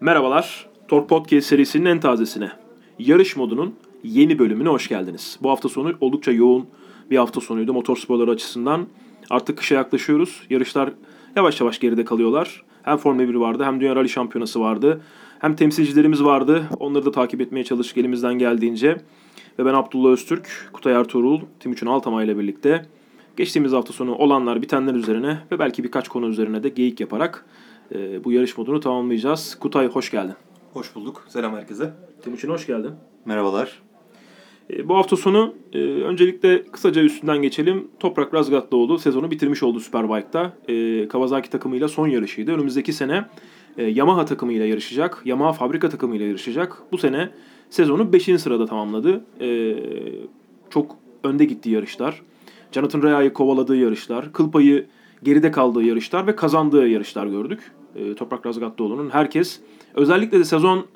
Merhabalar, Tork Podcast serisinin en tazesine, yarış modunun yeni bölümüne hoş geldiniz. Bu hafta sonu oldukça yoğun bir hafta sonuydu motorsporları açısından. Artık kışa yaklaşıyoruz. Yarışlar yavaş yavaş geride kalıyorlar. Hem Formula 1 vardı hem Dünya Rally Şampiyonası vardı. Hem temsilcilerimiz vardı. Onları da takip etmeye çalıştık elimizden geldiğince. Ve ben Abdullah Öztürk, Kutay Ertuğrul, Timuçin Altamay ile birlikte geçtiğimiz hafta sonu olanlar bitenler üzerine ve belki birkaç konu üzerine de geyik yaparak e, bu yarış modunu tamamlayacağız. Kutay hoş geldin. Hoş bulduk. Selam herkese. Timuçin hoş geldin. Merhabalar. E, bu hafta sonu e, öncelikle kısaca üstünden geçelim. Toprak Razgatlıoğlu sezonu bitirmiş oldu Superbike'da. E, Kawasaki takımıyla son yarışıydı. Önümüzdeki sene e, Yamaha takımıyla yarışacak. Yamaha fabrika takımıyla yarışacak. Bu sene sezonu 5. sırada tamamladı. E, çok önde gittiği yarışlar. Jonathan Rea'yı kovaladığı yarışlar. Kıl payı geride kaldığı yarışlar ve kazandığı yarışlar gördük. E, Toprak Razgatlıoğlu'nun herkes özellikle de sezon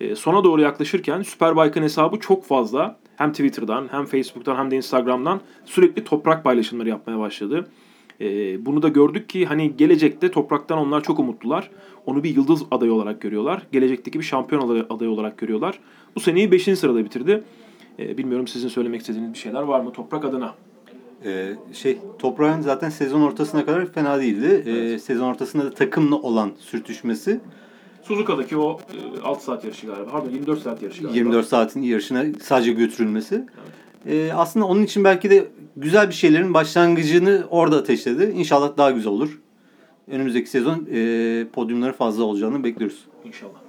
e, sona doğru yaklaşırken Superbike'ın hesabı çok fazla hem Twitter'dan hem Facebook'tan hem de Instagram'dan sürekli toprak paylaşımları yapmaya başladı. E, bunu da gördük ki hani gelecekte topraktan onlar çok umutlular. Onu bir yıldız adayı olarak görüyorlar. Gelecekteki bir şampiyon adayı, olarak görüyorlar. Bu seneyi 5. sırada bitirdi. E, bilmiyorum sizin söylemek istediğiniz bir şeyler var mı toprak adına? Ee, şey Toprağın zaten sezon ortasına kadar fena değildi. Ee, sezon ortasında da takımla olan sürtüşmesi Suzuka'daki o e, 6 saat yarışı galiba. Pardon 24 saat yarışı galiba. 24 saatin yarışına sadece götürülmesi. Ee, aslında onun için belki de güzel bir şeylerin başlangıcını orada ateşledi. İnşallah daha güzel olur. Önümüzdeki sezon e, podyumları fazla olacağını bekliyoruz. İnşallah.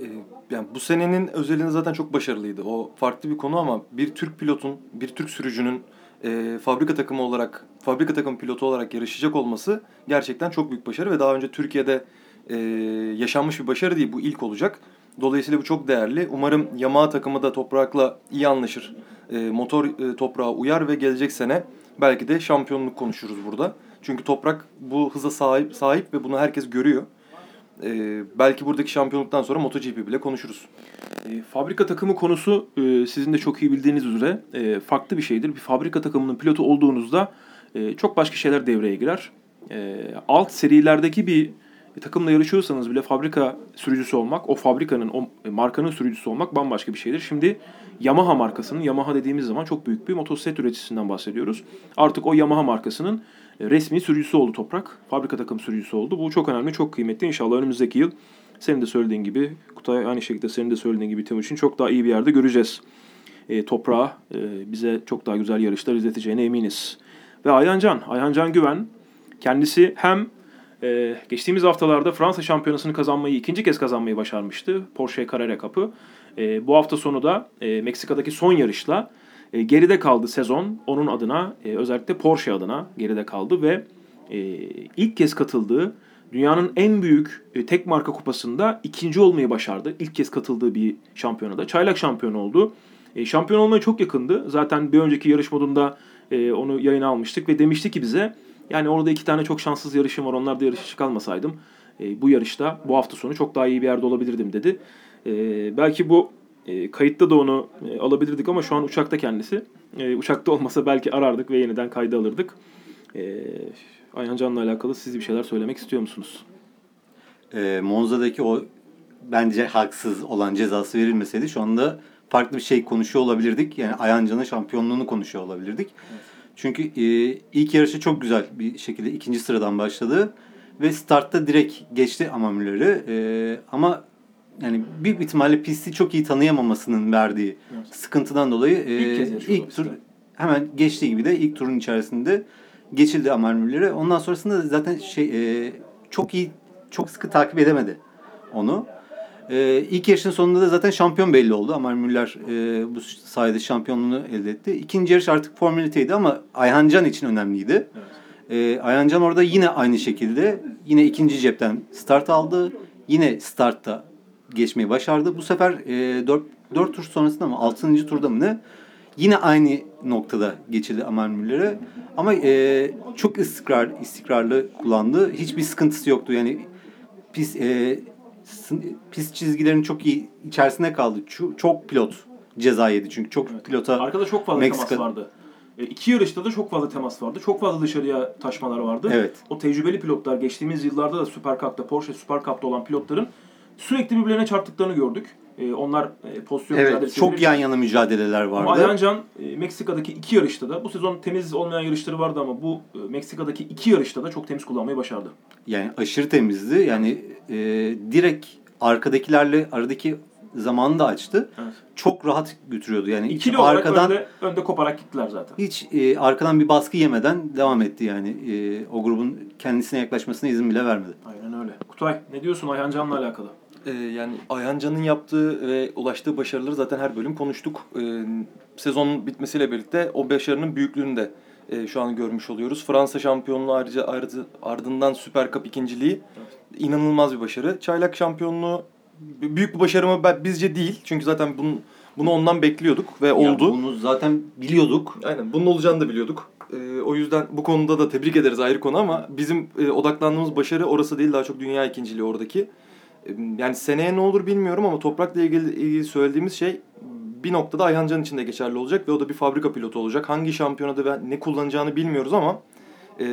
Ee, yani bu senenin özelinde zaten çok başarılıydı. O farklı bir konu ama bir Türk pilotun, bir Türk sürücünün e, fabrika takımı olarak, fabrika takım pilotu olarak yarışacak olması gerçekten çok büyük başarı ve daha önce Türkiye'de e, yaşanmış bir başarı değil. Bu ilk olacak. Dolayısıyla bu çok değerli. Umarım Yamaha takımı da toprakla iyi anlaşır. E, motor e, toprağa uyar ve gelecek sene belki de şampiyonluk konuşuruz burada. Çünkü toprak bu hıza sahip sahip ve bunu herkes görüyor. E, belki buradaki şampiyonluktan sonra MotoGP bile konuşuruz. E, fabrika takımı konusu e, sizin de çok iyi bildiğiniz üzere e, farklı bir şeydir. Bir fabrika takımının pilotu olduğunuzda e, çok başka şeyler devreye girer. E, alt serilerdeki bir takımla yarışıyorsanız bile fabrika sürücüsü olmak, o fabrikanın, o markanın sürücüsü olmak bambaşka bir şeydir. Şimdi Yamaha markasının, Yamaha dediğimiz zaman çok büyük bir motosiklet üreticisinden bahsediyoruz. Artık o Yamaha markasının resmi sürücüsü oldu Toprak. Fabrika takım sürücüsü oldu. Bu çok önemli, çok kıymetli. İnşallah önümüzdeki yıl senin de söylediğin gibi, Kutay aynı şekilde senin de söylediğin gibi Timuçin çok daha iyi bir yerde göreceğiz. E, toprağı e, bize çok daha güzel yarışlar izleteceğine eminiz. Ve Ayhancan, Ayhancan Güven kendisi hem ee, geçtiğimiz haftalarda Fransa şampiyonasını kazanmayı, ikinci kez kazanmayı başarmıştı. Porsche Carrera Cup'ı. Ee, bu hafta sonu da e, Meksika'daki son yarışla e, geride kaldı sezon. Onun adına, e, özellikle Porsche adına geride kaldı ve e, ilk kez katıldığı dünyanın en büyük e, tek marka kupasında ikinci olmayı başardı. İlk kez katıldığı bir şampiyonada. Çaylak şampiyon oldu. E, şampiyon olmaya çok yakındı. Zaten bir önceki yarış modunda e, onu yayına almıştık ve demişti ki bize yani orada iki tane çok şanssız yarışım var. Onlar da yarışa kalmasaydım e, bu yarışta bu hafta sonu çok daha iyi bir yerde olabilirdim dedi. E, belki bu e, kayıtta da onu e, alabilirdik ama şu an uçakta kendisi. E, uçakta olmasa belki arardık ve yeniden kayda alırdık. E, Ayhan Can'la alakalı siz bir şeyler söylemek istiyor musunuz? E, Monza'daki o bence haksız olan cezası verilmeseydi şu anda farklı bir şey konuşuyor olabilirdik. Yani Ayhan Can'ın şampiyonluğunu konuşuyor olabilirdik. Evet. Çünkü e, ilk yarışı çok güzel bir şekilde ikinci sıradan başladı. Ve startta direkt geçti Amamüller'i. E, ama yani bir ihtimalle pisti çok iyi tanıyamamasının verdiği evet. sıkıntıdan dolayı e, ilk, ilk tur hemen geçtiği gibi de ilk turun içerisinde geçildi Amamüller'i. Ondan sonrasında zaten şey e, çok iyi çok sıkı takip edemedi onu. Ee, ilk yarışın sonunda da zaten şampiyon belli oldu. Amar Müller e, bu sayede şampiyonluğunu elde etti. İkinci yarış artık formaliteydi ama Ayhan Can için önemliydi. Evet. Ee, Ayhan Can orada yine aynı şekilde yine ikinci cepten start aldı. Yine startta geçmeyi başardı. Bu sefer e, 4, 4 tur sonrasında mı 6. turda mı ne? Yine aynı noktada geçildi Amar Müller'e. Ama e, çok istikrar, istikrarlı kullandı. Hiçbir sıkıntısı yoktu. Yani pis e, pist çizgilerin çok iyi içerisinde kaldı. Çok, çok pilot ceza yedi çünkü çok evet. pilota Arkada çok fazla Meksika... temas vardı. E, iki yarışta da çok fazla temas vardı. Çok fazla dışarıya taşmalar vardı. Evet. O tecrübeli pilotlar geçtiğimiz yıllarda da Super Cup'ta, Porsche Super Cup'ta olan pilotların Sürekli birbirlerine çarptıklarını gördük. E, onlar e, pozisyon Evet mücadelesi çok yan yana mücadeleler Ama vardı. Ayancan e, Meksika'daki iki yarışta da bu sezon temiz olmayan yarışları vardı ama bu e, Meksika'daki iki yarışta da çok temiz kullanmayı başardı. Yani aşırı temizdi. Yani e, direkt arkadakilerle aradaki zamanı da açtı. Evet. Çok rahat götürüyordu. Yani hiç İkili olarak arkadan önde, önde koparak gittiler zaten. hiç e, arkadan bir baskı yemeden devam etti yani. E, o grubun kendisine yaklaşmasına izin bile vermedi. Aynen öyle. Kutay ne diyorsun Ayhancan'la alakalı? Ee, yani Ayhan Can'ın yaptığı ve ulaştığı başarıları zaten her bölüm konuştuk. Ee, sezonun bitmesiyle birlikte o başarının büyüklüğünü de e, şu an görmüş oluyoruz. Fransa şampiyonluğu ayrıca ardı- ardından Süper Cup ikinciliği inanılmaz bir başarı. Çaylak şampiyonluğu büyük bir başarı mı bizce değil. Çünkü zaten bunu, bunu ondan bekliyorduk ve Ya oldu. bunu zaten biliyorduk. Aynen bunun olacağını da biliyorduk. Ee, o yüzden bu konuda da tebrik ederiz ayrı konu ama bizim e, odaklandığımız başarı orası değil daha çok dünya ikinciliği oradaki. Yani seneye ne olur bilmiyorum ama toprakla ilgili, ilgili söylediğimiz şey bir noktada Ayhan Can için de geçerli olacak ve o da bir fabrika pilotu olacak. Hangi şampiyonada ve ne kullanacağını bilmiyoruz ama e,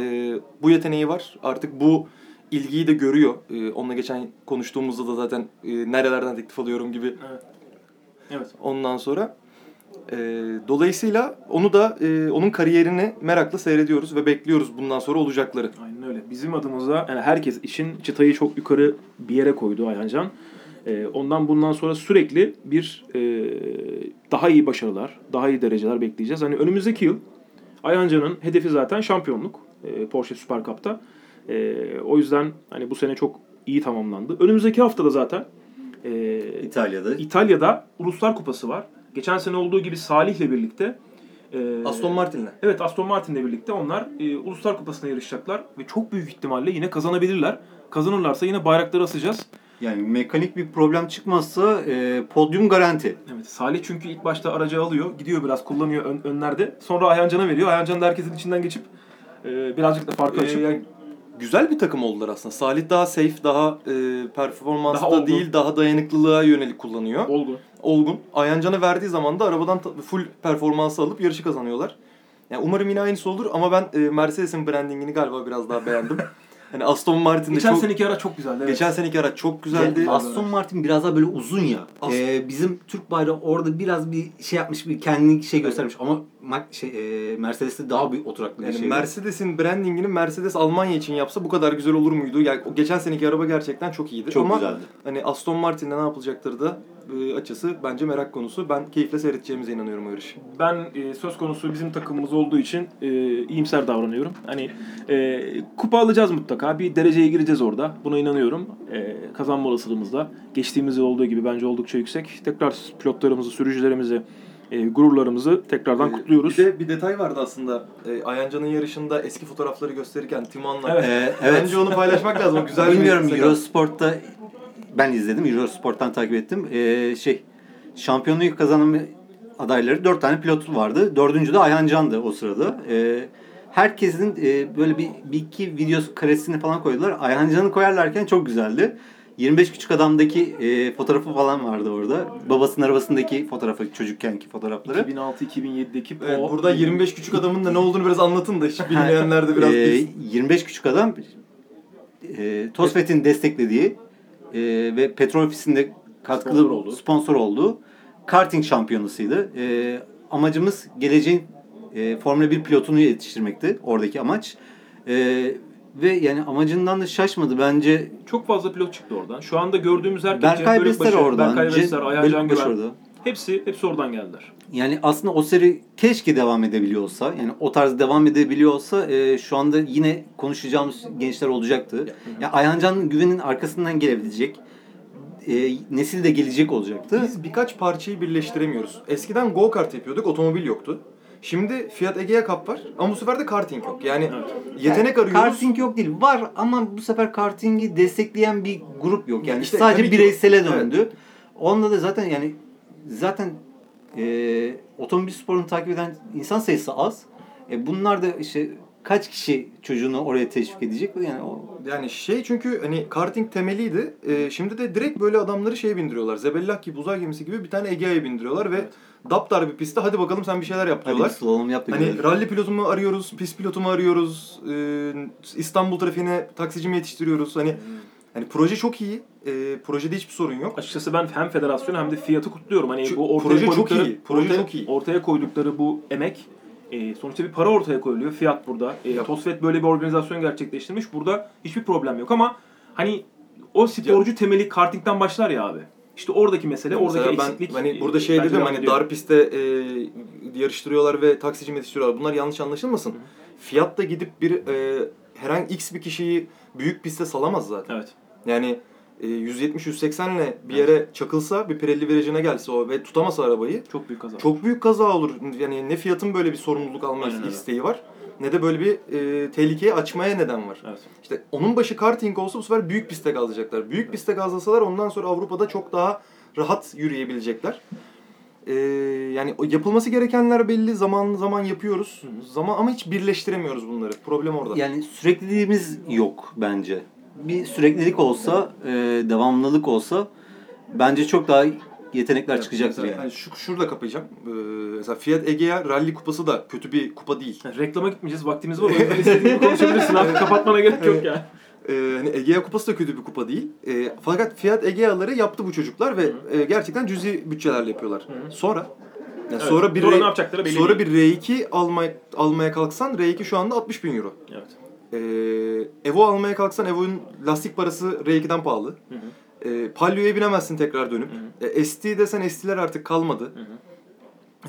bu yeteneği var. Artık bu ilgiyi de görüyor. E, onunla geçen konuştuğumuzda da zaten e, nerelerden teklif alıyorum gibi Evet. Evet. Ondan sonra e, dolayısıyla onu da e, onun kariyerini merakla seyrediyoruz ve bekliyoruz bundan sonra olacakları. Aynen öyle. Bizim adımıza yani herkes için çıtayı çok yukarı bir yere koydu Ayhancan. Ee, ondan bundan sonra sürekli bir e, daha iyi başarılar, daha iyi dereceler bekleyeceğiz. Hani önümüzdeki yıl Ayhancan'ın hedefi zaten şampiyonluk e, Porsche Super Cup'ta. E, o yüzden hani bu sene çok iyi tamamlandı. Önümüzdeki haftada zaten e, İtalya'da. İtalya'da Uluslar Kupası var. Geçen sene olduğu gibi Salih'le birlikte e, Aston Martin'le. Evet Aston Martin'le birlikte onlar e, Uluslar Kupası'na yarışacaklar ve çok büyük ihtimalle yine kazanabilirler. Kazanırlarsa yine bayrakları asacağız. Yani mekanik bir problem çıkmazsa e, podyum garanti. Evet Salih çünkü ilk başta aracı alıyor, gidiyor biraz kullanıyor ön- önlerde. Sonra Ayhancan'a veriyor. Ayhancan da herkesin içinden geçip e, birazcık da farkı E, açıp yani güzel bir takım oldular aslında. Salih daha safe, daha e, performansta Daha olgun. değil, daha dayanıklılığa yönelik kullanıyor. olgun. Olgun. Ayhan Can'a verdiği zaman da arabadan full performansı alıp yarışı kazanıyorlar. Yani umarım yine aynısı olur ama ben e, Mercedes'in brandingini galiba biraz daha beğendim. hani Aston Martin'de Geçen çok... seneki araç çok güzeldi. Evet. Geçen seneki araç çok güzeldi. Yani Aston Martin biraz daha böyle uzun ya. As- Ee, bizim Türk bayrağı orada biraz bir şey yapmış, bir kendini şey göstermiş. Ama şey, e, Mercedes'te daha bir oturaklı bir Yani şey. Mercedes'in brandingini Mercedes Almanya için yapsa bu kadar güzel olur muydu? Yani o geçen seneki araba gerçekten çok iyiydi. Çok Ama güzeldi. hani Aston Martin'de ne yapılacakları da e, açısı bence merak konusu. Ben keyifle seyredeceğimize inanıyorum o yarışı. Ben e, söz konusu bizim takımımız olduğu için e, iyimser davranıyorum. Hani e, kupa alacağız mutlaka. Bir dereceye gireceğiz orada. Buna inanıyorum. E, kazanma olasılığımız da geçtiğimiz yıl olduğu gibi bence oldukça yüksek. Tekrar pilotlarımızı, sürücülerimizi, e, gururlarımızı tekrardan Ee, kutluyoruz. Bir de bir detay vardı aslında. E, Ayhancan'ın yarışında eski fotoğrafları gösterirken Timon'la. Evet. Ee, evet. Bence onu paylaşmak lazım. Güzel Bilmiyorum bir. Eurosport'ta ben izledim. Eurosport'tan takip ettim. Ee, şey şampiyonluğu kazanan adayları dört tane pilot vardı. Dördüncü de Ayhan Can'dı o sırada. Ee, herkesin e, böyle bir, bir iki video karesini falan koydular. Ayhan Can'ı koyarlarken çok güzeldi. 25 küçük adamdaki e, fotoğrafı falan vardı orada. Babasının arabasındaki fotoğrafı, çocukkenki fotoğrafları. 2006-2007'deki Evet, o- burada 25 küçük adamın da ne olduğunu biraz anlatın da hiç bilmeyenler de biraz bilsin. 25 küçük adam e, Tosfet'in desteklediği e, ve petrol ofisinde katkılı Sponsor olduğu. sponsor olduğu karting şampiyonasıydı. E, amacımız geleceğin e, Formula 1 pilotunu yetiştirmekti oradaki amaç. E, ve yani amacından da şaşmadı bence. çok fazla pilot çıktı oradan. Şu anda gördüğümüz herkes Berkay Besler oradan. Berkay Besler, Ayhan Güven. orada. Hepsi, hepsi oradan geldiler. Yani aslında o seri keşke devam edebiliyor olsa, yani o tarz devam edebiliyor olsa e, şu anda yine konuşacağımız gençler olacaktı. Ya Ayhan Can Güven'in arkasından gelebilecek, e, nesil de gelecek olacaktı. Biz birkaç parçayı birleştiremiyoruz. Eskiden go kart yapıyorduk, otomobil yoktu. Şimdi Fiat Egea Cup var ama bu sefer de karting yok. Yani Evet. yetenek Yani arıyoruz. Karting yok değil, var ama bu sefer kartingi destekleyen bir grup yok. Yani İşte sadece bireysele döndü. Onda da zaten yani zaten e, otomobil sporunu takip eden insan sayısı az. E, bunlar da işte kaç kişi çocuğunu oraya teşvik edecek? Yani o Yani şey çünkü hani karting temeliydi. Ee, şimdi de direkt böyle adamları şeye bindiriyorlar. Zebellah gibi uzay gemisi gibi bir tane Egea'ya bindiriyorlar ve daptar bir pistte hadi bakalım sen bir şeyler yap hadi diyorlar. slalom yap da Hani görelim. ralli pilotumu arıyoruz, pist pilotumu arıyoruz, ee, İstanbul trafiğine taksici mi yetiştiriyoruz? Hani Yani proje çok iyi. E, projede hiçbir sorun yok. Açıkçası ben hem federasyonu hem de fiyatı kutluyorum. Hani Şu- bu ortaya proje çok koydukları, iyi, proje ortaya, çok iyi. ortaya koydukları bu emek e, sonuçta bir para ortaya koyuluyor. Fiyat burada. E, Ya- Tosfet böyle bir organizasyon gerçekleştirmiş. Burada hiçbir problem yok ama hani o sporcu temeli kartingden başlar ya abi. İşte oradaki mesele, oradaki Mesela ben eksiklik. hani e, burada şey dedim hani dar pistte e, yarıştırıyorlar ve taksici yetiştiriyorlar. Bunlar yanlış anlaşılmasın. Fiyat da gidip bir e, herhangi X bir kişiyi büyük pistte salamaz zaten. Evet. Yani e, 170-180 ile bir yere çakılsa bir Pirelli virajına gelse o ve tutamasa arabayı Çok büyük kaza. çok büyük kaza olur. Yani ne fiyatın böyle bir sorumluluk alma Aynen öyle. isteği var ne de böyle bir e, tehlikeye açmaya neden var. Evet. İşte onun başı karting olsa bu sefer büyük pistte kalacaklar. Büyük pistte gazlasalar ondan sonra Avrupa'da çok daha rahat yürüyebilecekler. Ee, yani o yapılması gerekenler belli. Zaman zaman yapıyoruz. Zaman ama hiç birleştiremiyoruz bunları. Problem orada. Yani sürekliliğimiz yok bence. Bir süreklilik olsa, e, devamlılık olsa bence çok daha yetenekler Evet, çıkacaktır mesela yani. hani şu, şurada kapayacağım. Ee, mesela Fiat Egea Rally Kupası da kötü bir kupa değil. Yani reklama gitmeyeceğiz. Vaktimiz var. O yüzden istediğin gibi konuşabilirsin abi. Kapatmana gerek yok yani. Ee, hani Egea Kupası da kötü bir kupa değil. Ee, fakat Fiat Egea'ları yaptı bu çocuklar ve e, gerçekten cüzi bütçelerle yapıyorlar. Sonra yani Evet, sonra bir sonra R- belli sonra bir R2 almaya almaya kalksan R2 şu anda 60 bin euro. Evet. Ee, Evo almaya kalksan Evo'nun lastik parası R2'den pahalı. Hı hı. Ee, Palio'ya binemezsin tekrar dönüp. Ee, ST desen ST'ler artık kalmadı.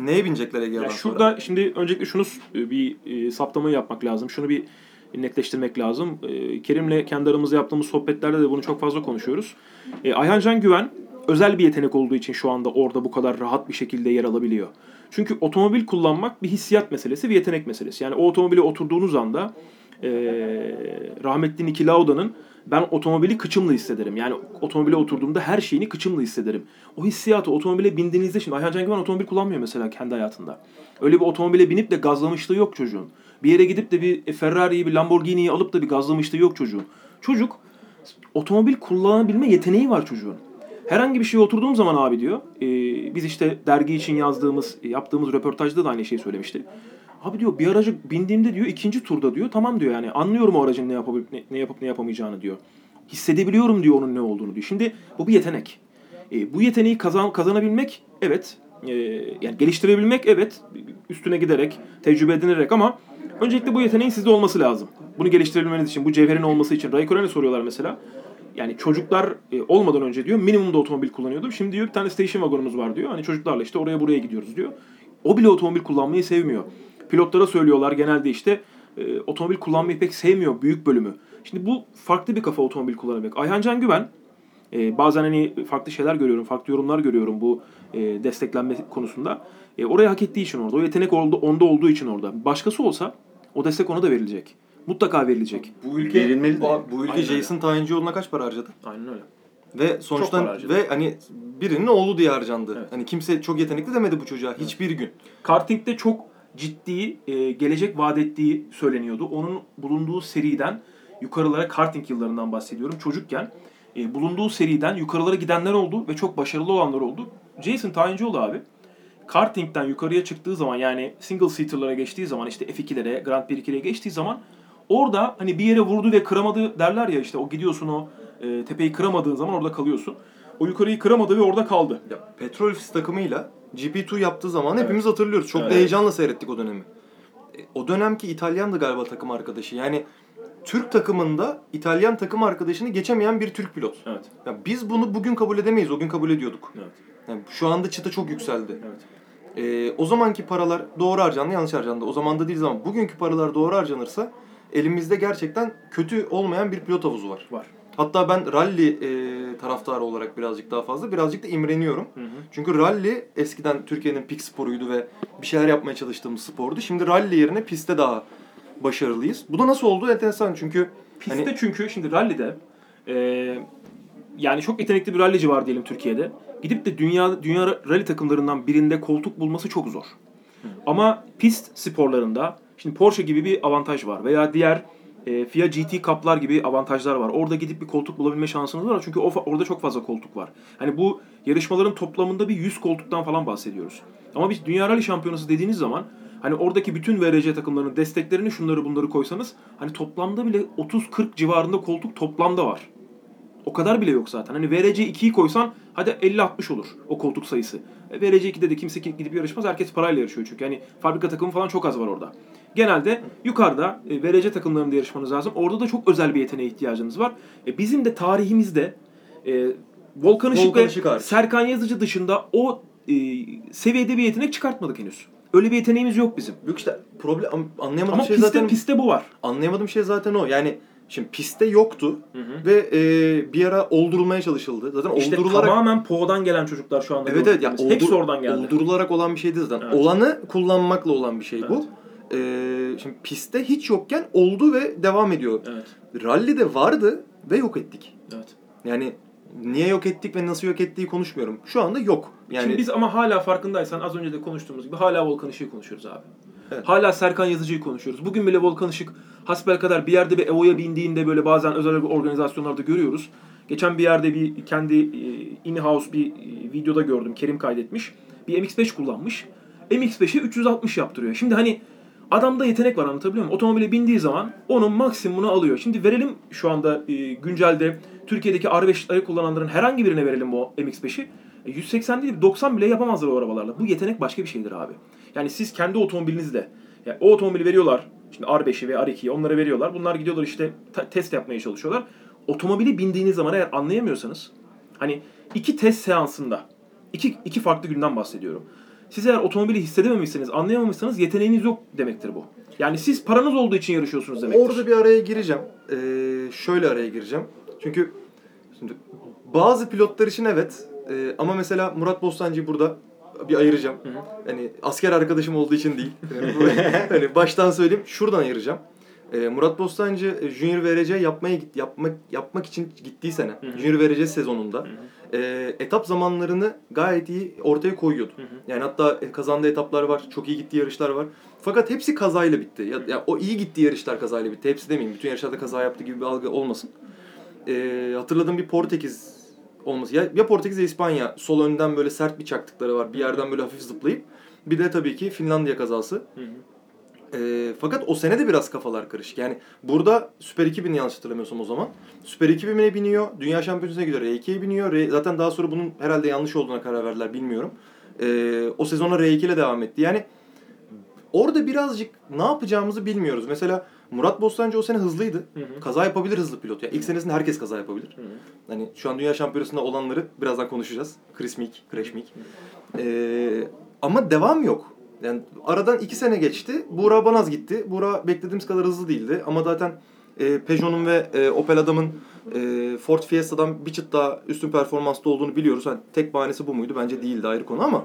Neye binecekler Egea'dan Ya sonra? şurada şimdi öncelikle şunu s- bir e, saptama yapmak lazım. Şunu bir netleştirmek lazım. E, Kerim'le kendi aramızda yaptığımız sohbetlerde de bunu çok fazla konuşuyoruz. E, Ayhan Can Güven özel bir yetenek olduğu için şu anda orada bu kadar rahat bir şekilde yer alabiliyor. Çünkü otomobil kullanmak bir hissiyat meselesi, bir yetenek meselesi. Yani o otomobile oturduğunuz anda e, rahmetli Niki Lauda'nın ben otomobili kıçımla hissederim. Yani otomobile oturduğumda her şeyini kıçımla hissederim. O hissiyatı otomobile bindiğinizde şimdi Ayhan Can Güven otomobil kullanmıyor mesela kendi hayatında. Öyle bir otomobile binip de gazlamışlığı yok çocuğun. Bir yere gidip de bir Ferrari'yi, bir Lamborghini'yi alıp da bir gazlamışlığı yok çocuğun. Çocuk otomobil kullanabilme yeteneği var çocuğun. Herhangi bir şeye oturduğum zaman abi diyor, e, biz işte dergi için yazdığımız, yaptığımız röportajda da aynı şeyi söylemişti. Abi diyor bir araca bindiğimde diyor ikinci turda diyor tamam diyor yani anlıyorum o aracın ne yapıp ne, ne yapıp ne yapamayacağını diyor. Hissedebiliyorum diyor onun ne olduğunu diyor. Şimdi bu bir yetenek. E, bu yeteneği kazan, kazanabilmek evet e, yani geliştirebilmek evet üstüne giderek tecrübe edinerek ama öncelikle bu yeteneğin sizde olması lazım. Bunu geliştirebilmeniz için bu cevherin olması için Raikkonen'e soruyorlar mesela. Yani çocuklar e, olmadan önce diyor minimumda otomobil kullanıyordu. Şimdi diyor bir tane station vagonumuz var diyor. Hani çocuklarla işte oraya buraya gidiyoruz diyor. O bile otomobil kullanmayı sevmiyor. Pilotlara söylüyorlar genelde işte e, otomobil kullanmayı pek sevmiyor büyük bölümü. Şimdi bu farklı bir kafa otomobil kullanabilmek. Ayhan Can Güven e, bazen hani farklı şeyler görüyorum, farklı yorumlar görüyorum bu e, desteklenme konusunda. E, oraya hak ettiği için orada, o yetenek oldu, onda olduğu için orada. Başkası olsa o destek ona da verilecek. Mutlaka verilecek. bu ülke Verilmeli de. bu, bu ülke Aynen. Jason Tayincioğlu'na kaç para harcadı? Aynen öyle. Ve para sonuçta harcadı. ve hani birinin oğlu diye harcandı. Evet. Hani kimse çok yetenekli demedi bu çocuğa hiçbir gün. Karting'de çok ciddi e, gelecek vaat ettiği söyleniyordu. Onun bulunduğu seriden yukarılara karting yıllarından bahsediyorum. Çocukken e, bulunduğu seriden yukarılara gidenler oldu ve çok başarılı olanlar oldu. Jason Tayincioğlu abi kartingden yukarıya çıktığı zaman yani single seater'lara geçtiği zaman işte F2'lere, Grand Prix 2'lere geçtiği zaman orada hani bir yere vurdu ve kıramadı derler ya işte o gidiyorsun o e, tepeyi kıramadığın zaman orada kalıyorsun. O yukarıyı kıramadı ve orada kaldı. Ya Petrolfis takımıyla GP2 yaptığı zaman hepimiz hatırlıyoruz. Çok Evet. da heyecanla seyrettik o dönemi. E, O dönemki İtalyandı galiba takım arkadaşı. Yani Türk takımında İtalyan takım arkadaşını geçemeyen bir Türk pilot. Evet. Ya biz bunu bugün kabul edemeyiz. O gün kabul ediyorduk. Evet. Yani şu anda çıta çok yükseldi. Evet. Ee, o zamanki paralar doğru harcandı, yanlış harcandı. O zaman da değil ama bugünkü paralar doğru harcanırsa elimizde gerçekten kötü olmayan bir pilot havuzu var. Var. Hatta ben rally e, taraftarı olarak birazcık daha fazla, birazcık da imreniyorum. Hı hı. Çünkü rally eskiden Türkiye'nin pik sporuydu ve bir şeyler yapmaya çalıştığımız spordu. Şimdi rally yerine pistte daha başarılıyız. Bu da nasıl oldu enteresan çünkü Pistte hani çünkü şimdi rallide e, yani çok yetenekli bir rallici var diyelim Türkiye'de. Gidip de dünya dünya rally takımlarından birinde koltuk bulması çok zor. Ama pist sporlarında şimdi Porsche gibi bir avantaj var veya diğer e, FIA GT Cup'lar gibi avantajlar var. Orada gidip bir koltuk bulabilme şansınız var çünkü o, orada çok fazla koltuk var. Hani bu yarışmaların toplamında bir 100 koltuktan falan bahsediyoruz. Ama biz Dünya Rally Şampiyonası dediğiniz zaman hani oradaki bütün VRC takımlarının desteklerini şunları bunları koysanız hani toplamda bile 30-40 civarında koltuk toplamda var. O kadar bile yok zaten. Hani VRC 2'yi koysan hadi 50-60 olur o koltuk sayısı. E, VRC 2'de de kimse gidip yarışmaz. Herkes parayla yarışıyor çünkü. Hani fabrika takımı falan çok az var orada. Genelde yukarıda e, VRC takımlarında yarışmanız lazım. Orada da çok özel bir yeteneğe ihtiyacınız var. E, bizim de tarihimizde e, Volkan Işık Volkan ve Işık hariç. Serkan Yazıcı dışında o e, seviyede bir yetenek çıkartmadık henüz. Öyle bir yeteneğimiz yok bizim. Yok işte problem anlayamadığım Ama şey piste, zaten piste bu var. anlayamadığım şey zaten o. Yani şimdi piste yoktu ve e, bir ara oldurulmaya çalışıldı. Zaten İşte oldurularak tamamen PO'dan gelen çocuklar şu anda. Evet evet ya gördüklerimiz. Hepsi oldur- oradan geldi. Oldurularak olan bir şeydi zaten. Evet. Olanı kullanmakla olan bir şey bu. Ee, şimdi pistte hiç yokken oldu ve devam ediyor. Evet. Rally'de vardı ve yok ettik. Evet. Yani niye yok ettik ve nasıl yok ettiği konuşmuyorum. Şu anda yok. Yani Şimdi biz ama hala farkındaysan az önce de konuştuğumuz gibi hala Volkan Işık'ı konuşuyoruz abi. Hala Serkan Yazıcı'yı konuşuyoruz. Bugün bile Volkan Işık hasbel kadar bir yerde bir EVO'ya bindiğinde böyle bazen özel organizasyonlarda görüyoruz. Geçen bir yerde bir kendi e, in-house bir e, videoda gördüm. Kerim kaydetmiş. Bir MX-5 kullanmış. MX-5'e 360 yaptırıyor. Şimdi hani adamda yetenek var anlatabiliyor muyum? Otomobile bindiği zaman onun maksimumunu alıyor. Şimdi verelim şu anda e, güncelde Türkiye'deki R5'leri kullananların herhangi birine verelim bu MX-5'i. E, 180 değil 90 bile yapamazlar o arabalarla. Bu yetenek başka bir şeydir abi. Yani siz kendi otomobilinizle yani o otomobili veriyorlar. Şimdi R5'i ve R2'yi onlara veriyorlar. Bunlar gidiyorlar işte test yapmaya çalışıyorlar. Otomobili bindiğiniz zaman eğer anlayamıyorsanız hani iki test seansında iki, iki farklı günden bahsediyorum. Siz eğer otomobili hissedememişseniz, anlayamamışsanız yeteneğiniz yok demektir bu. Yani siz paranız olduğu için yarışıyorsunuz demektir. orada bir araya gireceğim. Ee, şöyle araya gireceğim. Çünkü şimdi bazı pilotlar için evet Ee, ama mesela Murat Bostancı'yı burada bir ayıracağım. Hani asker arkadaşım olduğu için değil. Hani baştan söyleyeyim. Şuradan ayıracağım. Ee, Murat Bostancı e, Junior VRC yapmaya git yapmak yapmak için gittiği sene hı. Junior VRC sezonunda e, etap zamanlarını gayet iyi ortaya koyuyordu. hı. Yani hatta e, kazandığı etaplar var, çok iyi gittiği yarışlar var. Fakat hepsi kazayla bitti. Ya, ya o iyi gittiği yarışlar kazayla bitti. Hepsi demeyeyim. Bütün yarışlarda kaza yaptı gibi bir algı olmasın. Ee, hatırladığım bir Portekiz olması. Ya, ya Portekiz ya İspanya. Sol önden böyle sert bir çaktıkları var. Bir yerden böyle hafif zıplayıp. Bir de tabii ki Finlandiya kazası. Hı hı. Ee, fakat o sene de biraz kafalar karışık. Yani burada Süper 2000 yanlış hatırlamıyorsam o zaman. Süper 2000'e biniyor. Dünya Şampiyonası'na gidiyor. R2'ye biniyor. R- zaten daha sonra bunun herhalde yanlış olduğuna karar verdiler bilmiyorum. Ee, o sezona R2 ile devam etti. Yani orada birazcık ne yapacağımızı bilmiyoruz. Mesela Murat Bostancı o sene hızlıydı. Hı hı. Kaza yapabilir hızlı pilot. Yani ilk senesinde herkes kaza yapabilir. Hı hı. Hani şu an Dünya Şampiyonası'nda olanları birazdan konuşacağız. Chris Meek, Crash Meek. Ee, ama devam yok. Yani aradan iki sene geçti. Buğra Banaz gitti. Buğra beklediğimiz kadar hızlı değildi. Ama zaten e, Peugeot'un ve e, Opel Adam'ın e, Ford Fiesta'dan bir çıt daha üstün performanslı olduğunu biliyoruz. Hani tek bahanesi bu muydu? Bence değildi ayrı konu ama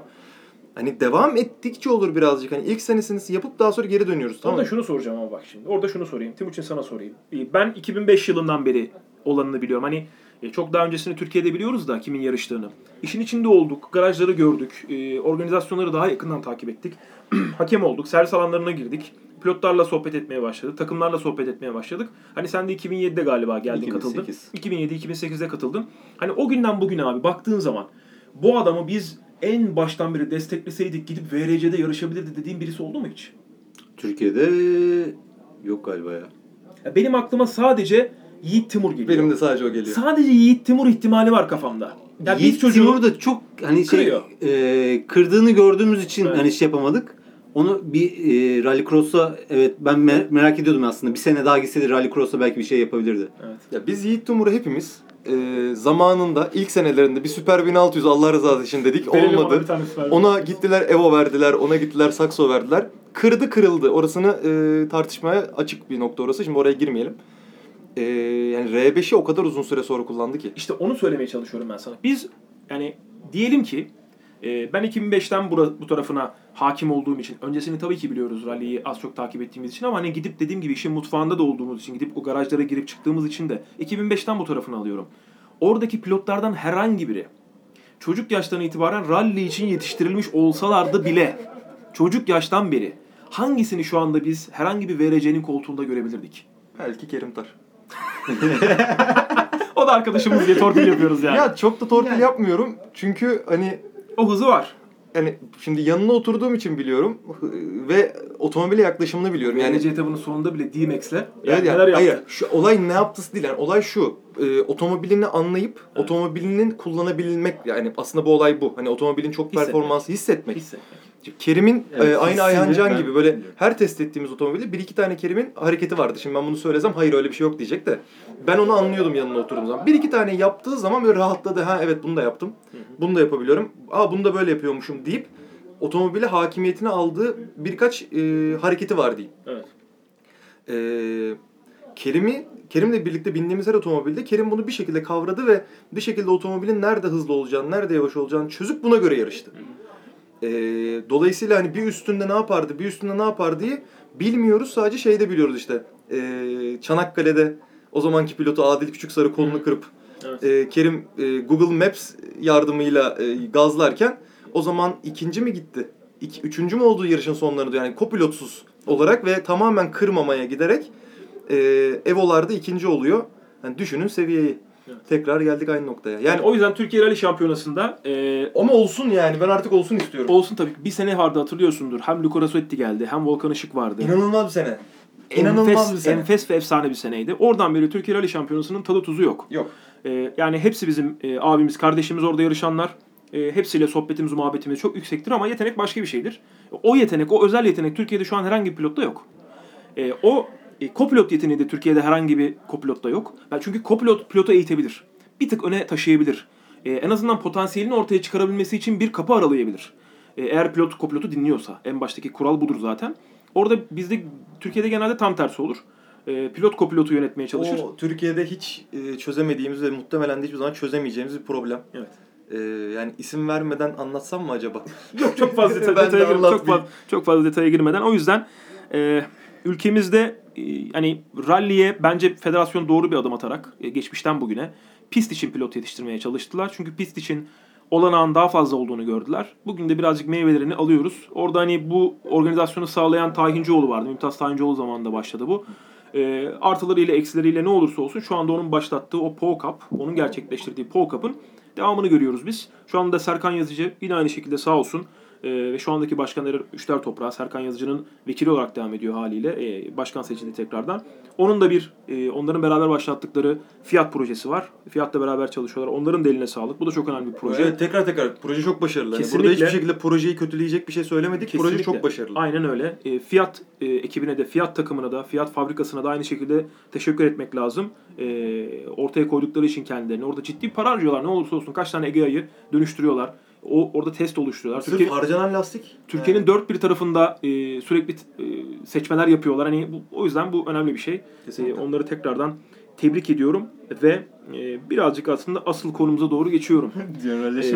hani devam ettikçe olur birazcık. Hani ilk senesini yapıp daha sonra geri dönüyoruz. Tamam Orada şunu soracağım ama bak şimdi. Orada şunu sorayım. Timuçin sana sorayım. Ee, Ben 2005 yılından beri olanını biliyorum. Hani e, çok daha öncesini Türkiye'de biliyoruz da kimin yarıştığını. İşin içinde olduk, garajları gördük, e, organizasyonları daha yakından takip ettik. Hakem olduk, servis alanlarına girdik. Pilotlarla sohbet etmeye başladık, takımlarla sohbet etmeye başladık. Hani sen de 2007'de galiba geldin 2008. katıldın. 2007-2008'de katıldın. Hani o günden bugüne abi baktığın zaman bu adamı biz en baştan beri destekleseydik gidip VRC'de yarışabilirdi dediğin birisi oldu mu hiç? Türkiye'de yok galiba ya. Ya benim aklıma sadece Yiğit Timur geliyor. Benim de sadece o geliyor. Sadece Yiğit Timur ihtimali var kafamda. Ya Yiğit biz çocuğu Timur'u da çok hani şey e, kırdığını gördüğümüz için Evet. hani şey yapamadık. Onu bir e, Rallycross'a evet ben me- merak ediyordum aslında. Bir sene daha gitseydi Rallycross'a belki bir şey yapabilirdi. Evet. Ya biz Yiğit Tumur'u hepimiz e, zamanında ilk senelerinde bir Super 1600 Allah rızası için dedik. Verelim Olmadı. Ona gittiler Evo verdiler, ona gittiler Saxo verdiler. Kırdı kırıldı. Orasını e, tartışmaya açık bir nokta orası. Şimdi oraya girmeyelim. E, yani R5'i o kadar uzun süre sonra kullandı ki. İşte onu söylemeye çalışıyorum ben sana. Biz yani diyelim ki e, ben 2005'ten bura, bu tarafına hakim olduğum için öncesini tabii ki biliyoruz rally'yi az çok takip ettiğimiz için ama hani gidip dediğim gibi işin mutfağında da olduğumuz için gidip o garajlara girip çıktığımız için de 2005'ten bu tarafını alıyorum. Oradaki pilotlardan herhangi biri çocuk yaştan itibaren rally için yetiştirilmiş olsalardı bile çocuk yaştan beri hangisini şu anda biz herhangi bir VRC'nin koltuğunda görebilirdik? Belki Kerim Tar. O da arkadaşımız diye torpil yapıyoruz yani. Ya çok da torpil yapmıyorum. Çünkü hani O hızı var. yani şimdi yanına oturduğum için biliyorum ve otomobile yaklaşımını biliyorum. Yani Yani etabının sonunda bile D-Max'le Evet yani yani, neler yaptı. hayır, şu olay ne yaptısı değil. Yani olay şu. e, otomobilini anlayıp otomobilinin kullanabilmek yani aslında bu olay bu. Hani otomobilin çok Hissetmek. performansı hissetmek. Hissetmek. Kerim'in Evet, e, aynı Ayhan Can gibi böyle her test ettiğimiz otomobilde bir iki tane Kerim'in hareketi vardı. Şimdi ben bunu söylesem hayır öyle bir şey yok diyecek de ben onu anlıyordum yanına oturduğum zaman. Bir iki tane yaptığı zaman böyle rahatladı. Ha evet bunu da yaptım. Bunu da yapabiliyorum. Aa bunu da böyle yapıyormuşum deyip otomobile hakimiyetini aldığı birkaç e, hareketi var diyeyim. Evet. E, Kerim'i Kerim'le birlikte bindiğimiz her otomobilde Kerim bunu bir şekilde kavradı ve bir şekilde otomobilin nerede hızlı olacağını, nerede yavaş olacağını çözüp buna göre yarıştı. E, dolayısıyla hani bir üstünde ne yapardı, bir üstünde ne yapar diye bilmiyoruz. Sadece şeyde biliyoruz işte. E, Çanakkale'de o zamanki pilotu Adil Küçüksarı kolunu kırıp Evet. e, Kerim e, Google Maps yardımıyla e, gazlarken o zaman ikinci mi gitti? İki, üçüncü mü oldu yarışın sonlarında yani kopilotsuz olarak ve tamamen kırmamaya giderek e, Evo'larda ikinci oluyor. Yani düşünün seviyeyi. Evet. Tekrar geldik aynı noktaya. Yani Yani o yüzden Türkiye Rally Şampiyonası'nda e, ama olsun yani ben artık olsun istiyorum. olsun tabii. Bir sene vardı hatırlıyorsundur. Hem Luca Rossetti geldi hem Volkan Işık vardı. İnanılmaz bir sene. İnanılmaz enfes, bir sene. enfes ve efsane bir seneydi. Oradan beri Türkiye Rally Şampiyonası'nın tadı tuzu yok. Yok. Ee, yani hepsi bizim e, abimiz, kardeşimiz orada yarışanlar. E, hepsiyle sohbetimiz, muhabbetimiz çok yüksektir ama yetenek başka bir şeydir. O yetenek, o özel yetenek Türkiye'de şu an herhangi bir pilotta yok. E, o e, kopilot yeteneği de Türkiye'de herhangi bir kopilotta yok. Yani çünkü kopilot pilotu eğitebilir. Bir tık öne taşıyabilir. E, en azından potansiyelini ortaya çıkarabilmesi için bir kapı aralayabilir. E, eğer pilot kopilotu dinliyorsa. En baştaki kural budur zaten. Orada bizde Türkiye'de genelde tam tersi olur. E, pilot kopilotu yönetmeye çalışır. O Türkiye'de hiç e, çözemediğimiz ve muhtemelen de hiçbir zaman çözemeyeceğimiz bir problem. Evet. E, yani isim vermeden anlatsam mı acaba? Yok çok fazla Ben detay, de detaya girme- çok fazla çok fazla detaya girmeden o yüzden e, ülkemizde hani rally'e bence federasyon doğru bir adım atarak e, geçmişten bugüne pist için pilot yetiştirmeye çalıştılar. Çünkü pist için olanağın daha fazla olduğunu gördüler. Bugün de birazcık meyvelerini alıyoruz. Orada hani bu organizasyonu sağlayan Tahincioğlu vardı. Mümtaz Tahincioğlu zamanında başladı bu. E, artılarıyla eksileriyle ne olursa olsun şu anda onun başlattığı o PO Cup, onun gerçekleştirdiği PO Cup'ın devamını görüyoruz biz. Şu anda Serkan Yazıcı yine aynı şekilde sağ olsun e, ve şu andaki başkanları Üçler Toprağı Serkan Yazıcı'nın vekili olarak devam ediyor haliyle. E, başkan seçildi tekrardan. Onun da bir e, onların beraber başlattıkları Fiyat projesi var. Fiyat'la beraber çalışıyorlar. Onların da eline sağlık. Bu da çok önemli bir proje. Evet, tekrar tekrar proje çok başarılı. Kesinlikle. burada hiçbir şekilde projeyi kötüleyecek bir şey söylemedik. Proje Kesinlikle. çok başarılı. Aynen öyle. E, Fiyat e, ekibine de, Fiyat takımına da, Fiyat fabrikasına da aynı şekilde teşekkür etmek lazım. E, ortaya koydukları için kendilerini. Orada ciddi para harcıyorlar. Ne olursa olsun kaç tane Egea'yı dönüştürüyorlar. O orada test oluşturuyorlar. Sırf Türkiye- harcanan lastik. Türkiye'nin dört bir tarafında e, sürekli e, seçmeler yapıyorlar. Hani bu, o yüzden bu önemli bir şey. E, onları tekrardan tebrik ediyorum ve e, birazcık aslında asıl konumuza doğru geçiyorum.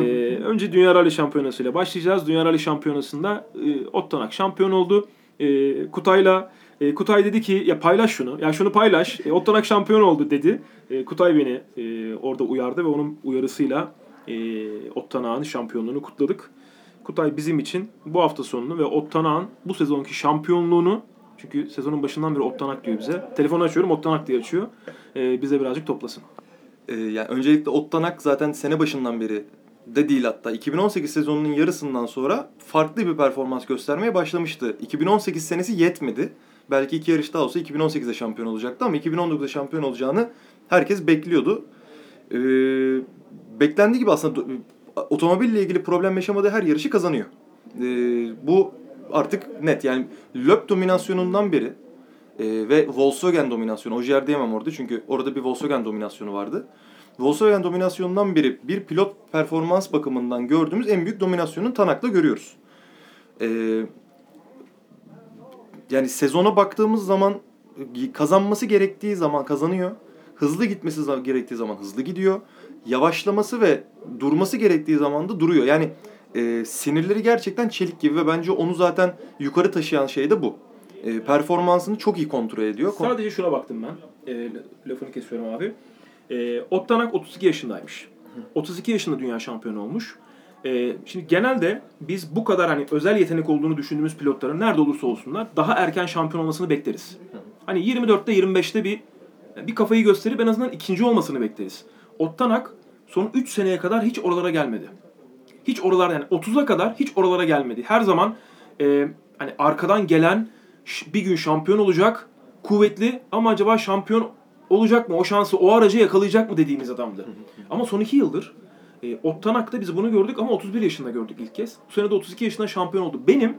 Ee, önce Dünya Rally Şampiyonası ile başlayacağız. Dünya Rally Şampiyonası'nda e, Ottanak şampiyon oldu. E, Kutay'la e, Kutay dedi ki ya paylaş şunu. Ya şunu paylaş. E, Ottanak şampiyon oldu dedi. E, Kutay beni e, orada uyardı ve onun uyarısıyla e, Ottanak'ın şampiyonluğunu kutladık. Kutay bizim için bu hafta sonunu ve Ottanak'ın bu sezonki şampiyonluğunu çünkü sezonun başından beri Ottanak diyor bize. Telefonu açıyorum Ottanak diye açıyor. E, bize birazcık toplasın. Ee, yani öncelikle Ottanak zaten sene başından beri de değil hatta 2018 sezonunun yarısından sonra farklı bir performans göstermeye başlamıştı. 2018 senesi yetmedi. Belki iki yarış daha olsa 2018'de şampiyon olacaktı ama 2019'da şampiyon olacağını herkes bekliyordu. Ee, beklendiği gibi aslında otomobille ilgili problem yaşamadığı her yarışı kazanıyor. Ee, bu artık net yani Löp dominasyonundan beri e, ve Volkswagen dominasyonu. Ogier diyemem orada çünkü orada bir Volkswagen dominasyonu vardı. Volkswagen dominasyonundan beri bir pilot performans bakımından gördüğümüz en büyük dominasyonu Tanak'ta görüyoruz. Ee, yani sezona baktığımız zaman e, kazanması gerektiği zaman kazanıyor. Hızlı gitmesi gerektiği zaman hızlı gidiyor. Yavaşlaması ve durması gerektiği zaman da duruyor. Yani e, sinirleri gerçekten çelik gibi ve bence onu zaten yukarı taşıyan şey de bu. E, performansını çok iyi kontrol ediyor. Sadece şuna baktım ben. E, lafını kesiyorum abi. E, Ottanak 32 yaşındaymış. 32 yaşında dünya şampiyonu olmuş. E, şimdi genelde biz bu kadar hani özel yetenek olduğunu düşündüğümüz pilotların nerede olursa olsunlar daha erken şampiyon olmasını bekleriz. Hani 24'te 25'te bir bir kafayı gösterip en azından ikinci olmasını bekleriz. Ottanak son 3 seneye kadar hiç oralara gelmedi. Hiç oralara yani 30'a kadar hiç oralara gelmedi. Her zaman e, hani arkadan gelen bir gün şampiyon olacak kuvvetli ama acaba şampiyon olacak mı? O şansı, o aracı yakalayacak mı dediğimiz adamdı. Ama son iki yıldır e, Ottanak'ta biz bunu gördük ama 31 yaşında gördük ilk kez. Bu sene de 32 yaşında şampiyon oldu. Benim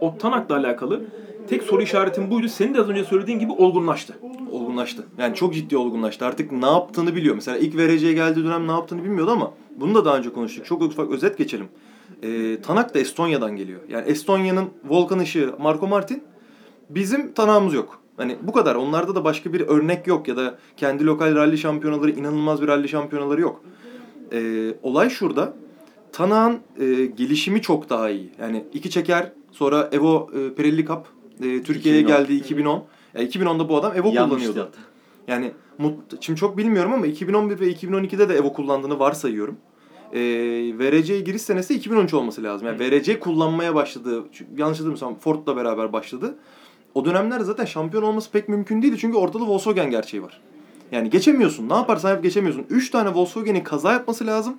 Ottanak'la alakalı tek soru işaretim buydu. Senin de az önce söylediğin gibi olgunlaştı. olgunlaştı. Yani çok ciddi olgunlaştı. Artık ne yaptığını biliyor. Mesela ilk VRC'ye geldiği dönem ne yaptığını bilmiyordu ama bunu da daha önce konuştuk. Çok ufak özet geçelim. Ee, Tanak da Estonya'dan geliyor. Yani Estonya'nın Volkan Işığı, Marco Martin bizim tanağımız yok. Hani bu kadar. Onlarda da başka bir örnek yok ya da kendi lokal rally şampiyonaları, inanılmaz bir rally şampiyonaları yok. Ee, olay şurada. Tanağın e, gelişimi çok daha iyi. Yani iki çeker sonra Evo e, Pirelli Cup e, Türkiye'ye 2010. geldi 2010. Yani 2010'da bu adam Evo kullanıyordu. hatta. Yani mut, şimdi çok bilmiyorum ama 2011 ve 2012'de de Evo kullandığını varsayıyorum. Ee, VRC'ye giriş senesi 2013 olması lazım. Yani VRC kullanmaya başladı. Yanlış hatırlamıyorsam Ford'la beraber başladı. O dönemlerde zaten şampiyon olması pek mümkün değildi. Çünkü ortada Volkswagen gerçeği var. Yani geçemiyorsun. Ne yaparsan yap geçemiyorsun. 3 tane Volkswagen'in kaza yapması lazım.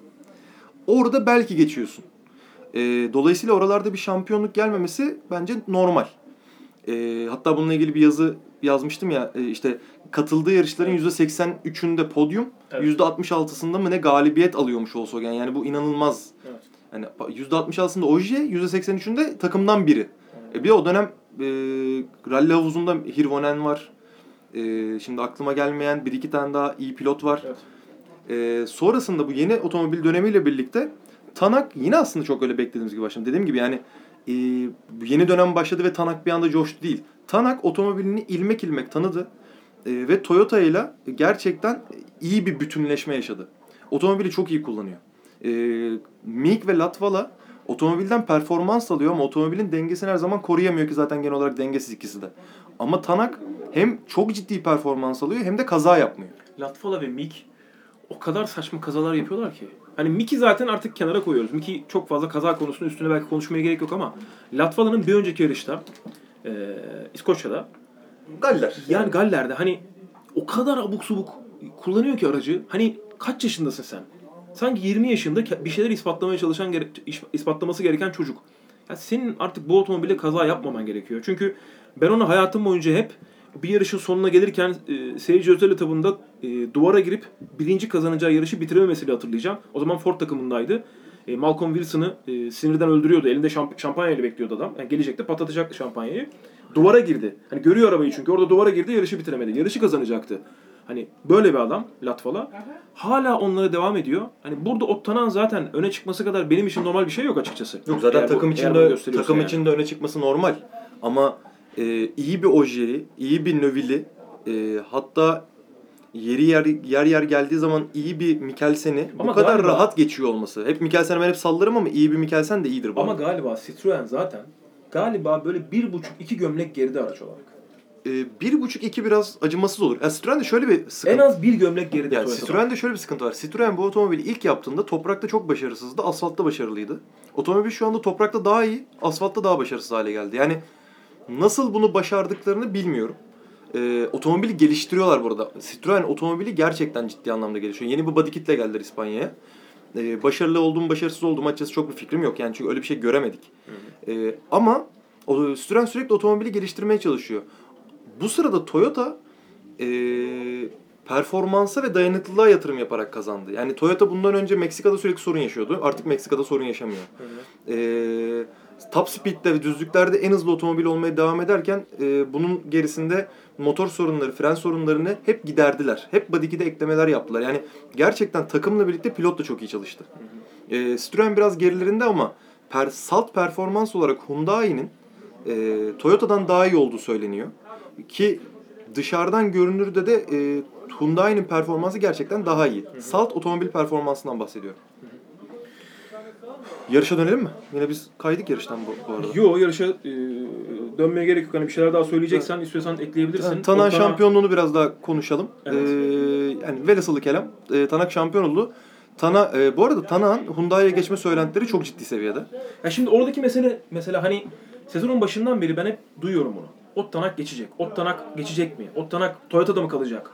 Orada belki geçiyorsun. Ee, dolayısıyla oralarda bir şampiyonluk gelmemesi bence normal. Ee, hatta bununla ilgili bir yazı yazmıştım ya e, işte katıldığı yarışların %83'ünde podyum, Evet. %66'sında mı ne galibiyet alıyormuş Volkswagen. Yani bu inanılmaz. Evet. Yani %66'sında Ogier, %83'ünde takımdan biri. E bir de o dönem e, rally havuzunda Hirvonen var. E, şimdi aklıma gelmeyen bir iki tane daha iyi pilot var. Evet. Ee, sonrasında bu yeni otomobil dönemiyle birlikte Tanak yine aslında çok öyle beklediğimiz gibi başladı. Dediğim gibi yani e, yeni dönem başladı ve Tanak bir anda coştu değil. Tanak otomobilini ilmek ilmek tanıdı E, ve Toyota ile gerçekten iyi bir bütünleşme yaşadı. Otomobili çok iyi kullanıyor. E, Mick ve Latvala otomobilden performans alıyor ama otomobilin dengesini her zaman koruyamıyor ki zaten genel olarak dengesiz ikisi de. Ama Tanak hem çok ciddi performans alıyor hem de kaza yapmıyor. Latvala ve Mick o kadar saçma kazalar yapıyorlar ki. Hani Mick'i zaten artık kenara koyuyoruz. Mick'i çok fazla kaza konusunda üstüne belki konuşmaya gerek yok ama Latvala'nın bir önceki yarışta e, İskoçya'da Galler. yani Galler'de hani o kadar abuk subuk kullanıyor ki aracı. Hani kaç yaşındasın sen? Sanki 20 yaşında bir şeyler ispatlamaya çalışan ispatlaması gereken çocuk. Ya senin artık bu otomobile kaza yapmaman gerekiyor. Çünkü ben onu hayatım boyunca hep bir yarışın sonuna gelirken e, seyirci özel etabında e, duvara girip birinci kazanacağı yarışı bitirememesiyle hatırlayacağım. O zaman Ford takımındaydı. E, Malcolm Wilson'ı e, sinirden öldürüyordu. Elinde şamp- şampanyayla bekliyordu adam. Yani gelecekti patlatacaktı şampanyayı. Duvara girdi. Hani görüyor arabayı çünkü orada duvara girdi yarışı bitiremedi. Yarışı kazanacaktı. Hani böyle bir adam Latvala. Hala onlara devam ediyor. Hani burada Ottanan zaten öne çıkması kadar benim için normal bir şey yok açıkçası. Yok zaten Eğer bu- takım bunu içinde takım yani. içinde öne çıkması normal. Ama e, iyi bir Ogieri, iyi bir Növili, e, hatta yeri yer yer yer geldiği zaman iyi bir Mikkelsen'i bu Ama kadar galiba- rahat geçiyor olması. Hep Mikkelsen'i ben hep sallarım ama iyi bir Mikkelsen de iyidir bu. Ama arada. galiba Citroen zaten galiba böyle bir buçuk iki gömlek geride araç olarak. E, bir buçuk iki biraz acımasız olur. Ya Citroen'de şöyle bir sıkıntı. En az bir gömlek geride Yani. Citroen'de şöyle bir sıkıntı var. Citroen bu otomobili ilk yaptığında toprakta çok başarısızdı, asfaltta başarılıydı. Otomobil şu anda toprakta daha iyi, asfaltta daha başarısız hale geldi. Yani nasıl bunu başardıklarını bilmiyorum. Ee, otomobili geliştiriyorlar burada. Citroen otomobili gerçekten ciddi anlamda gelişiyor. Yeni bir body kitle geldiler İspanya'ya. Ee, başarılı oldum, başarısız oldum açıkçası çok bir fikrim yok. Yani çünkü öyle bir şey göremedik. Ee, ama o, Citroen sürekli otomobili geliştirmeye çalışıyor. Bu sırada Toyota e, performansa ve dayanıklılığa yatırım yaparak kazandı. Yani Toyota bundan önce Meksika'da sürekli sorun yaşıyordu. Artık Meksika'da sorun yaşamıyor. E, top speed'de ve düzlüklerde en hızlı otomobil olmaya devam ederken e, bunun gerisinde motor sorunları, fren sorunlarını hep giderdiler. Hep body kit'e eklemeler yaptılar. Yani gerçekten takımla birlikte pilot da çok iyi çalıştı. E, Citroen biraz gerilerinde ama per, salt performans olarak Hyundai'nin e, Toyota'dan daha iyi olduğu söyleniyor. Ki dışarıdan görünürde de e, Hyundai'nin performansı gerçekten daha iyi. Salt otomobil performansından bahsediyorum. Yarışa dönelim mi? Yine biz kaydık yarıştan bu, bu arada. Yo yarışa e, dönmeye gerek yok. Hani bir şeyler daha söyleyeceksen istiyorsan ekleyebilirsin. Yani Tanak şampiyonluğunu biraz daha konuşalım. Evet. Ee, yani velhasılı kelam. E, Tanak şampiyon oldu. Tana, e, bu arada Tanak'ın Hyundai'ye geçme söylentileri çok ciddi seviyede. Ya şimdi oradaki mesele mesela hani sezonun başından beri ben hep duyuyorum bunu. Ottanak geçecek. Ottanak geçecek mi? Ottanak Toyota'da mı kalacak?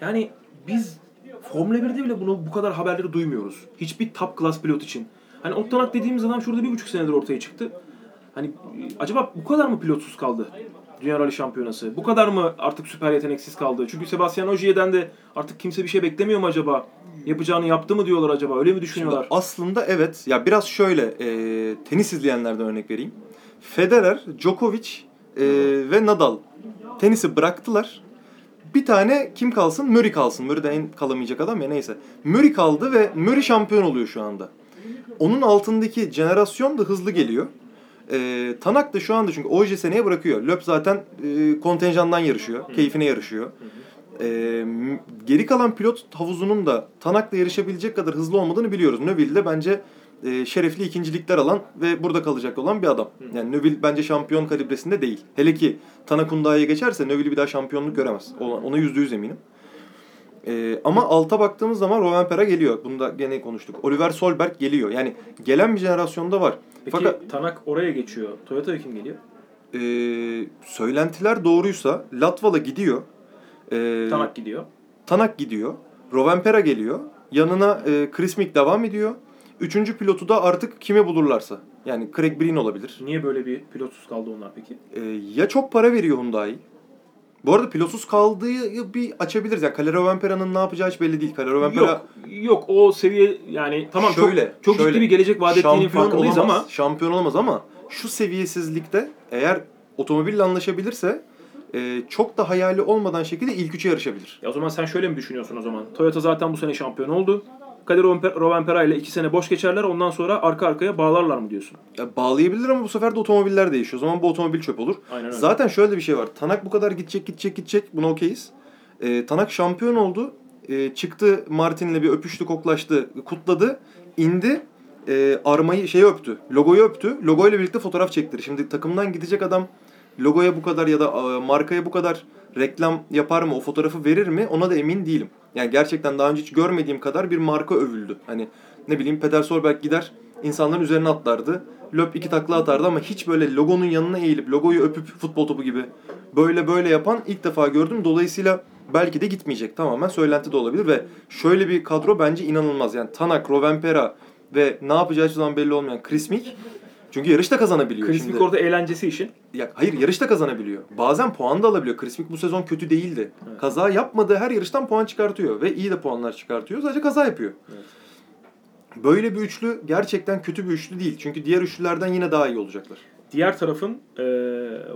Yani biz Formula 1'de bile bunu bu kadar haberleri duymuyoruz. Hiçbir top class pilot için. Hani Ottanak dediğimiz adam şurada bir buçuk senedir ortaya çıktı. Hani acaba bu kadar mı pilotsuz kaldı? Dünya Rally Şampiyonası. Bu kadar mı artık süper yeteneksiz kaldı? Çünkü Sebastian Ogier'den de artık kimse bir şey beklemiyor mu acaba? Yapacağını yaptı mı diyorlar acaba? Öyle mi Şimdi düşünüyorlar? aslında evet. Ya biraz şöyle e, tenis izleyenlerden örnek vereyim. Federer, Djokovic e, ve Nadal tenisi bıraktılar. Bir tane kim kalsın? Murray kalsın. Murray de en kalamayacak adam ya neyse. Murray kaldı ve Murray şampiyon oluyor şu anda. Onun altındaki jenerasyon da hızlı geliyor. E, Tanak da şu anda çünkü Oje seneye bırakıyor. Löp zaten e, kontenjandan yarışıyor. Keyfine yarışıyor. E, geri kalan pilot havuzunun da Tanak'la yarışabilecek kadar hızlı olmadığını biliyoruz. Neville de bence e, şerefli ikincilikler alan ve burada kalacak olan bir adam. Yani Neville bence şampiyon kalibresinde değil. Hele ki Tanak Hyundai'ye geçerse Neville bir daha şampiyonluk göremez. Ona yüzde yüz eminim. E, ama alta baktığımız zaman Rovanpera geliyor. Bunu da gene konuştuk. Oliver Solberg geliyor. Yani gelen bir jenerasyonda var. Peki Fakat Tanak oraya geçiyor. Toyota kim geliyor? e, söylentiler doğruysa Latvala gidiyor. E, Tanak gidiyor. Tanak gidiyor. Rovanpera geliyor. Yanına e, Chris Mick devam ediyor. Üçüncü pilotu da artık kime bulurlarsa. Yani Craig Breen olabilir. Niye böyle bir pilotsuz kaldı onlar peki? E, ya çok para veriyor Hyundai. Bu arada pilotsuz kaldığı bir açabiliriz. Yani Kalle Rovanpera'nın ne yapacağı hiç belli değil. Kalle Rovanpera Yok, yok o seviye yani tamam Şöyle, çok çok şöyle. ciddi bir gelecek vaat ettiğinin farkındayız olamaz. ama Şampiyon olamaz ama şu seviyesizlikte eğer otomobille anlaşabilirse e, çok da hayali olmadan şekilde ilk üçe yarışabilir. Ya o zaman sen şöyle mi düşünüyorsun o zaman? Toyota zaten bu sene şampiyon oldu. Kadir Rovanpera ile iki sene boş geçerler ondan sonra arka arkaya bağlarlar mı diyorsun? Ya bağlayabilir ama bu sefer de otomobiller değişiyor. O zaman bu otomobil çöp olur. Aynen öyle. Zaten şöyle bir şey var. Tanak bu kadar gidecek gidecek gidecek. Buna okeyiz. Ee, Tanak şampiyon oldu. Ee, çıktı Martin'le bir öpüştü koklaştı kutladı. indi e, armayı şeyi öptü. Logoyu öptü. Logoyla birlikte fotoğraf çektirdi. Şimdi takımdan gidecek adam logoya bu kadar ya da e, markaya bu kadar reklam yapar mı? O fotoğrafı verir mi? Ona da emin değilim. Yani gerçekten daha önce hiç görmediğim kadar bir marka övüldü. Hani ne bileyim Peter Solberg gider insanların üzerine atlardı. Löp iki takla atardı ama hiç böyle logonun yanına eğilip logoyu öpüp futbol topu gibi böyle böyle yapan ilk defa gördüm. Dolayısıyla belki de gitmeyecek. Tamamen söylenti de olabilir ve şöyle bir kadro bence inanılmaz. Yani Tanak, Rovanpera ve ne yapacağı hiçbir zaman belli olmayan Chris Mick çünkü yarışta kazanabiliyor. Chris. Mick orada eğlencesi işin. Ya, hayır yarışta kazanabiliyor. Bazen puan da alabiliyor. Chris Mick bu sezon kötü değildi. Evet. Kaza yapmadığı her yarıştan puan çıkartıyor. Ve iyi de puanlar çıkartıyor. Sadece kaza yapıyor. Evet. Böyle bir üçlü gerçekten kötü bir üçlü değil. Çünkü diğer üçlülerden yine daha iyi olacaklar. Diğer tarafın e,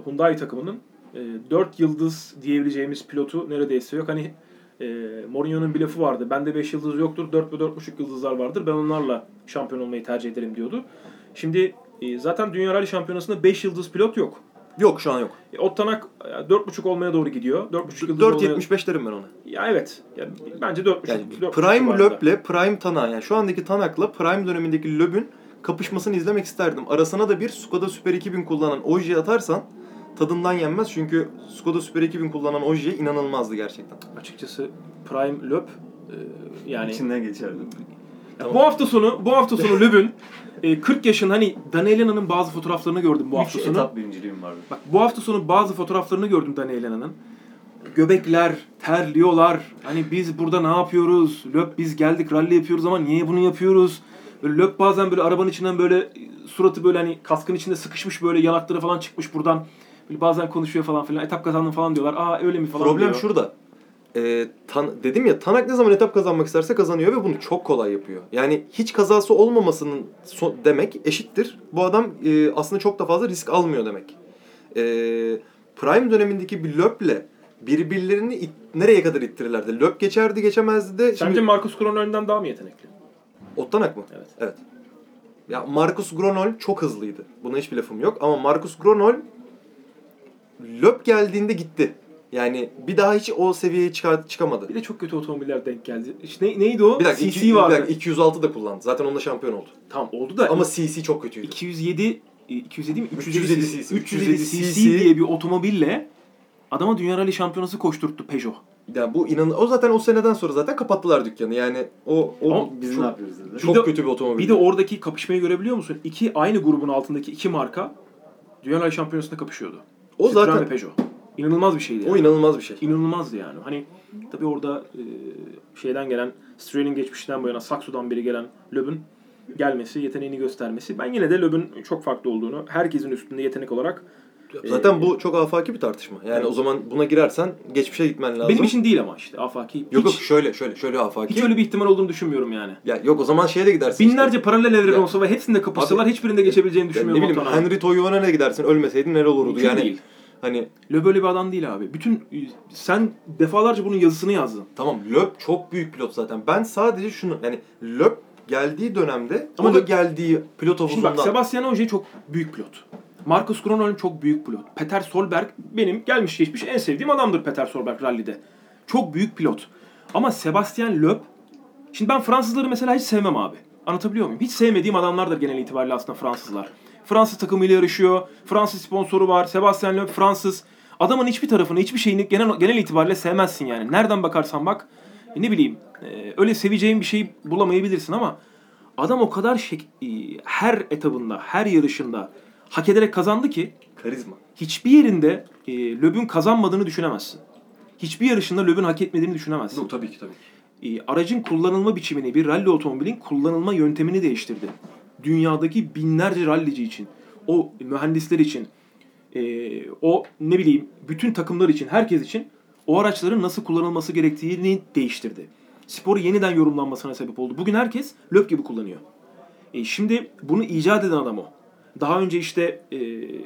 Hyundai takımının e, 4 yıldız diyebileceğimiz pilotu neredeyse yok. Hani e, Mourinho'nun bir lafı vardı. Bende 5 yıldız yoktur, 4 ve 4,5 yıldızlar vardır. Ben onlarla şampiyon olmayı tercih ederim diyordu. Şimdi e, zaten Dünya Rally Şampiyonası'nda 5 yıldız pilot yok. Yok şu an yok. E, Ottanak e, 4,5 olmaya doğru gidiyor. 4,5 yıldız olmaya... 4.75 derim ben ona. Ya evet. Ya, bence 4,5 Yani 4,5 Prime. Löp'le Prime Tanak yani şu andaki Tanak'la Prime dönemindeki Löp'ün kapışmasını izlemek isterdim. Arasına da bir Skoda Super 2000 kullanan Oji atarsan tadından yenmez. Çünkü Skoda Super 2000 kullanan Oji inanılmazdı gerçekten. Açıkçası Prime Löp e, yani İçinden geçerdi. Bu hafta sonu bu hafta sonu Löb'ün e, 40 yaşın hani Danielena'nın bazı fotoğraflarını gördüm bu hafta Üç sonu. etap birinciliğim vardı. Bak bu hafta sonu bazı fotoğraflarını gördüm Danielena'nın. Göbekler, terliyorlar. Hani biz burada ne yapıyoruz? Löp biz geldik rally yapıyoruz ama niye bunu yapıyoruz? Böyle Löp bazen böyle arabanın içinden böyle e, suratı böyle hani kaskın içinde sıkışmış böyle yanakları falan çıkmış buradan. Böyle bazen konuşuyor falan filan. Etap kazandım falan diyorlar. Aa öyle mi falan Problem diyor. şurada. Ee, tan- dedim ya Tanak ne zaman etap kazanmak isterse kazanıyor ve bunu çok kolay yapıyor. Yani hiç kazası olmamasının so- demek eşittir. Bu adam e, aslında çok da fazla risk almıyor demek. Ee, Prime dönemindeki bir Löp'le birbirlerini it- nereye kadar ittirirlerdi? Löp geçerdi geçemezdi de. Sence Marcus Kroen'den daha mı yetenekli? Ottanak mı? Evet. Evet. Ya Marcus Gronol çok hızlıydı. Buna hiçbir lafım yok ama Marcus Gronol Löp geldiğinde gitti. Yani bir daha hiç o seviyeye çıkar, çıkamadı. Bir de çok kötü otomobiller denk geldi. İşte ne, neydi o? Bir dakika, CC iki, bir vardı. dakika 206 da kullandı. Zaten onunla şampiyon oldu. Tamam oldu da Ama CC çok kötüydü. 207 e, 207 mi? 307 307 cc. 307 cc diye bir otomobille adama Dünya Rally Şampiyonası koşturttu Peugeot. Yani bu inan o zaten o seneden sonra zaten kapattılar dükkanı. Yani o o Ama Biz çok, ne yapıyoruz dediler. çok Bir de- kötü bir otomobil. Bir de oradaki kapışmayı görebiliyor musun? İki aynı grubun altındaki iki marka Dünya Rally Şampiyonası'nda kapışıyordu. o Citroen zaten ve Peugeot. İnanılmaz bir şeydi. o Yani. inanılmaz bir şey. İnanılmazdı yani. Hani tabii orada e, şeyden gelen Citroen'in geçmişinden bu yana Saxo'dan beri gelen Loeb'ün gelmesi, yeteneğini göstermesi. Ben yine de Loeb'ün çok farklı olduğunu, herkesin üstünde yetenek olarak Zaten bu çok afaki bir tartışma. Yani Evet. o zaman buna girersen geçmişe gitmen lazım. Benim için değil ama işte afaki. Yok hiç, yok şöyle şöyle şöyle afaki. hiç öyle bir ihtimal olduğunu düşünmüyorum yani. Ya yok o zaman şeye de gidersin. Binlerce işte. paralel evren olsa ve hepsinde kapışsalar hiçbirinde geçebileceğini Ya ne düşünmüyorum. bileyim. Henry Toyon'a ne gidersin ölmeseydin neler olurdu Mümkün yani. değil. Hani Löb böyle bir adam değil abi. Bütün sen defalarca bunun yazısını yazdın. tamam Löb çok büyük pilot zaten. Ben sadece şunu yani Löb geldiği dönemde Ama o da geldiği pilot Şimdi havuzundan. bak Sebastian Ogier çok büyük pilot. Marcus Kroenholm çok büyük pilot. Peter Solberg benim gelmiş geçmiş en sevdiğim adamdır Peter Solberg rallide. Çok büyük pilot. Ama Sebastian Loeb Şimdi ben Fransızları mesela hiç sevmem abi. Anlatabiliyor muyum? Hiç sevmediğim adamlardır genel itibariyle aslında Fransızlar. Fransız takımıyla yarışıyor. Fransız sponsoru var. Sebastian Loeb Fransız. Adamın hiçbir tarafını, hiçbir şeyini genel, genel itibariyle sevmezsin yani. Nereden bakarsan bak. e, ne bileyim. e, öyle seveceğin bir şey bulamayabilirsin ama adam o kadar e, her etabında, her yarışında hak ederek kazandı ki Karizma. hiçbir yerinde e, Löb'ün kazanmadığını düşünemezsin. Hiçbir yarışında Löb'ün hak etmediğini düşünemezsin Yok tabii ki tabii. ki. e, aracın kullanılma biçimini, bir ralli otomobilin kullanılma yöntemini değiştirdi. Dünyadaki binlerce rallici için, o mühendisler için, e, o ne bileyim bütün takımlar için, herkes için o araçların nasıl kullanılması gerektiğini değiştirdi. Sporu yeniden yorumlanmasına sebep oldu. Bugün herkes löp gibi kullanıyor. E, şimdi bunu icat eden adam o. Daha önce işte e,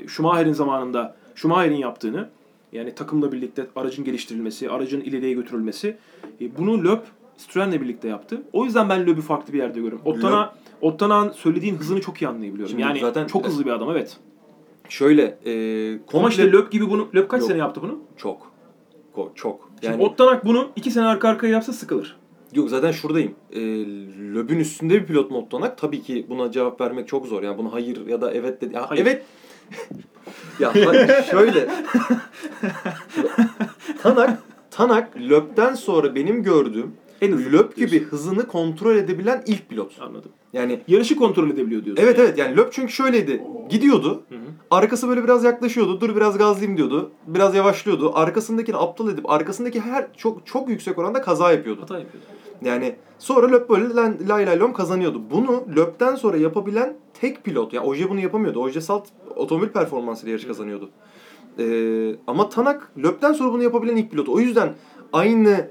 Schumacher'in zamanında Schumacher'in yaptığını yani takımla birlikte aracın geliştirilmesi, aracın ileriye götürülmesi e, bunu Löb Citroen'le birlikte yaptı. O yüzden ben Löb'ü farklı bir yerde görüyorum. Ottana Ottana'nın söylediğin hızını çok iyi anlayabiliyorum. Şimdi yani zaten- çok hızlı bir adam evet. Şöyle e, Ama komple işte Löb gibi bunu Löb kaç Yok. sene yaptı bunu? çok. Ko- çok. Şimdi Yani Ottanak bunu iki sene arka arkaya yapsa sıkılır. yok zaten şuradayım. E, Löb'ün üstünde bir pilot mu Ottanak? Tabii ki buna cevap vermek çok zor. Yani buna hayır ya da evet dedi. Ya, Hayır. Evet. ya şöyle. Tanak Tanak Löb'den sonra benim gördüğüm En hızlı Löb gibi diyorsun. hızını kontrol edebilen ilk pilot. Anladım. Yani Yarışı kontrol edebiliyor diyorsun. Evet evet yani Löb çünkü şöyleydi. Gidiyordu. Hı hı. Arkası böyle biraz yaklaşıyordu. Dur biraz gazlayayım diyordu. Biraz yavaşlıyordu. Arkasındakini aptal edip arkasındaki her çok çok yüksek oranda kaza yapıyordu. Hata yapıyordu. Yani sonra Löb böyle lay lay lom kazanıyordu. Bunu Löb'den sonra yapabilen tek pilot. Yani Oje bunu yapamıyordu. Oje salt otomobil performansıyla yarış kazanıyordu. Ee, ama Tanak Löb'den sonra bunu yapabilen ilk pilot. O yüzden aynı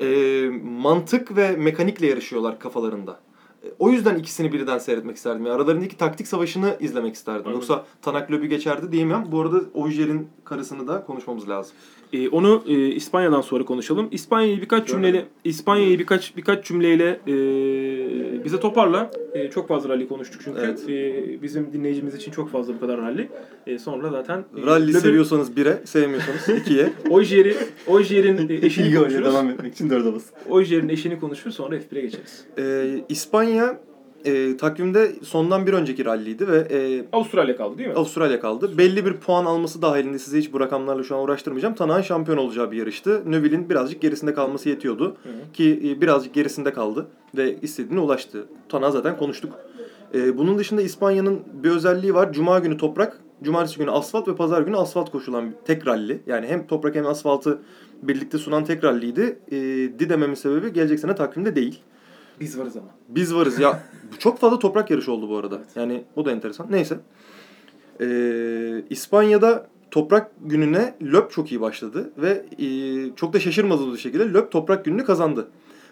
e, mantık ve mekanikle yarışıyorlar kafalarında. E, O yüzden ikisini birden seyretmek isterdim. Yani aralarındaki taktik savaşını izlemek isterdim. Anladım. Yoksa Tanak Löb'ü geçerdi diyemem. Bu arada Ojer'in karısını da konuşmamız lazım. Ee, onu e, İspanya'dan sonra konuşalım. İspanya'yı birkaç cümleyle İspanya'yı birkaç birkaç cümleyle e, bize toparla. E, çok fazla rally konuştuk çünkü. Evet. E, bizim dinleyicimiz için çok fazla bu kadar rally. E, sonra zaten e, Rally Löb'ün- seviyorsanız 1'e, sevmiyorsanız 2'ye. Oyjer'i Oyjer'in e, eşini konuşuruz. devam etmek için dörde bas. Oyjer'in eşini konuşuruz sonra F1'e geçeriz. Ee, İspanya e, takvimde sondan bir önceki ralliydi ve e, Avustralya kaldı değil mi? Avustralya kaldı. Belli bir puan alması dahilinde size hiç bu rakamlarla şu an uğraştırmayacağım. Tanak'ın şampiyon olacağı bir yarıştı. Növille'in birazcık gerisinde kalması yetiyordu. Hı hı. Ki e, birazcık gerisinde kaldı ve istediğine ulaştı. Tanak'a zaten konuştuk. E, bunun dışında İspanya'nın bir özelliği var. Cuma günü toprak, cumartesi günü asfalt ve pazar günü asfalt koşulan tek ralli. Yani hem toprak hem asfaltı birlikte sunan tek ralliydi. E, di dememin sebebi gelecek sene takvimde değil. Biz varız ama. Biz varız ya. Bu çok fazla toprak yarışı oldu bu arada. Yani o da enteresan. Neyse. Ee, İspanya'da toprak gününe Löb çok iyi başladı ve e, çok da şaşırmadığımız bir şekilde Löb toprak gününü kazandı.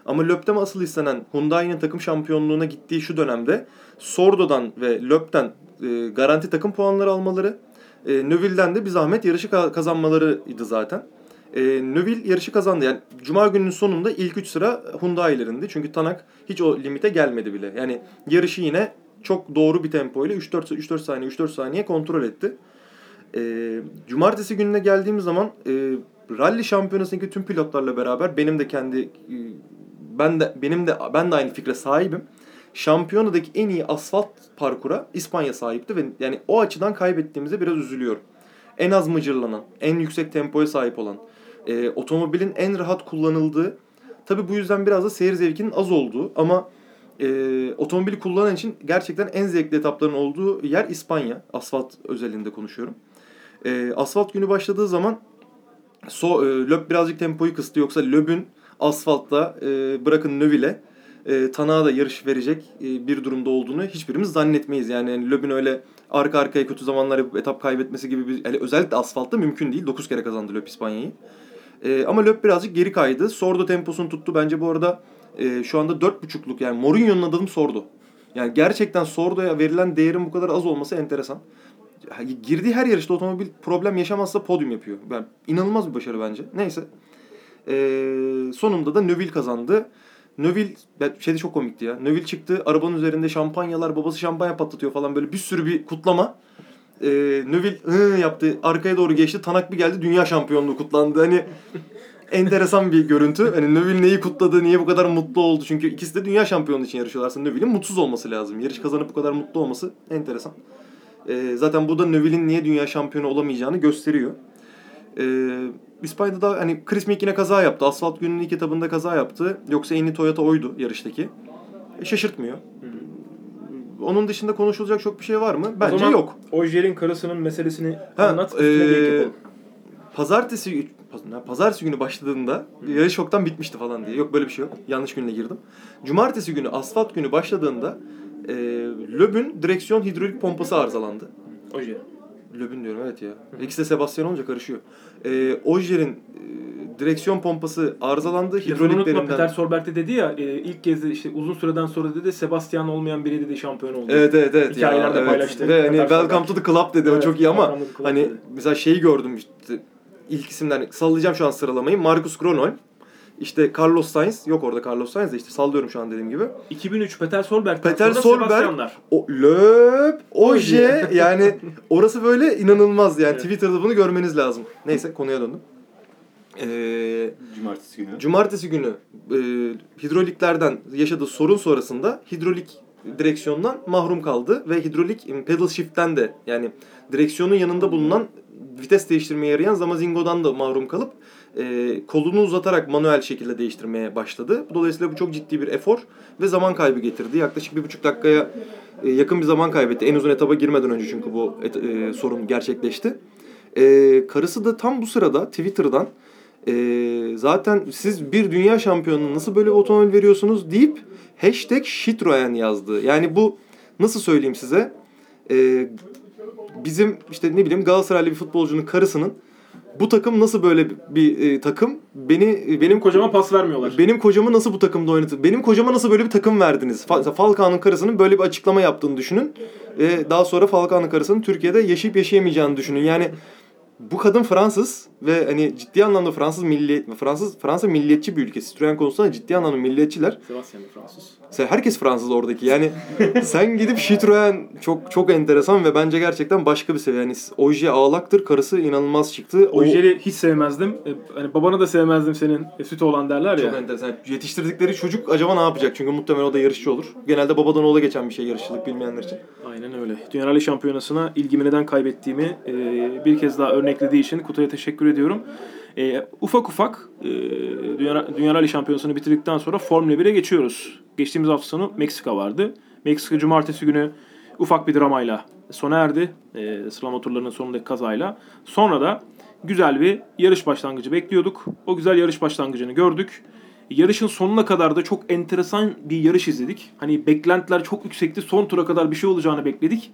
Ama Löb'de asıl istenen Hyundai'nin takım şampiyonluğuna gittiği şu dönemde Sordo'dan ve Löb'den e, garanti takım puanları almaları, e, Neuville'den de bir zahmet yarışı ka- kazanmalarıydı zaten. E, Neuville yarışı kazandı. Yani Cuma gününün sonunda ilk 3 sıra Hyundai'lerindi. Çünkü Tanak hiç o limite gelmedi bile. Yani yarışı yine çok doğru bir tempo ile 3-4 3-4 saniye 3-4 saniye kontrol etti. E, cumartesi gününe geldiğimiz zaman e, rally şampiyonasındaki tüm pilotlarla beraber benim de kendi e, ben de benim de ben de aynı fikre sahibim. Şampiyonadaki en iyi asfalt parkura İspanya sahipti ve yani o açıdan kaybettiğimize biraz üzülüyorum. En az mıcırlanan, en yüksek tempoya sahip olan, e, otomobilin en rahat kullanıldığı, tabi bu yüzden biraz da seyir zevkinin az olduğu ama e, otomobili kullanan için gerçekten en zevkli etapların olduğu yer İspanya. Asfalt özelinde konuşuyorum. E, asfalt günü başladığı zaman so, e, Löb birazcık tempoyu kıstı. Yoksa Löb'ün asfaltta e, bırakın Növille e, Tanak'a da yarış verecek e, bir durumda olduğunu hiçbirimiz zannetmeyiz. Yani, Löb'ün öyle arka arkaya kötü zamanlar yapıp etap kaybetmesi gibi bir yani özellikle asfaltta mümkün değil. 9 kere kazandı Löb İspanya'yı. E, ama Löb birazcık geri kaydı. Sordo temposunu tuttu. Bence bu arada e, şu anda 4.5'luk yani Mourinho'nun adını Sordo. Yani gerçekten Sordo'ya verilen değerin bu kadar az olması enteresan. Girdiği her yarışta otomobil problem yaşamazsa podyum yapıyor. Yani inanılmaz bir başarı bence. Neyse. Ee, sonunda da Neuville kazandı. Neuville şeyde çok komikti ya. Neuville çıktı arabanın üzerinde şampanyalar babası şampanya patlatıyor falan böyle bir sürü bir kutlama. Ee, Neuville hı yaptı arkaya doğru geçti Tanak bir geldi dünya şampiyonluğu kutlandı. Hani enteresan bir görüntü. Hani Neuville neyi kutladı, niye bu kadar mutlu oldu? Çünkü ikisi de dünya şampiyonu için yarışıyorlarsa Neuville'in mutsuz olması lazım. Yarış kazanıp bu kadar mutlu olması enteresan. Ee, zaten bu da Neuville'in niye dünya şampiyonu olamayacağını gösteriyor. Ee, İspanya'da da hani Chris yine kaza yaptı. Asfalt gününün ilk etabında kaza yaptı. Yoksa en iyi Toyota oydu yarıştaki. E, şaşırtmıyor. Onun dışında konuşulacak çok bir şey var mı? Bence o zaman yok. Ojer'in karısının meselesini Ha, anlat. ee, ek yapalım. Pazartesi paz- pazartesi günü başladığında yarış çoktan bitmişti falan diye. Yok böyle bir şey yok. Yanlış günle girdim. Cumartesi günü asfalt günü başladığında e, Löb'ün direksiyon hidrolik pompası arızalandı. Ojer. Löb'ün diyorum evet ya. İkisi de Sebastian olunca karışıyor. E, Ojer'in e, direksiyon pompası arızalandı. Hidroliklerinden... Peter Solberg de dedi ya e, ilk kez de işte uzun süreden sonra dedi Sebastian olmayan biri dedi şampiyon oldu. Evet evet evet. Hikayelerde ya, evet. paylaştı. Ve hani welcome to the club dedi. o Evet, çok iyi ama hani dedi. mesela şeyi gördüm işte ilk isimler sallayacağım şu an sıralamayı. Marcus Gronholm, işte Carlos Sainz yok orada Carlos Sainz de işte sallıyorum şu an dediğim gibi. 2003 Peter Solberg. Peter Solberg, o Löp, Oje yani orası böyle inanılmaz yani Twitter'da bunu görmeniz lazım. Neyse konuya döndüm. Ee, Cumartesi günü. Cumartesi günü e, hidroliklerden yaşadığı sorun sonrasında hidrolik direksiyondan mahrum kaldı ve hidrolik e, pedal shift'ten de yani direksiyonun yanında bulunan vites değiştirmeye yarayan zamazingo'dan da mahrum kalıp e, kolunu uzatarak manuel şekilde değiştirmeye başladı. Dolayısıyla bu çok ciddi bir efor ve zaman kaybı getirdi. Yaklaşık bir buçuk dakikaya e, yakın bir zaman kaybetti. En uzun etaba girmeden önce çünkü bu et- e, sorun gerçekleşti. E, karısı da tam bu sırada Twitter'dan e, zaten siz bir dünya şampiyonuna nasıl böyle otomobil veriyorsunuz deyip hashtag Citroen yazdı. Yani bu nasıl söyleyeyim size E, bizim işte ne bileyim Galatasaraylı bir futbolcunun karısının bu takım nasıl böyle bir e, takım beni benim Benim kocama pas vermiyorlar. benim kocamı nasıl bu takımda oynatır? Benim kocama nasıl böyle bir takım verdiniz? Fa- Falcao'nun karısının böyle bir açıklama yaptığını düşünün. Ve daha sonra Falcao'nun karısının Türkiye'de yaşayıp yaşayamayacağını düşünün. Yani bu kadın Fransız ve hani ciddi anlamda Fransız milli Fransız Fransa milliyetçi bir ülke. Citroen konusunda ciddi anlamda milliyetçiler. Sebastian Fransız. Sen- Herkes Fransız oradaki. Yani sen gidip Citroen çok çok enteresan ve bence gerçekten başka bir seviye. Yani Oje ağlaktır, karısı inanılmaz çıktı. O- Ojer'i hiç sevmezdim. E, Hani babana da sevmezdim senin e, sütü olan derler ya. Çok enteresan. Yetiştirdikleri çocuk acaba ne yapacak? Çünkü muhtemelen o da yarışçı olur. Genelde babadan oğula geçen bir şey yarışçılık bilmeyenler için. Aynen öyle. Dünya Rally Şampiyonası'na ilgimi neden kaybettiğimi e, bir kez daha örneklediği için Kutay'a teşekkür ediyorum. E, ufak ufak e, Dünya, Dünya Rally Şampiyonası'nı bitirdikten sonra Formula 1'e geçiyoruz. Geçtiğimiz hafta sonu Meksika vardı. Meksika cumartesi günü ufak bir dramayla sona erdi. E, sıralama turlarının sonundaki kazayla. Sonra da güzel bir yarış başlangıcı bekliyorduk. O güzel yarış başlangıcını gördük. Yarışın sonuna kadar da çok enteresan bir yarış izledik. Hani beklentiler çok yüksekti. Son tura kadar bir şey olacağını bekledik.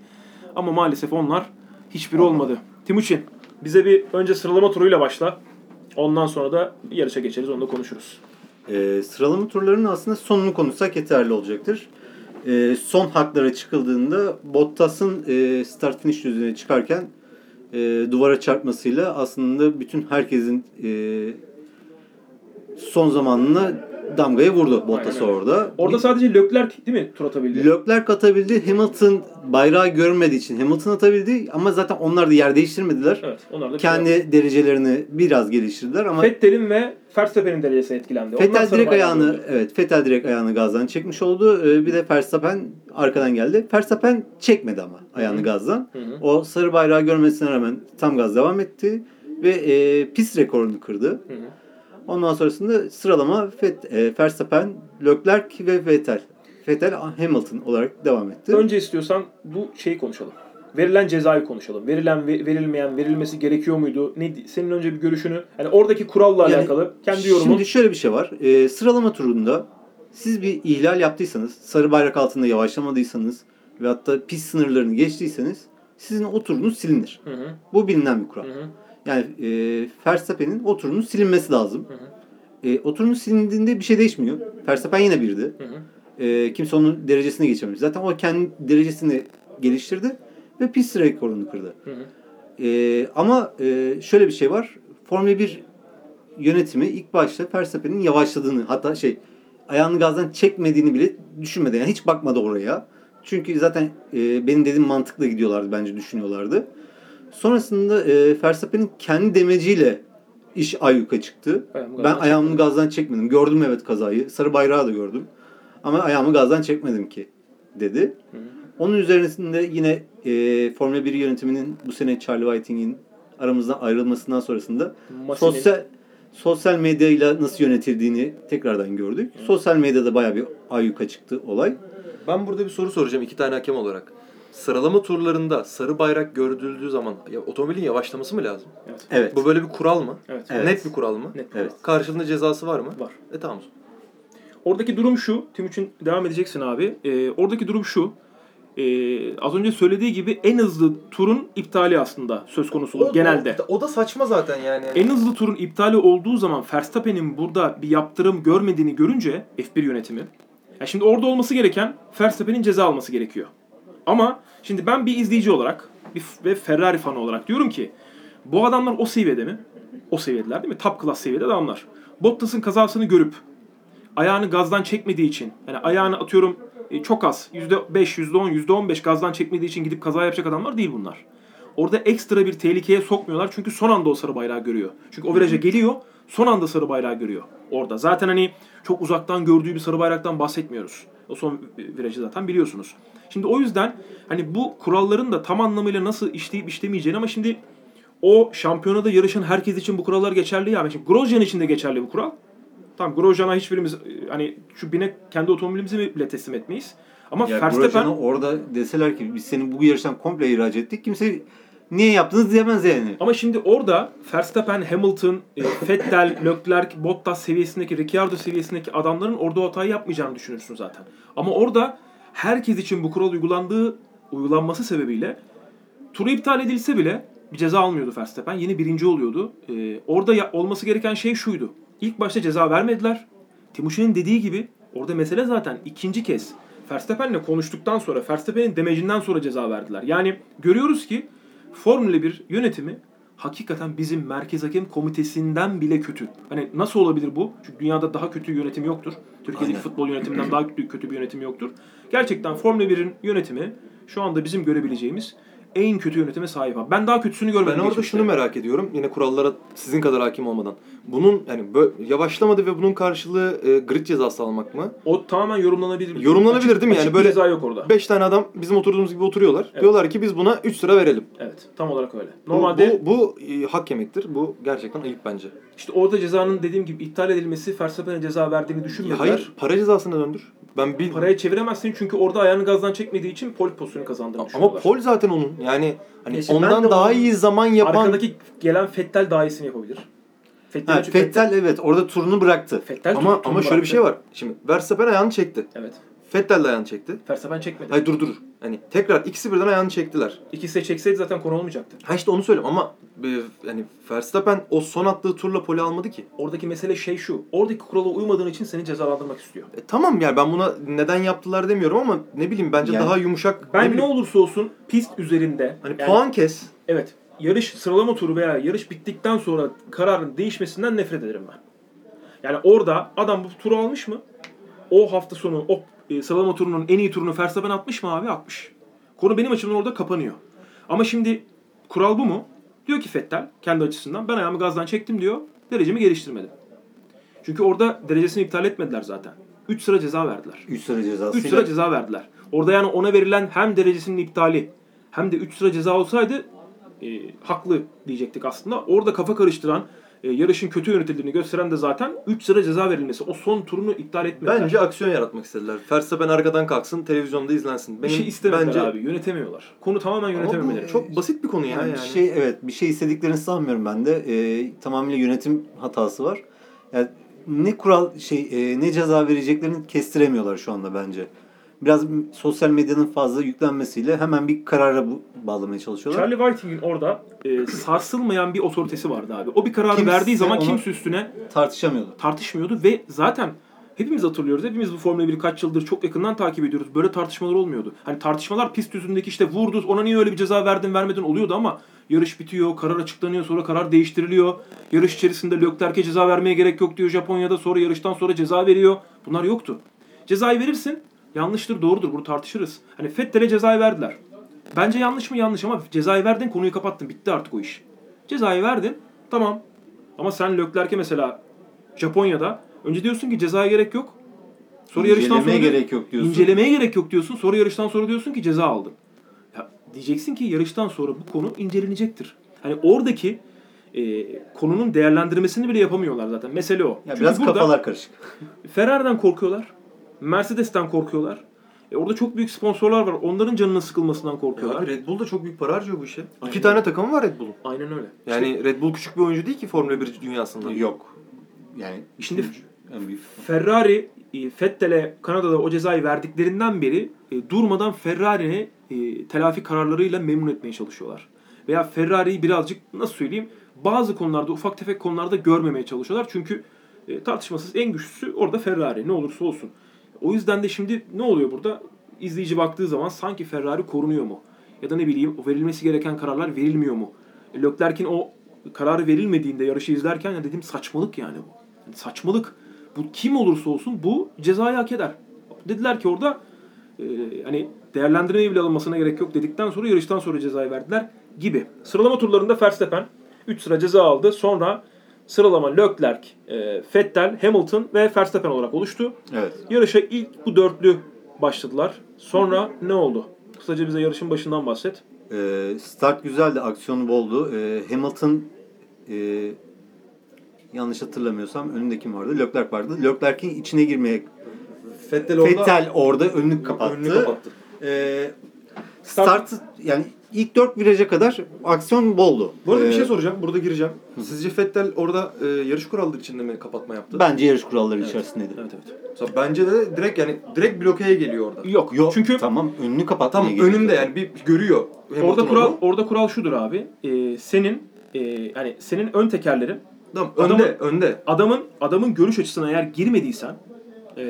Ama maalesef onlar hiçbiri olmadı. Timuçin bize bir önce sıralama turuyla başla. Ondan sonra da yarışa geçeriz. Onu da konuşuruz. Ee, sıralama turlarının aslında sonunu konuşsak yeterli olacaktır. Ee, son haklara çıkıldığında Bottas'ın e, start finish düzlüğüne çıkarken e, duvara çarpmasıyla aslında bütün herkesin e, son zamanına damgaya vurdu Bottas orada. Orada sadece Leclerc değil mi tur atabildi? Leclerc atabildi. Hamilton bayrağı görmediği için Hamilton atabildi ama zaten onlar da yer değiştirmediler. evet, onlar da Kendi derecelerini biraz geliştirdiler ama Vettel'in ve Verstappen'in derecesi etkilendi. Vettel direkt ayağını gördü. evet Vettel direkt ayağını gazdan çekmiş oldu. Ee, Bir de Verstappen arkadan geldi. Verstappen çekmedi ama ayağını Hı hı. gazdan. Hı hı. O sarı bayrağı görmesine rağmen tam gaz devam etti ve e, pist rekorunu kırdı. Hı hı. Ondan sonrasında sıralama Vet, e, Verstappen, Leclerc ve Vettel. Vettel Hamilton olarak devam etti. Önce istiyorsan bu şeyi konuşalım. Verilen cezayı konuşalım. Verilen, ve- verilmeyen, verilmesi gerekiyor muydu? Ne senin önce bir görüşünü, yani oradaki kuralla Yani alakalı kendi yorumun. Şimdi şöyle bir şey var. Ee, sıralama turunda Siz bir ihlal yaptıysanız, sarı bayrak altında yavaşlamadıysanız ve hatta pis sınırlarını geçtiyseniz sizin o turunuz silinir. Hı hı. Bu bilinen bir kural. Hı hı. Yani e, Verstappen'in o turunun silinmesi lazım. Hı hı. E, o turunun silindiğinde bir şey değişmiyor. Verstappen yine birdi. Hı hı. E, kimse onun derecesine geçememiş. Zaten o kendi derecesini geliştirdi ve pist rekorunu kırdı. Hı hı. E, ama e, şöyle bir şey var. Formula 1 yönetimi ilk başta Verstappen'in yavaşladığını hatta şey ayağını gazdan çekmediğini bile düşünmedi. Yani hiç bakmadı oraya. Çünkü zaten e, benim dediğim mantıkla gidiyorlardı bence düşünüyorlardı. Sonrasında e, Verstappen'in kendi demeciyle iş ayyuka çıktı. Ayağımı ben ayağımı çekmedim. gazdan çekmedim. Gördüm evet kazayı. Sarı bayrağı da gördüm. Ama ayağımı gazdan çekmedim ki dedi. Hı hı. Onun üzerinde yine e, Formula 1 yönetiminin bu sene Charlie Whiting'in aramızdan ayrılmasından sonrasında Masi'nin- sosyal sosyal medyayla nasıl yönetildiğini tekrardan gördük. Sosyal medyada bayağı bir ayyuka çıktı olay. Ben burada bir soru soracağım iki tane hakem olarak. Sıralama turlarında sarı bayrak görüldüğü zaman ya, otomobilin yavaşlaması mı lazım? Evet. Evet. Bu böyle bir kural mı? Evet. Evet. Net bir kural mı? Net. Evet. Karşılığında cezası var mı? Var. E tamam. Oradaki durum şu. Timuçin devam edeceksin abi. Ee, oradaki durum şu. Ee, az önce söylediği gibi en hızlı turun iptali aslında söz konusu olur genelde. O, da saçma zaten yani. En hızlı turun iptali olduğu zaman Verstappen'in burada bir yaptırım görmediğini görünce F1 yönetimi. Ya şimdi orada olması gereken Verstappen'in ceza alması gerekiyor. Ama şimdi ben bir izleyici olarak bir ve Ferrari fanı olarak diyorum ki bu adamlar o seviyede mi? O seviyedeler değil mi? Top class seviyede adamlar. Bottas'ın kazasını görüp ayağını gazdan çekmediği için yani ayağını atıyorum e, çok az %5, %10, %15 gazdan çekmediği için gidip kaza yapacak adamlar değil bunlar. Orada ekstra bir tehlikeye sokmuyorlar çünkü son anda o sarı bayrağı görüyor. Çünkü o viraja geliyor son anda sarı bayrağı görüyor orada. Zaten hani çok uzaktan gördüğü bir sarı bayraktan bahsetmiyoruz. O son virajı zaten biliyorsunuz. Şimdi o yüzden hani bu kuralların da tam anlamıyla nasıl işleyip işlemeyeceğini ama şimdi o şampiyonada yarışan herkes için bu kurallar geçerli ya. Şimdi Grosjean için de geçerli bu kural. Tamam Grosjean'a hiçbirimiz e, hani şu bine kendi otomobilimizi bile teslim etmeyiz. Ama Ya Verstappen orada deseler ki biz seni bu yarıştan komple ihraç ettik. Kimse niye yaptınız diyemez yani. ama şimdi orada Verstappen, Hamilton, e, Vettel, Leclerc, Bottas seviyesindeki, Ricciardo seviyesindeki adamların orada o hatayı yapmayacağını düşünürsün zaten. Ama orada herkes için bu kural uygulandığı uygulanması sebebiyle turu iptal edilse bile bir ceza almıyordu Verstappen. Yeni birinci oluyordu. Ee, orada ya- olması gereken şey şuydu. İlk başta ceza vermediler. Timuçin'in dediği gibi orada mesele zaten ikinci kez Verstappen'le konuştuktan sonra Verstappen'in demecinden sonra ceza verdiler. Yani görüyoruz ki Formula 1 yönetimi hakikaten bizim Merkez Hakem Komitesi'nden bile kötü. Hani nasıl olabilir bu? Çünkü dünyada daha kötü yönetim yoktur. Türkiye'deki Aynen. futbol yönetiminden daha kötü, kötü bir yönetim yoktur. Gerçekten Formula 1'in yönetimi şu anda bizim görebileceğimiz en kötü yönetime sahip. Ben daha kötüsünü görmedim. Ben orada geçmişte. şunu merak ediyorum. Yine kurallara sizin kadar hakim olmadan. Bunun yani bö- yavaşlamadı ve bunun karşılığı e, grid cezası almak mı? O tamamen yorumlanabilir. Yorumlanabilir Açık- değil mi? Yani böyle ceza yok orada. 5 tane adam bizim oturduğumuz gibi oturuyorlar. Evet. Diyorlar ki biz buna 3 sıra verelim. Evet, tam olarak öyle. Bu- Normalde bu, bu, e, hak yemektir. Bu gerçekten ayıp bence. işte orada cezanın dediğim gibi iptal edilmesi Verstappen'e ceza verdiğini Ya düşünmediler. hayır, para cezasına döndür. Ben bir Paraya çeviremezsin çünkü orada ayağını gazdan çekmediği için pol pozisyonu kazandığını ama düşünüyorlar. pol zaten onun. Yani hani ben ondan daha onun iyi zaman yapan Arkadaki gelen Fettel daha iyisini yapabilir. Fettel, Ha, Vettel evet orada turunu bıraktı. Fettel ama tur- ama şöyle bir bıraktı. şey var. Şimdi Verstappen ayağını çekti. Evet. Vettel de ayağını çekti. Verstappen çekmedi. Hayır dur dur. Hani tekrar ikisi birden ayağını çektiler. İkisi de çekseydi zaten konu olmayacaktı. Ha işte onu söylüyorum ama e, yani Verstappen o son attığı turla poli almadı ki. Oradaki mesele şey şu. Oradaki kurala uymadığın için seni cezalandırmak istiyor. E, tamam yani ben buna neden yaptılar demiyorum ama ne bileyim bence Yani daha yumuşak. Ben ne, bileyim, olursa olsun pist üzerinde Hani yani- puan kes. Evet. Yarış sıralama turu veya yarış bittikten sonra kararın değişmesinden nefret ederim ben. Yani orada adam bu turu almış mı? O hafta sonu o e, sıralama turunun en iyi turunu Verstappen atmış mı abi? Atmış. Konu benim açımdan orada kapanıyor. Ama şimdi kural bu mu? Diyor ki Fettel kendi açısından ben ayağımı gazdan çektim diyor. Derecemi geliştirmedim. Çünkü orada derecesini iptal etmediler zaten. 3 sıra ceza verdiler. 3 sıra cezası. 3 sıra ceza verdiler. Orada yani ona verilen hem derecesinin iptali hem de 3 sıra ceza olsaydı e, haklı diyecektik aslında. Orada kafa karıştıran, e, yarışın kötü yönetildiğini gösteren de zaten 3 sıra ceza verilmesi. O son turunu iptal etmediler. Bence aksiyon yaratmak istediler. Verstappen arkadan kalksın, televizyonda izlensin. bir Benim, şey istemediler bence... abi. Yönetemiyorlar. Konu tamamen Ama yönetememeleri. bu çok basit bir konu ya Yani yani. bir şey evet bir şey istediklerini sanmıyorum ben de. Ee, tamamıyla yönetim hatası var. Yani ne kural şey e, ne ceza vereceklerini kestiremiyorlar şu anda bence. Biraz sosyal medyanın fazla yüklenmesiyle hemen bir karara bu- bağlamaya çalışıyorlar. Charlie Whiting'in orada e, sarsılmayan bir otoritesi vardı abi. O bir kararı Kimse verdiği zaman kimse üstüne Tartışamıyorlar. tartışmıyordu ve zaten hepimiz hatırlıyoruz. Hepimiz bu Formula 1'i kaç yıldır çok yakından takip ediyoruz. Böyle tartışmalar olmuyordu. Hani tartışmalar pist yüzündeki işte vurdu, ona niye öyle bir ceza verdin vermedin oluyordu ama yarış bitiyor, karar açıklanıyor, sonra karar değiştiriliyor. Yarış içerisinde Leclerc'e ceza vermeye gerek yok diyor Japonya'da. Sonra yarıştan sonra ceza veriyor. Bunlar yoktu. Cezayı verirsin. Yanlıştır, doğrudur. Bunu tartışırız. Hani Vettel'e cezayı verdiler. Bence yanlış mı yanlış ama cezayı verdin konuyu kapattın. Bitti artık o iş. Cezayı verdin. Tamam. Ama sen Leclerc'e mesela Japonya'da önce diyorsun ki cezaya gerek yok. Sonra yarıştan sonra gerek yok diyorsun. İncelemeye gerek yok diyorsun. Sonra yarıştan sonra diyorsun ki ceza aldın. Ya diyeceksin ki yarıştan sonra bu konu incelenecektir. Hani oradaki e, konunun değerlendirmesini bile yapamıyorlar zaten. Mesele o. Ya Çünkü biraz kafalar karışık. Ferrari'den korkuyorlar. Mercedes'ten korkuyorlar. E orada çok büyük sponsorlar var. Onların canının sıkılmasından korkuyorlar. abi Red Bull da çok büyük para harcıyor bu işe. Aynen. İki tane takımı var Red Bull'un. Aynen öyle. Yani Red Bull küçük bir oyuncu değil ki Formula 1 dünyasında. Yok. Yani Şimdi- en büyük. Ferrari e, Vettel'e Kanada'da o cezayı verdiklerinden beri e, durmadan Ferrari'ni e, telafi kararlarıyla memnun etmeye çalışıyorlar. Veya Ferrari'yi birazcık nasıl söyleyeyim bazı konularda ufak tefek konularda görmemeye çalışıyorlar. Çünkü e, tartışmasız en güçlüsü orada Ferrari ne olursa olsun. O yüzden de şimdi ne oluyor burada? İzleyici baktığı zaman sanki Ferrari korunuyor mu? Ya da ne bileyim verilmesi gereken kararlar verilmiyor mu? E, Leclerc'in o kararı verilmediğinde yarışı izlerken ya dedim saçmalık yani bu. Yani saçmalık. Bu kim olursa olsun bu cezayı hak eder. Dediler ki orada e, hani değerlendirmeye bile alınmasına gerek yok dedikten sonra yarıştan sonra cezayı verdiler gibi. Sıralama turlarında Verstappen 3 sıra ceza aldı. Sonra sıralama Leclerc, e, Vettel, Hamilton ve Verstappen olarak oluştu. Evet. Yarışa ilk bu dörtlü başladılar. Sonra ne oldu? Kısaca bize yarışın başından bahset. Ee, start güzeldi, aksiyonu boldu. Ee, Hamilton e, yanlış hatırlamıyorsam önünde kim vardı? Leclerc vardı. Leclerc'in içine girmeye Vettel orada Vettel orada önünü kapattı. önünü kapattı. Ee, start yani ilk dört viraja kadar aksiyon boldu. Bu arada bir Ee, şey soracağım. Burada gireceğim. Sizce Vettel orada e, yarış kuralları içinde mi kapatma yaptı? Bence yarış kuralları içerisindeydi. Evet evet. Mesela bence de direkt yani direkt blokeye geliyor orada. Yok. Yok Çünkü tamam önünü kapatmaya Tamam geliyor önünde yani bir görüyor. Orada kural onu. orada kural şudur abi. Ee, senin e, yani senin ön tekerlerin Tamam önde önde. adamın adamın görüş açısına eğer girmediysen e,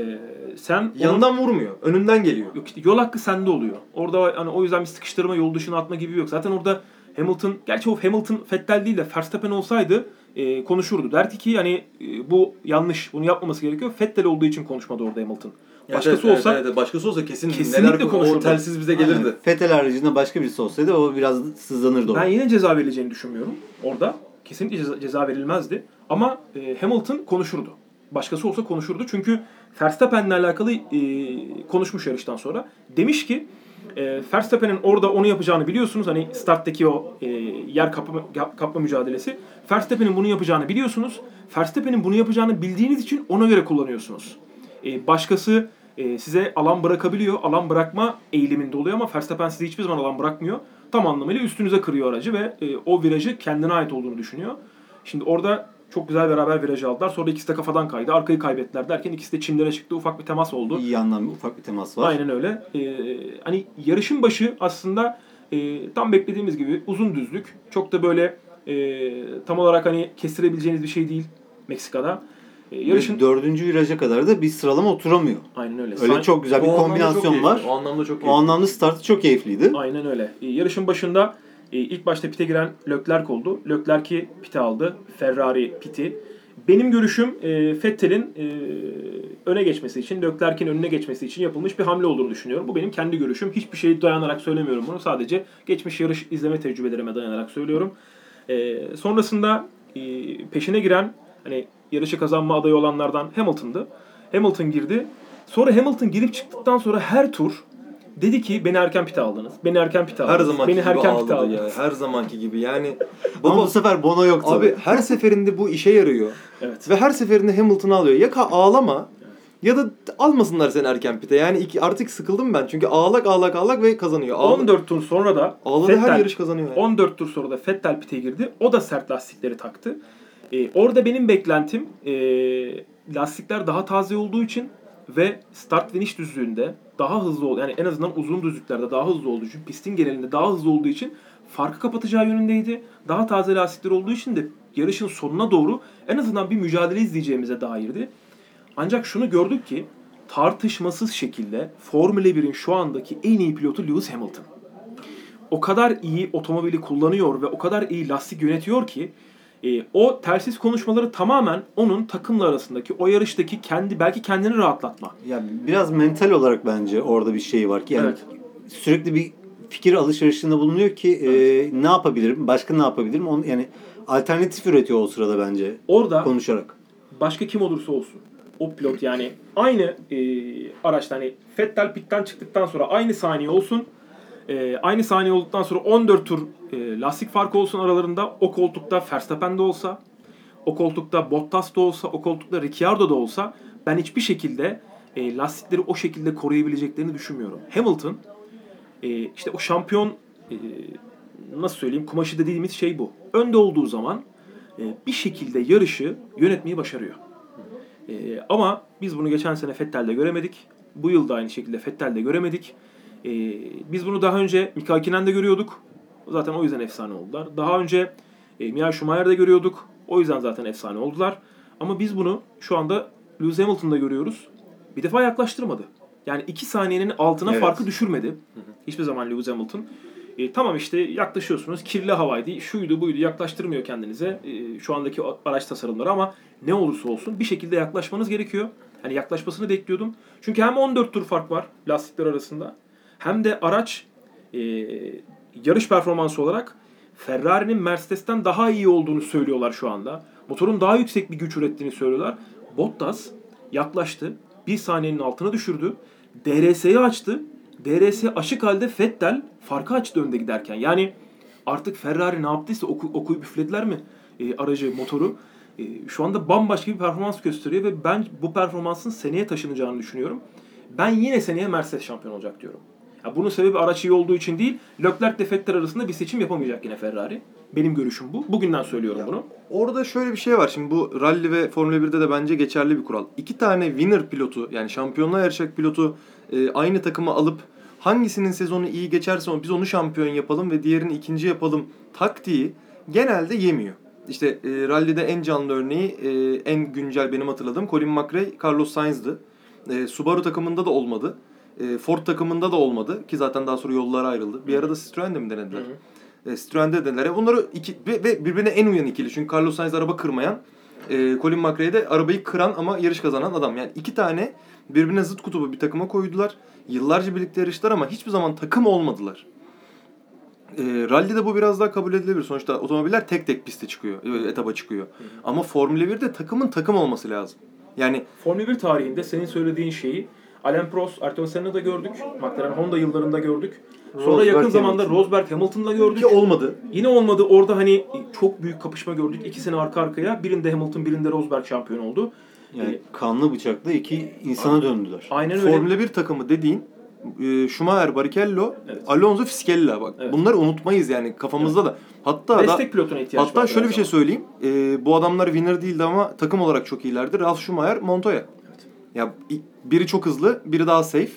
sen onun- Yandan vurmuyor. Önünden geliyor. yok işte yol hakkı sende oluyor. Orada hani o yüzden bir sıkıştırma yol dışına atma gibi yok. Zaten orada Hamilton gerçi o Hamilton Vettel değil de Verstappen olsaydı e, konuşurdu. Derdi ki hani e, bu yanlış bunu yapmaması gerekiyor. Vettel olduğu için konuşmadı orada Hamilton. Başkası Evet, olsa evet, evet. başkası olsa kesin Kesinlikle neler konuşurdu. o telsiz bize gelirdi. Aynen. Vettel haricinde başka birisi olsaydı o biraz sızlanırdı Ben orada. yine ceza verileceğini düşünmüyorum orada. Kesinlikle ceza, ceza verilmezdi. Ama e, Hamilton konuşurdu. Başkası olsa konuşurdu. Çünkü Verstappen'le alakalı e, konuşmuş yarıştan sonra. Demiş ki e, Verstappen'in orada onu yapacağını biliyorsunuz. Hani starttaki o e, yer kapma, kapma mücadelesi. Verstappen'in bunu yapacağını biliyorsunuz. Verstappen'in bunu yapacağını bildiğiniz için ona göre kullanıyorsunuz. E, başkası e, size alan bırakabiliyor. Alan bırakma eğiliminde oluyor ama Verstappen size hiçbir zaman alan bırakmıyor. Tam anlamıyla üstünüze kırıyor aracı ve e, o virajı kendine ait olduğunu düşünüyor. Şimdi orada çok güzel beraber viraj aldılar. Sonra ikisi de kafadan kaydı. Arkayı kaybettiler derken ikisi de çimlere çıktı. Ufak bir temas oldu. İyi yandan bir ufak bir temas var. Aynen öyle. Ee, hani yarışın başı aslında e, tam beklediğimiz gibi uzun düzlük. Çok da böyle e, tam olarak hani kestirebileceğiniz bir şey değil Meksika'da. E, yarışın Yarışın dördüncü viraja kadar da bir sıralama oturamıyor. aynen öyle. Öyle San- çok güzel bir O kombinasyon var. keyifli. O anlamda çok O keyifli. anlamda startı çok keyifliydi. Aynen öyle. E, yarışın başında e, ilk başta pite giren Leclerc oldu. Leclerc'i pite aldı. Ferrari piti. Benim görüşüm e, Vettel'in e, öne geçmesi için, Leclerc'in önüne geçmesi için yapılmış bir hamle olduğunu düşünüyorum. Bu benim kendi görüşüm. Hiçbir şeye dayanarak söylemiyorum bunu. Sadece geçmiş yarış izleme tecrübelerime dayanarak söylüyorum. E, sonrasında e, peşine giren, hani yarışı kazanma adayı olanlardan Hamilton'dı. Hamilton girdi. Sonra Hamilton girip çıktıktan sonra her tur dedi ki beni erken pite aldınız. Beni erken pite aldınız. Her zamanki beni gibi erken pite ağladı ya. aldınız. Her zamanki gibi yani. Ama Baba bu sefer Bono yok tabii. abi her seferinde bu işe yarıyor. Evet. Ve her seferinde Hamilton'ı alıyor. Ya ağlama ya da almasınlar seni erken pite. Yani iki, artık sıkıldım ben. Çünkü ağlak ağlak ağlak ve kazanıyor. Ağla, 14 tur sonra da ağladı her Vettel- yarış kazanıyor. Yani. 14 tur sonra da Vettel pite girdi. O da sert lastikleri taktı. Ee, orada benim beklentim ee, lastikler daha taze olduğu için ve start finish düzlüğünde daha hızlı ol yani en azından uzun düzlüklerde daha hızlı olduğu için pistin genelinde daha hızlı olduğu için farkı kapatacağı yönündeydi. Daha taze lastikler olduğu için de yarışın sonuna doğru en azından bir mücadele izleyeceğimize dairdi. Ancak şunu gördük ki tartışmasız şekilde Formula 1'in şu andaki en iyi pilotu Lewis Hamilton. O kadar iyi otomobili kullanıyor ve o kadar iyi lastik yönetiyor ki e, o telsiz konuşmaları tamamen onun takımla arasındaki o yarıştaki kendi belki kendini rahatlatma. Ya biraz mental olarak bence orada bir şey var ki yani Evet. sürekli bir fikir alışverişinde bulunuyor ki e, ne yapabilirim, başka ne yapabilirim? Onu, yani alternatif üretiyor o sırada bence Orada konuşarak. başka kim olursa olsun o pilot yani aynı e, araçta hani Vettel pitten çıktıktan sonra aynı saniye olsun. E, aynı saniye olduktan sonra 14 tur e, lastik farkı olsun aralarında. O koltukta Verstappen de olsa, o koltukta Bottas da olsa, o koltukta Ricciardo da olsa ben hiçbir şekilde e, lastikleri o şekilde koruyabileceklerini düşünmüyorum. Hamilton e, işte o şampiyon e, nasıl söyleyeyim kumaşı dediğimiz şey bu. Önde olduğu zaman e, bir şekilde yarışı yönetmeyi başarıyor. E, ama biz bunu geçen sene Fettel'de göremedik. Bu yıl da aynı şekilde Fettel'de göremedik. E, biz bunu daha önce Mika Hakkinen'de görüyorduk. Zaten o yüzden efsane oldular. Daha önce e, Mia Schumacher'de görüyorduk. O yüzden zaten efsane oldular. Ama biz bunu şu anda Lewis Hamilton'da görüyoruz. Bir defa yaklaştırmadı. Yani iki saniyenin altına Evet. farkı düşürmedi. Hiçbir zaman Lewis Hamilton. E, tamam işte yaklaşıyorsunuz. Kirli havaydı, şuydu buydu yaklaştırmıyor kendinize e, şu andaki araç tasarımları ama ne olursa olsun bir şekilde yaklaşmanız gerekiyor. Hani yaklaşmasını bekliyordum. Çünkü hem 14 tur fark var lastikler arasında hem de araç e, yarış performansı olarak Ferrari'nin Mercedes'ten daha iyi olduğunu söylüyorlar şu anda. Motorun daha yüksek bir güç ürettiğini söylüyorlar. Bottas yaklaştı. Bir saniyenin altına düşürdü. DRS'yi açtı. DRS açık halde Vettel farkı açtı önde giderken. Yani artık Ferrari ne yaptıysa oku, okuyup üflediler mi e, aracı, motoru. E, şu anda bambaşka bir performans gösteriyor ve ben bu performansın seneye taşınacağını düşünüyorum. Ben yine seneye Mercedes şampiyon olacak diyorum. Ya bunun sebebi araç iyi olduğu için değil. Leclerc ile Vettel arasında bir seçim yapamayacak yine Ferrari. Benim görüşüm bu. Bugünden söylüyorum bunu. Orada şöyle bir şey var. Şimdi bu rally ve Formula 1'de de bence geçerli bir kural. İki tane winner pilotu yani şampiyonluğa yarışacak pilotu e, aynı takıma alıp hangisinin sezonu iyi geçerse biz onu şampiyon yapalım ve diğerini ikinci yapalım taktiği genelde yemiyor. İşte e, rally'de en canlı örneği e, en güncel benim hatırladığım Colin McRae, Carlos Sainz'dı. E, Subaru takımında da olmadı. E, Ford takımında da olmadı ki zaten daha sonra yollara ayrıldı. Bir arada Citroen'de mi denediler? E, Citroen'de denediler. E, Bunları iki, ve, ve birbirine en uyan ikili. Çünkü Carlos Sainz araba kırmayan, e, Colin McRae de arabayı kıran ama yarış kazanan adam. Yani iki tane birbirine zıt kutubu bir takıma koydular. Yıllarca birlikte yarıştılar ama hiçbir zaman takım olmadılar. E, rally'de bu biraz daha kabul edilebilir. Sonuçta otomobiller tek tek piste çıkıyor, e, etaba çıkıyor. Ama Formula 1'de takımın takım olması lazım. Yani Formula 1 tarihinde senin söylediğin şeyi Alain Prost, Ayrton Senna'da gördük. McLaren Honda yıllarında gördük. Sonra Rosberg, yakın zamanda Hamilton. Rosberg Hamilton'la gördük. ki olmadı. Yine olmadı. Orada hani çok büyük kapışma gördük. İki sene arka arkaya. Birinde Hamilton, birinde Rosberg şampiyon oldu. Yani E, kanlı bıçakla iki insana döndüler. aynen öyle. Formula 1 takımı dediğin e, Schumacher, Barrichello, Evet. Alonso, Fiskella bak. Evet. Bunları unutmayız yani kafamızda da. Hatta da Destek pilotuna ihtiyaç var. hatta şöyle bir şey söyleyeyim. E, bu adamlar winner değildi ama takım olarak çok iyilerdi. Ralf Schumacher, Montoya. Ya biri çok hızlı, biri daha safe.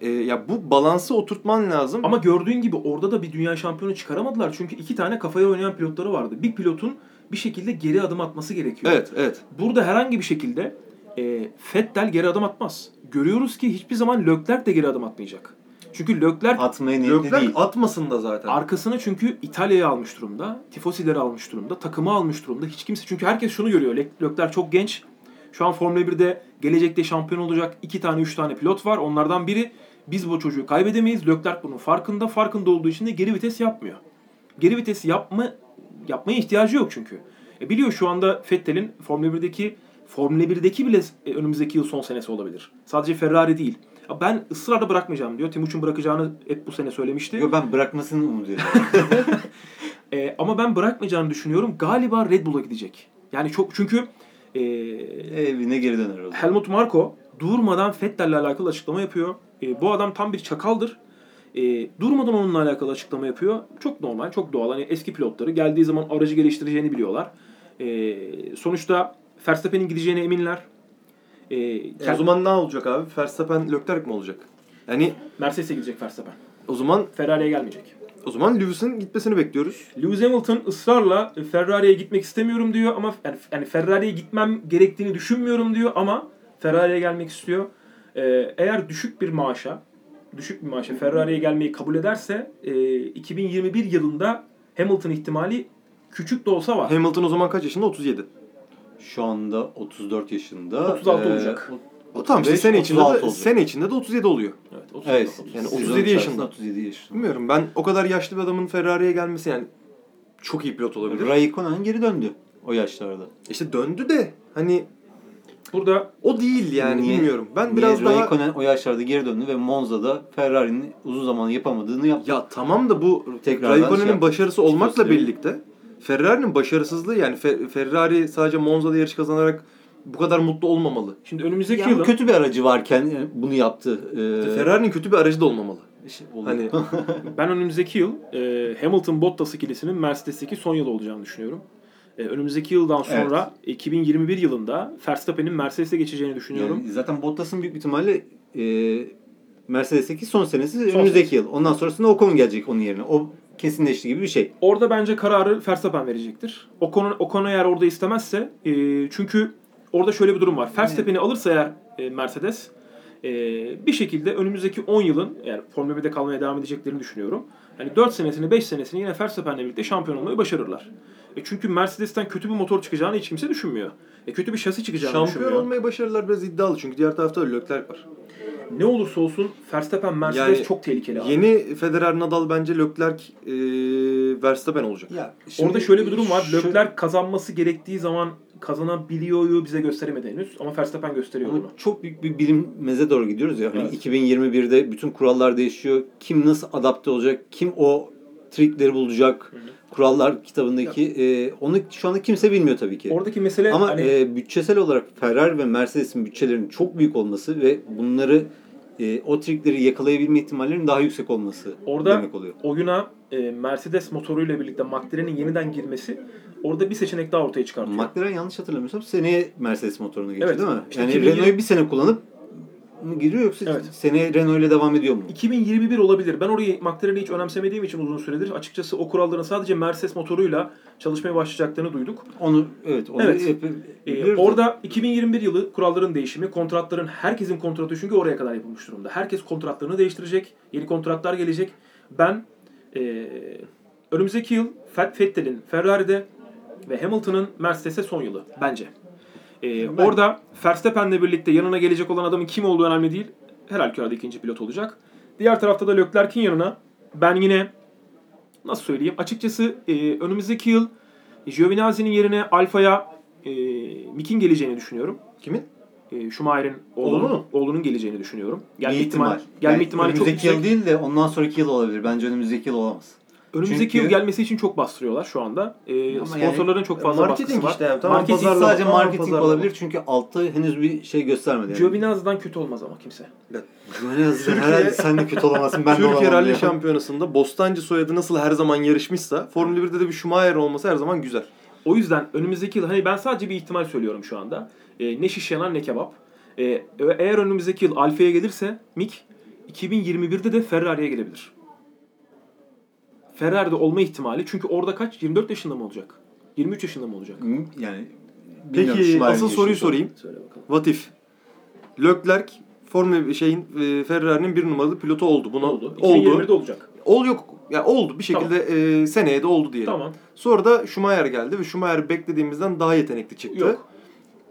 E, ya bu balansı oturtman lazım. Ama gördüğün gibi orada da bir dünya şampiyonu çıkaramadılar. Çünkü iki tane kafaya oynayan pilotları vardı. Bir pilotun bir şekilde geri adım atması gerekiyor. Evet, evet. Burada herhangi bir şekilde e, Vettel geri adım atmaz. Görüyoruz ki hiçbir zaman Leclerc de geri adım atmayacak. Çünkü Leclerc Atmaya niyetli Leclerc değil. atmasın da zaten. arkasına çünkü İtalya'yı almış durumda. Tifosileri almış durumda. Takımı almış durumda. Hiç kimse çünkü herkes şunu görüyor. Le- Leclerc çok genç. Şu an Formula 1'de gelecekte şampiyon olacak iki tane üç tane pilot var. Onlardan biri biz bu çocuğu kaybedemeyiz. Leclerc bunun farkında. Farkında olduğu için de geri vites yapmıyor. Geri vites yapma yapmaya ihtiyacı yok çünkü. E biliyor şu anda Vettel'in Formula 1'deki Formula 1'deki bile e, önümüzdeki yıl son senesi olabilir. Sadece Ferrari değil. Ben ısrarla bırakmayacağım diyor. Timuçin bırakacağını hep bu sene söylemişti. Yo ben bırakmasını umut ediyorum. E, ama ben bırakmayacağını düşünüyorum. Galiba Red Bull'a gidecek. Yani çok çünkü e, Evine geri döner o zaman. Helmut Marko durmadan Vettel'le alakalı açıklama yapıyor. E, bu adam tam bir çakaldır. E, durmadan onunla alakalı açıklama yapıyor. Çok normal, çok doğal. Hani eski pilotları geldiği zaman aracı geliştireceğini biliyorlar. E, sonuçta Verstappen'in gideceğine eminler. E, E, o zaman ne olacak abi? Verstappen Leclerc mi olacak? Yani Mercedes'e gidecek Verstappen. o zaman Ferrari'ye gelmeyecek. O zaman Lewis'in gitmesini bekliyoruz. Lewis Hamilton ısrarla e, Ferrari'ye gitmek istemiyorum diyor ama yani, yani Ferrari'ye gitmem gerektiğini düşünmüyorum diyor ama Ferrari'ye gelmek istiyor. Ee, eğer düşük bir maaşa, düşük bir maaşa Ferrari'ye gelmeyi kabul ederse e, 2021 yılında Hamilton ihtimali küçük de olsa var. Hamilton o zaman kaç yaşında? 37. Şu anda 34 yaşında. 36 Ee, olacak. O tam işte 35, sene içinde 36 de, olacak. sene içinde de 37 oluyor. Evet, 30, Evet. 30. Yani sezon 37 içerisinde yaşında. 37 yaşında. Bilmiyorum ben o kadar yaşlı bir adamın Ferrari'ye gelmesi yani çok iyi pilot olabilir. Raikkonen geri döndü o yaşlarda. İşte döndü de hani Burada o değil yani Niye- bilmiyorum. Ben Niye biraz daha Raikkonen o yaşlarda geri döndü ve Monza'da Ferrari'nin uzun zaman yapamadığını yaptı. ya tamam da bu Tekrardan Raikkonen'in şey- başarısı olmakla birlikte Ferrari'nin başarısızlığı yani Fe- Ferrari sadece Monza'da yarış kazanarak bu kadar mutlu olmamalı. şimdi önümüzdeki Yani yılın kötü bir aracı varken yani bunu yaptı. Ee, Ferrari'nin kötü bir aracı da olmamalı. oldu. Hani ben önümüzdeki yıl e, Hamilton Bottas ikilisinin Mercedes'teki son yılı olacağını düşünüyorum. E, önümüzdeki yıldan sonra 2021 yılında Verstappen'in Mercedes'e geçeceğini düşünüyorum. Yani zaten Bottas'ın büyük ihtimalle e, Mercedes'teki son senesi Son önümüzdeki yıl. Ondan sonrasında Ocon gelecek onun yerine. O kesinleşti gibi bir şey. Orada bence kararı Verstappen verecektir. Ocon, Ocon eğer orada istemezse e, çünkü orada şöyle bir durum var. Verstappen'i alırsa eğer e, Mercedes e, bir şekilde önümüzdeki 10 yılın eğer Formula 1'de kalmaya devam edeceklerini düşünüyorum. Yani 4 senesini 5 senesini yine Verstappen'le birlikte şampiyon olmayı başarırlar. E çünkü Mercedes'ten kötü bir motor çıkacağını hiç kimse düşünmüyor. E kötü bir şasi çıkacağını şampiyon düşünmüyor. olmayı başarılar biraz iddialı çünkü diğer tarafta Leclerc var. Ne olursa olsun Verstappen Mercedes Yani çok tehlikeli abi. Yeni Federer Nadal bence Leclerc e, Verstappen olacak. Ya Orada şöyle bir durum var. Şu- Leclerc kazanması gerektiği zaman kazanabiliyor bize gösteremedi henüz. Ama Verstappen gösteriyor Ama bunu. çok büyük bir bilinmeze doğru gidiyoruz ya. Hani Evet. 2021'de bütün kurallar değişiyor. Kim nasıl adapte olacak? Kim o trikleri bulacak? Kurallar kitabındaki e, onu şu anda kimse bilmiyor tabii ki. Oradaki mesele Ama hani e, bütçesel olarak Ferrari ve Mercedes'in bütçelerinin çok büyük olması ve bunları e, o trikleri yakalayabilme ihtimallerinin daha yüksek olması Orada demek oluyor. oyuna e, Mercedes motoruyla birlikte McLaren'in yeniden girmesi orada bir seçenek daha ortaya çıkartıyor. McLaren yanlış hatırlamıyorsam seneye Mercedes motoruna geçiyor Evet. değil mi? İşte Yani 2020 Renault'u bir sene kullanıp mı giriyor yoksa Evet. seneye Renault ile devam ediyor mu? 2021 olabilir. Ben orayı McLaren'i hiç önemsemediğim için uzun süredir açıkçası o kuralların sadece Mercedes motoruyla çalışmaya başlayacaklarını duyduk. Onu evet onu Evet. Ee, orada 2021 yılı kuralların değişimi, kontratların herkesin kontratı çünkü oraya kadar yapılmış durumda. Herkes kontratlarını değiştirecek, yeni kontratlar gelecek. Ben e, önümüzdeki yıl Fet- Vettel'in Ferrari'de ve Hamilton'ın Mercedes'e son yılı bence. E, Ben- Orada Verstappen'le birlikte yanına gelecek olan adamın kim olduğu önemli değil. Her halükarda ikinci pilot olacak. Diğer tarafta da Leclerc'in yanına ben yine nasıl söyleyeyim açıkçası e, önümüzdeki yıl Giovinazzi'nin yerine Alfa'ya e, Mick'in geleceğini düşünüyorum. Kimin? E, Schumacher'in Oğlu oğlunun, oğlunun geleceğini düşünüyorum. Gelme ihtimal, ihtimal. gelme Yani ihtimali çok önümüzdeki yüksek. yıl değil de ondan sonraki yıl olabilir. Bence önümüzdeki yıl olamaz. Önümüzdeki Çünkü- yıl gelmesi için çok bastırıyorlar şu anda. E, Ama sponsorların çok fazla marketing baskısı var. işte yani. Tamam, Marketing pazarlama. Sadece marketing pazarlama. olabilir çünkü altta henüz bir şey göstermedi. Yani. Giovinazzi'dan kötü olmaz ama kimse. Giovinazzi'den herhalde sen de kötü olamazsın. Ben de Türkiye Rally. Şampiyonası'nda Bostancı soyadı nasıl her zaman yarışmışsa Formula 1'de de bir Schumacher olması her zaman güzel. O yüzden önümüzdeki yıl hani ben sadece bir ihtimal söylüyorum şu anda. E, ne şiş yanar ne kebap. E, eğer önümüzdeki yıl Alfa'ya gelirse Mick 2021'de de Ferrari'ye gelebilir. Ferrari'de olma ihtimali çünkü orada kaç? 24 yaşında mı olacak? 23 yaşında mı olacak? Hı, Yani bilmiyorum, Peki Schumacher'in asıl soruyu yaşını sorayım. Söyle bakalım. What if? Leclerc Formula şeyin e, Ferrari'nin bir numaralı pilotu oldu. Buna Oldu. oldu. 2021'de olacak. Ol yok. Ya oldu bir şekilde e, seneye de oldu diyelim. Tamam. Sonra da Schumacher geldi ve Schumacher beklediğimizden daha yetenekli çıktı. Yok.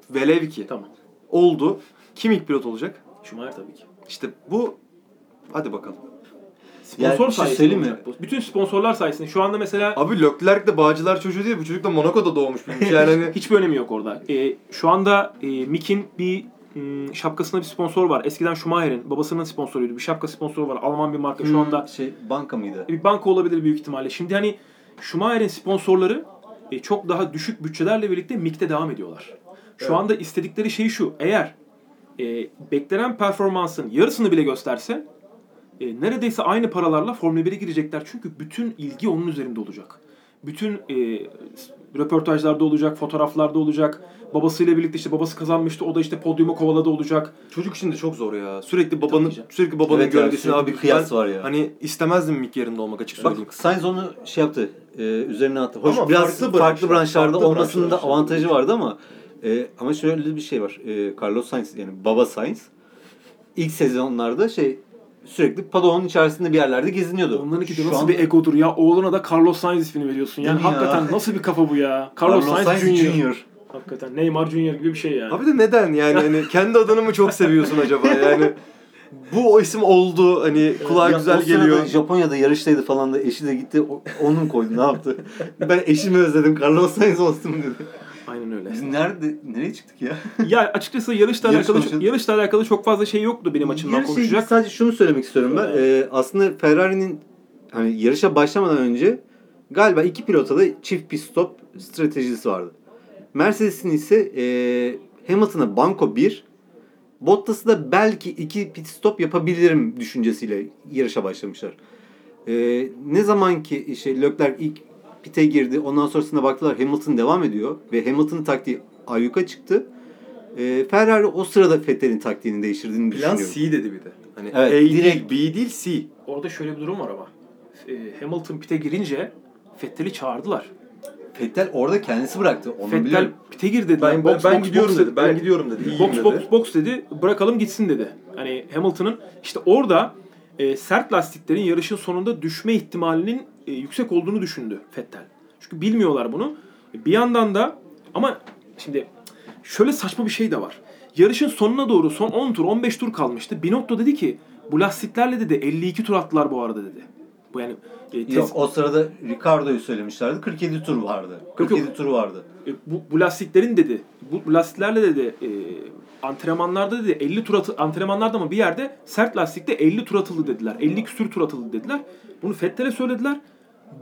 Velev ki. Tamam. Oldu. Kim ilk pilot olacak? Schumacher tabii ki. İşte bu hadi bakalım. Sponsor bir şey sayesinde mi? olacak bu. Bütün sponsorlar sayesinde. Şu anda mesela Abi Leclerc de Bağcılar çocuğu değil. Bu çocuk da Monaco'da doğmuş. Yani hani hiçbir önemi yok orada. E, şu anda e, Mick'in bir m, şapkasında bir sponsor var. Eskiden Schumacher'in babasının sponsoruydu. Bir şapka sponsoru var. Alman bir marka. Şu anda Şey banka mıydı? bir banka olabilir büyük ihtimalle. Şimdi hani Schumacher'in sponsorları e, çok daha düşük bütçelerle birlikte Mick'te devam ediyorlar. Şu Evet. anda istedikleri şey şu. Eğer e, beklenen performansın yarısını bile gösterse e, neredeyse aynı paralarla Formula 1'e girecekler. Çünkü bütün ilgi onun üzerinde olacak. bütün e, röportajlarda olacak, fotoğraflarda olacak. Babasıyla birlikte işte babası kazanmıştı. O da işte podyumu kovaladı olacak. Çocuk için de çok zor ya. Sürekli babanın Tabii sürekli babanın Evet gölgesine abi bir kıyas ben var ya. Hani istemezdim Mick yerinde olmak açık söyleyeyim. Bak Sainz onu şey yaptı. E, üzerine attı. Hoş Ama biraz farklı farklı, branşlarda farklı olmasının da avantajı vardı ama e, ama şöyle bir şey var. E, Carlos Sainz yani baba Sainz ilk sezonlarda şey sürekli padonun içerisinde bir yerlerde geziniyordu. Onlarınki de Şu nasıl an bir egodur ya. Oğluna da Carlos Sainz ismini veriyorsun. Yani ya? hakikaten nasıl bir kafa bu ya? Carlos, Sainz, Junior. Hakikaten Neymar Junior gibi bir şey yani. Abi de neden yani hani kendi adını mı çok seviyorsun acaba yani? Bu o isim oldu hani kulağa Ya güzel geliyor. Japonya'da yarıştaydı falan da eşi de gitti. Onu mu koydu ne yaptı? ben eşimi özledim. Carlos Sainz olsun dedi. Aynen öyle. Biz nerede nereye çıktık ya? ya açıkçası yarışla Yarış alakalı konuşalım. yarışla alakalı çok fazla şey yoktu benim açımdan Yarışla ilgili konuşacak. sadece şunu söylemek istiyorum ben. Ee, aslında Ferrari'nin hani yarışa başlamadan önce galiba iki pilota da çift pit stop stratejisi vardı. Mercedes'in ise e, Hamilton'a banko 1, Bottas'ı da belki iki pit stop yapabilirim düşüncesiyle yarışa başlamışlar. E, ne zaman ki işte Leclerc ilk pite girdi ondan sonrasında baktılar Hamilton devam ediyor ve Hamilton'ın taktiği ayyuka çıktı. E, Ferrari o sırada Vettel'in taktiğini değiştirdiğini Plan düşünüyorum. C dedi bir de. Hani Evet, A değil, direkt- B değil C. Orada şöyle bir durum var ama. E, Hamilton pite girince Vettel'i çağırdılar. Vettel orada kendisi bıraktı. Onu Vettel biliyorum. pite gir dediler. Ben, ben, Box, ben box, gidiyorum box dedi. Ben Evet. gidiyorum dedi. İyiyim Box dedi. box box dedi. Bırakalım gitsin dedi. Hani Hamilton'ın işte orada e, sert lastiklerin yarışın sonunda düşme ihtimalinin e, yüksek olduğunu düşündü Vettel. Çünkü bilmiyorlar bunu. Bir yandan da ama şimdi şöyle saçma bir şey de var. Yarışın sonuna doğru son 10 tur 15 tur kalmıştı. Binotto dedi ki bu lastiklerle dedi 52 tur attılar bu arada dedi. Bu yani e, tes- Yok o sırada Ricardo'yu söylemişlerdi. 47 tur vardı. 47 yok. tur vardı. E, bu, bu lastiklerin dedi, bu, bu lastiklerle dedi e, antrenmanlarda dedi 50 tur atı, antrenmanlarda mı bir yerde sert lastikte 50 tur atıldı dediler. 50 küsür tur atıldı dediler. Bunu Fettel'e söylediler.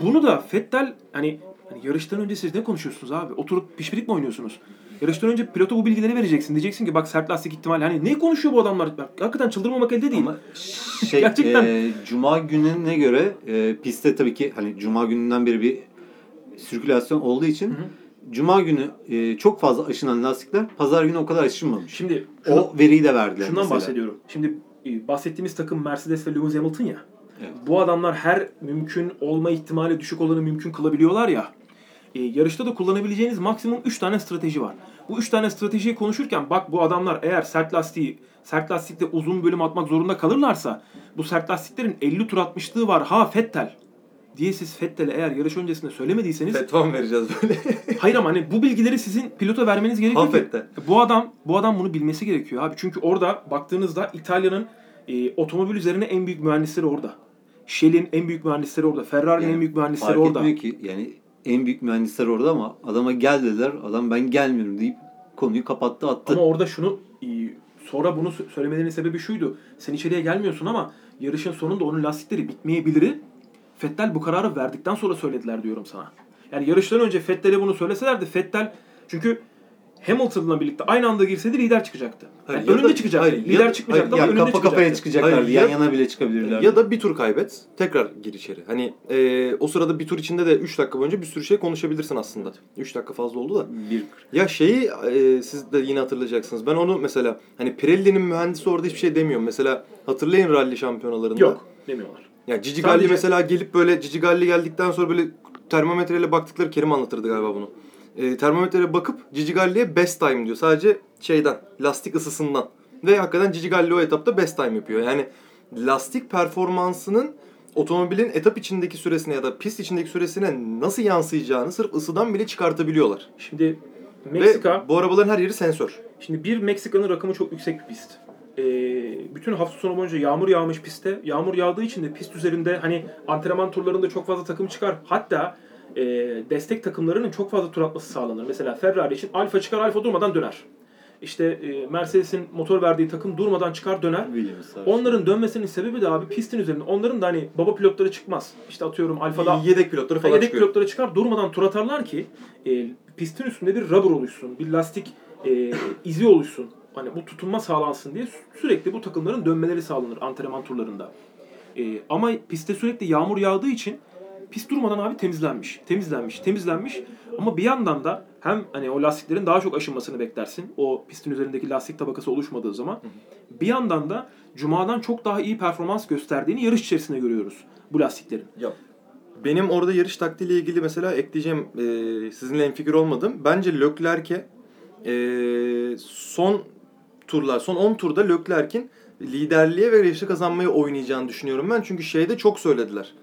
Bunu da Fettel hani, hani yarıştan önce siz ne konuşuyorsunuz abi? Oturup pişpirik mi oynuyorsunuz? Yarıştan önce pilota bu bilgileri vereceksin. Diyeceksin ki bak sert lastik ihtimali. Hani ne konuşuyor bu adamlar? Bak, hakikaten çıldırmamak elde değil. Ama şey Gerçekten. e, Cuma gününe göre e, pistte tabii ki hani Cuma gününden beri bir sirkülasyon olduğu için Cuma günü e, çok fazla aşınan lastikler Pazar günü o kadar aşınmamış. Şimdi o veriyi de verdiler Şundan mesela. bahsediyorum. Şimdi e, bahsettiğimiz takım Mercedes ve Lewis Hamilton ya. Evet. Bu adamlar her mümkün olma ihtimali düşük olanı mümkün kılabiliyorlar ya. E, yarışta da kullanabileceğiniz maksimum 3 tane strateji var. Bu 3 tane stratejiyi konuşurken bak bu adamlar eğer sert lastiği sert lastikte uzun bölüm atmak zorunda kalırlarsa bu sert lastiklerin 50 tur atmışlığı var. Ha Fettel diye siz Fettel'e eğer yarış öncesinde söylemediyseniz Fetva vereceğiz böyle? Hayır ama hani bu bilgileri sizin pilota vermeniz gerekiyor ki. Hafette. Bu adam bu adam bunu bilmesi gerekiyor abi. Çünkü orada baktığınızda İtalya'nın e, otomobil üzerine en büyük mühendisleri orada. Shell'in en büyük mühendisleri orada. Ferrari'nin Yani en büyük mühendisleri Fark orada. etmiyor ki yani en büyük mühendisler orada ama adama gel dediler. Adam ben gelmiyorum deyip konuyu kapattı attı. Ama orada şunu e, sonra bunu sö- söylemelerinin sebebi şuydu. Sen içeriye gelmiyorsun ama yarışın sonunda onun lastikleri bitmeyebilir. Fettel bu kararı verdikten sonra söylediler diyorum sana. Yani yarıştan önce Fettel'e bunu söyleselerdi Fettel çünkü Hamilton'la birlikte aynı anda girseydi lider çıkacaktı. Yani Hayır, ya önünde da- çıkacaktı. hayır, ya lider da- çıkmayacaktı hayır, ama ya önünde kafa kafaya çıkacaklardı. Hayır, yan ya- yana bile çıkabilirlerdi. Ya da bir tur kaybet, tekrar gir içeri. Hani e, o sırada bir tur içinde de 3 dakika boyunca bir sürü şey konuşabilirsin aslında. 3 dakika fazla oldu da. bir Ya şeyi e, siz de yine hatırlayacaksınız. Ben onu mesela hani Pirelli'nin mühendisi orada hiçbir şey demiyor. Mesela hatırlayın rally şampiyonalarında. Yok demiyorlar. Ya Cici Sadece- Galli mesela gelip böyle Cici Galli geldikten sonra böyle termometreyle baktıkları Kerim anlatırdı galiba bunu. E, termometreyle bakıp Cici Galli'ye best time diyor. Sadece şeyden, lastik ısısından. Ve hakikaten Cici Galli o etapta best time yapıyor. Yani lastik performansının otomobilin etap içindeki süresine ya da pist içindeki süresine nasıl yansıyacağını sırf ısıdan bile çıkartabiliyorlar. Şimdi Meksika Ve bu arabaların her yeri sensör. Şimdi bir Meksika'nın rakımı çok yüksek bir pist. Ee, bütün hafta sonu boyunca yağmur yağmış pistte. Yağmur yağdığı için de pist üzerinde hani antrenman turlarında çok fazla takım çıkar. Hatta e, destek takımlarının çok fazla tur atması sağlanır. Mesela Ferrari için Alfa çıkar, Alfa durmadan döner. İşte e, Mercedes'in motor verdiği takım durmadan çıkar döner. Williams. Onların dönmesinin sebebi de abi pistin üzerinde. Onların da hani baba pilotları çıkmaz. İşte atıyorum Alfa'da Yedek pilotları falan yedek çıkıyor. pilotlara çıkar durmadan tur atarlar ki e, pistin üstünde bir rubber oluşsun. Bir lastik e, izi oluşsun. Hani bu tutunma sağlansın diye sü- sürekli bu takımların dönmeleri sağlanır antrenman turlarında. E, ama pistte sürekli yağmur yağdığı için Pist durmadan abi temizlenmiş. Temizlenmiş, temizlenmiş. Ama bir yandan da hem hani o lastiklerin daha çok aşınmasını beklersin. O pistin üzerindeki lastik tabakası oluşmadığı zaman. Bir yandan da Cuma'dan çok daha iyi performans gösterdiğini yarış içerisinde görüyoruz bu lastiklerin. Ya benim orada yarış taktiğiyle ilgili mesela ekleyeceğim e, sizinle en fikir olmadım. Bence Leclerc'e e, son turlar, son 10 turda Leclerc'in liderliğe ve yarışı kazanmayı oynayacağını düşünüyorum ben. Çünkü şeyde çok söylediler.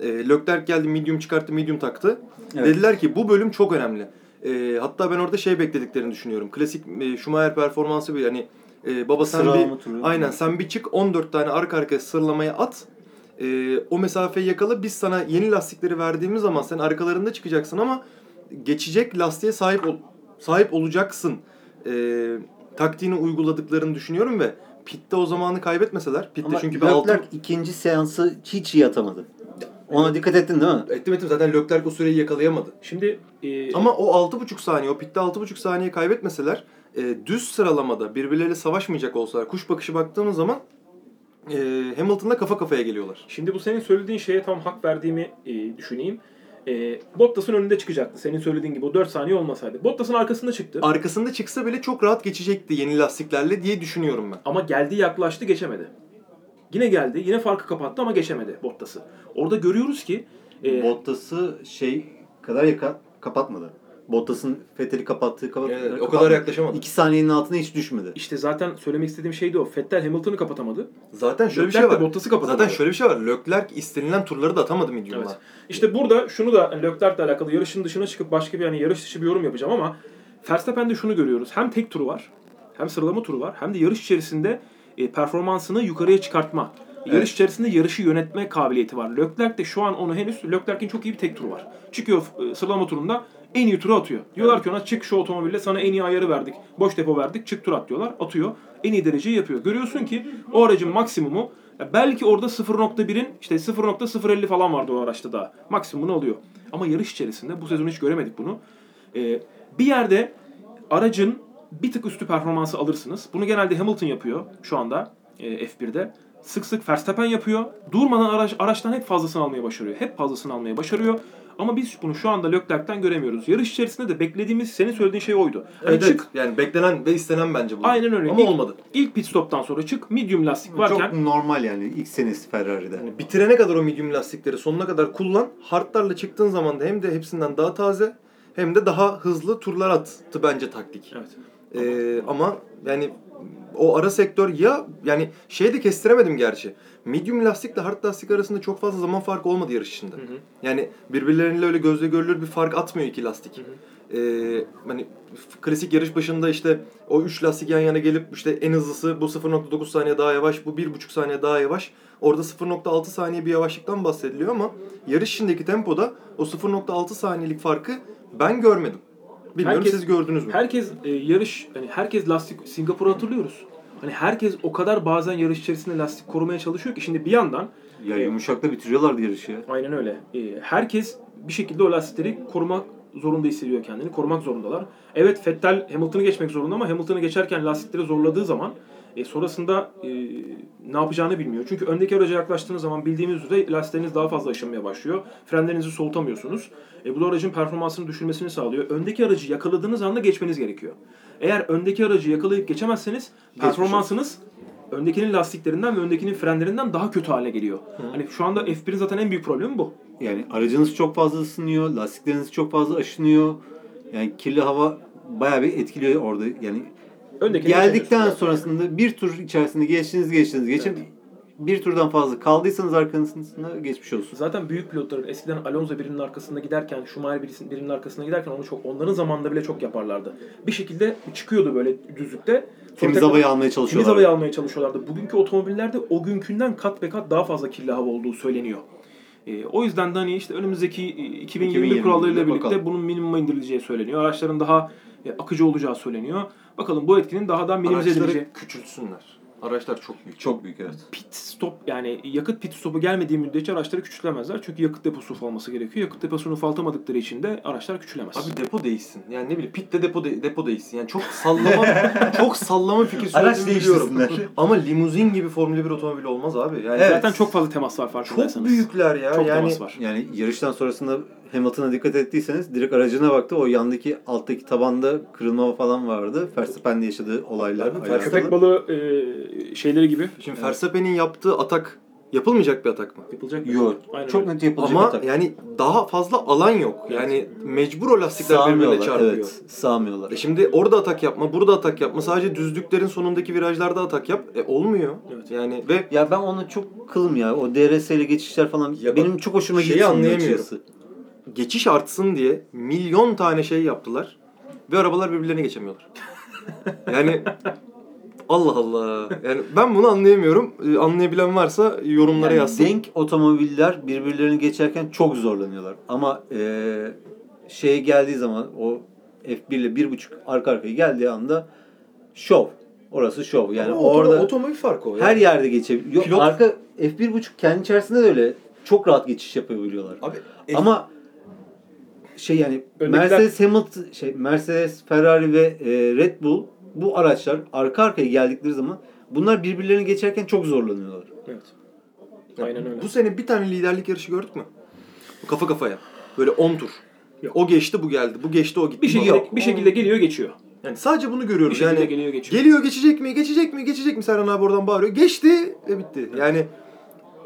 E, Leclerc geldi medium çıkarttı, medium taktı. Evet. Dediler ki bu bölüm çok önemli. E, hatta ben orada şey beklediklerini düşünüyorum. Klasik e, Schumacher performansı bir hani e, baba sen Sıralama bir turu. aynen sen bir çık 14 tane arka arkaya sıralamayı at. E, o mesafeyi yakala. Biz sana yeni lastikleri verdiğimiz zaman sen arkalarında çıkacaksın ama geçecek lastiğe sahip ol, sahip olacaksın. E, taktiğini uyguladıklarını düşünüyorum ve pitte o zamanı kaybetmeseler. Pitte Ama çünkü altın Leclerc ikinci seansı hiç iyi atamadı. Ona dikkat ettin değil mi? ettim ettim zaten Leclerc o süreyi yakalayamadı. Şimdi e, Ama o 6,5 saniye, o pitte 6,5 saniye kaybetmeseler e, düz sıralamada birbirleriyle savaşmayacak olsalar, kuş bakışı baktığımız zaman e, Hamilton'la kafa kafaya geliyorlar. Şimdi bu senin söylediğin şeye tam hak verdiğimi e, düşüneyim. E, Bottas'ın önünde çıkacaktı. Senin söylediğin gibi o 4 saniye olmasaydı. Bottas'ın arkasında çıktı. Arkasında çıksa bile çok rahat geçecekti yeni lastiklerle diye düşünüyorum ben. Ama geldi yaklaştı geçemedi. Yine geldi. Yine farkı kapattı ama geçemedi Bottas'ı. Orada görüyoruz ki e, Bottas'ı şey kadar yaka, kapatmadı. Bottas'ın Vettel'i kapattığı kapat Evet, o kadar kapatmadı. yaklaşamadı. İki saniyenin altına hiç düşmedi. işte zaten söylemek istediğim şey de o. Vettel Hamilton'ı kapatamadı. Zaten şöyle bir Leclerc şey de var. Bottas'ı kapatamadı. Zaten şöyle bir şey var. Leclerc istenilen turları da atamadı medium'la. Evet. İşte burada şunu da hani Leclerc'le alakalı yarışın dışına çıkıp başka bir hani yarış dışı bir yorum yapacağım ama Verstappen'de şunu görüyoruz. Hem tek turu var, hem sıralama turu var, hem de yarış içerisinde e, performansını yukarıya çıkartma. Yarış içerisinde yarışı yönetme kabiliyeti var. Leclerc de şu an onu henüz Leclerc'in çok iyi bir tek turu var. Çıkıyor e, sıralama turunda en iyi turu atıyor. Diyorlar ki ona çık şu otomobille sana en iyi ayarı verdik. Boş depo verdik çık tur at diyorlar. Atıyor. En iyi dereceyi yapıyor. Görüyorsun ki o aracın maksimumu belki orada 0.1'in işte 0.050 falan vardı o araçta da. Maksimumunu alıyor. Ama yarış içerisinde bu sezon hiç göremedik bunu. Ee, bir yerde aracın bir tık üstü performansı alırsınız. Bunu genelde Hamilton yapıyor şu anda e, F1'de. Sık sık Verstappen yapıyor. Durmadan araç, araçtan hep fazlasını almaya başarıyor. Hep fazlasını almaya başarıyor. Ama biz bunu şu anda Leclerc'ten göremiyoruz. Yarış içerisinde de beklediğimiz, senin söylediğin şey oydu. Hani Evet, çık, evet. Yani beklenen ve istenen bence bu. Aynen öyle. Ama İlk- olmadı. ilk pit stop'tan sonra çık, medium lastik varken Çok normal yani ilk senesi Ferrari'de. Yani bitirene kadar o medium lastikleri sonuna kadar kullan. Hardlarla çıktığın zaman da hem de hepsinden daha taze hem de daha hızlı turlar attı bence taktik. Evet. Ee, ama yani o ara sektör ya yani şey de kestiremedim gerçi. Medium lastikle hard lastik arasında çok fazla zaman farkı olmadı yarış içinde. Hı hı. Yani birbirleriyle öyle gözle görülür bir fark atmıyor iki lastik. Ee, hani klasik yarış başında işte o 3 lastik yan yana gelip işte en hızlısı bu 0.9 saniye daha yavaş, bu 1.5 saniye daha yavaş. Orada 0.6 saniye bir yavaşlıktan bahsediliyor ama yarış içindeki tempoda o 0.6 saniyelik farkı ben görmedim. Bilmiyorum Herkes- siz gördünüz mü? Herkes e, yarış, hani herkes lastik, Singapur'u hatırlıyoruz. Hani herkes o kadar bazen yarış içerisinde lastik korumaya çalışıyor ki şimdi bir yandan Ya yumuşakla bitiriyorlardı yarışı ya. Aynen öyle. Ee, herkes bir şekilde o lastikleri korumak zorunda hissediyor kendini. Korumak zorundalar. Evet Vettel Hamilton'ı geçmek zorunda ama Hamilton'ı geçerken lastikleri zorladığı zaman e, sonrasında e, ne yapacağını bilmiyor. Çünkü öndeki araca yaklaştığınız zaman bildiğimiz üzere lastikleriniz daha fazla aşınmaya başlıyor. Frenlerinizi soğutamıyorsunuz. E, bu da aracın performansını düşürmesini sağlıyor. Öndeki aracı yakaladığınız anda geçmeniz gerekiyor. Eğer öndeki aracı yakalayıp geçemezseniz performansınız öndekinin lastiklerinden ve öndekinin frenlerinden daha kötü hale geliyor. Hani şu anda F1'in zaten en büyük problemi bu. Yani aracınız çok fazla ısınıyor, lastikleriniz çok fazla aşınıyor. Yani kirli hava bayağı bir etkiliyor orada. Yani Öndekini geldikten sonrasında bir tur içerisinde geçtiniz geçtiniz geçin. Bir turdan fazla kaldıysanız arkanızda geçmiş olsun. Zaten büyük pilotların eskiden Alonso birinin arkasında giderken, Schumacher birinin arkasında giderken onu çok onların zamanında bile çok yaparlardı. Bir şekilde çıkıyordu böyle düzlükte. Temiz tekrar- havayı almaya Temiz çalışıyorlar. havayı almaya çalışıyorlardı. Bugünkü otomobillerde o günkünden kat ve kat daha fazla kirli hava olduğu söyleniyor. Ee, o yüzden de hani işte önümüzdeki e, 2021 2021 kurallarıyla birlikte bakalım. bunun minimuma indirileceği söyleniyor. Araçların daha e, akıcı olacağı söyleniyor. Bakalım bu etkinin daha da minimize Araçları edileceği. küçültsünler. Araçlar çok büyük. Çok büyük evet. Pit stop yani yakıt pit stopu gelmediği müddetçe araçları küçültemezler. Çünkü yakıt deposu ufalması gerekiyor. Yakıt deposunu ufaltamadıkları için de araçlar küçülemez. Abi depo değişsin. Yani ne bileyim pitte depo de, depo değişsin. Yani çok sallama çok sallama fikir Araç değiştirsinler. Ama limuzin gibi Formula 1 otomobil olmaz abi. Yani Evet. Zaten çok fazla temas var çok farkındaysanız. büyükler ya. Çok yani temas var. Yani yarıştan sonrasında Hamilton'a dikkat ettiyseniz direkt aracına baktı. O yandaki alttaki tabanda kırılma falan vardı. Verstappen'le yaşadığı olaylar. Köpek balığı e, şeyleri gibi Şimdi Verstappen'in yaptığı atak yapılmayacak bir atak mı? yapılacak. bir- Yok. Aynen Çok net yapılacak Ama atak. yani daha fazla alan yok. Yani mecbur o lastikler birbirine çarpıyor. Evet. Sağmıyorlar. E şimdi orada atak yapma, burada atak yapma. Sadece düzlüklerin sonundaki virajlarda atak yap. E olmuyor. Evet. Yani ve Ya ben onu çok kılım ya. O DRS ile geçişler falan Ya benim çok hoşuma şeyi gitti. anlayamıyorum. açıkçası. Geçiş artsın diye milyon tane şey yaptılar ve arabalar birbirlerine geçemiyorlar. Yani Allah Allah. Yani ben bunu anlayamıyorum. Ee, Anlayabilen varsa yorumlara Yani yazsın. denk otomobiller birbirlerini geçerken çok zorlanıyorlar. Ama eee şeye geldiği zaman o F1 ile 1.5 arka arkaya geldiği anda şov. Orası şov. Yani Ama orada otomo- otomobil farkı o. ya. her yerde geçebiliyor. Pilot- arka F1.5 kendi içerisinde de öyle çok rahat geçiş yapabiliyorlar. Abi Ama şey yani Öndekiler- Mercedes Hamilton şey Mercedes, Ferrari ve e, Red Bull bu araçlar arka arkaya geldikleri zaman bunlar birbirlerini geçerken çok zorlanıyorlar. Evet. Ya Aynen öyle. Bu sene bir tane liderlik yarışı gördük mü? Kafa kafaya. Böyle 10 tur. Yok. O geçti bu geldi. Bu geçti o gitti. Bir şekilde Yok. bir şekilde geliyor geçiyor. Yani sadece bunu Bir görüyoruz. şekilde Yani geliyor geçiyor. Geliyor geçecek mi? Geçecek mi? Geçecek mi? Serhan abi oradan bağırıyor. Geçti ve bitti. Yani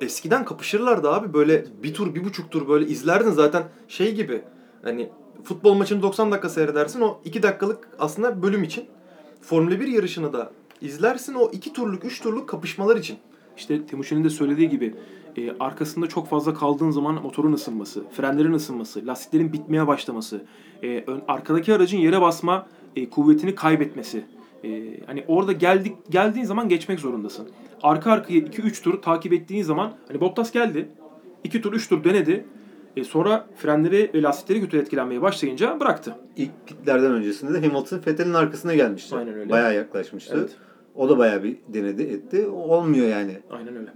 eskiden kapışırlardı abi. Böyle bir tur, bir buçuk tur böyle izlerdin zaten şey gibi. Hani futbol maçını 90 dakika seyredersin. O 2 dakikalık aslında bölüm için. Formula 1 yarışını da izlersin. O 2 turluk, 3 turluk kapışmalar için. İşte Timuçin'in de söylediği gibi e, arkasında çok fazla kaldığın zaman motorun ısınması, frenlerin ısınması, lastiklerin bitmeye başlaması, e, ön, arkadaki aracın yere basma e, kuvvetini kaybetmesi. E, hani orada geldik geldiğin zaman geçmek zorundasın. Arka arkaya 2-3 tur takip ettiğin zaman hani Bottas geldi. 2 tur 3 tur denedi. E, sonra frenleri ve lastikleri kötü etkilenmeye başlayınca bıraktı. İlk pitlerden öncesinde de Hamilton Vettel'in arkasına gelmişti. Aynen öyle. Bayağı yaklaşmıştı. Evet. O da bayağı bir denedi etti. Olmuyor yani. Aynen öyle.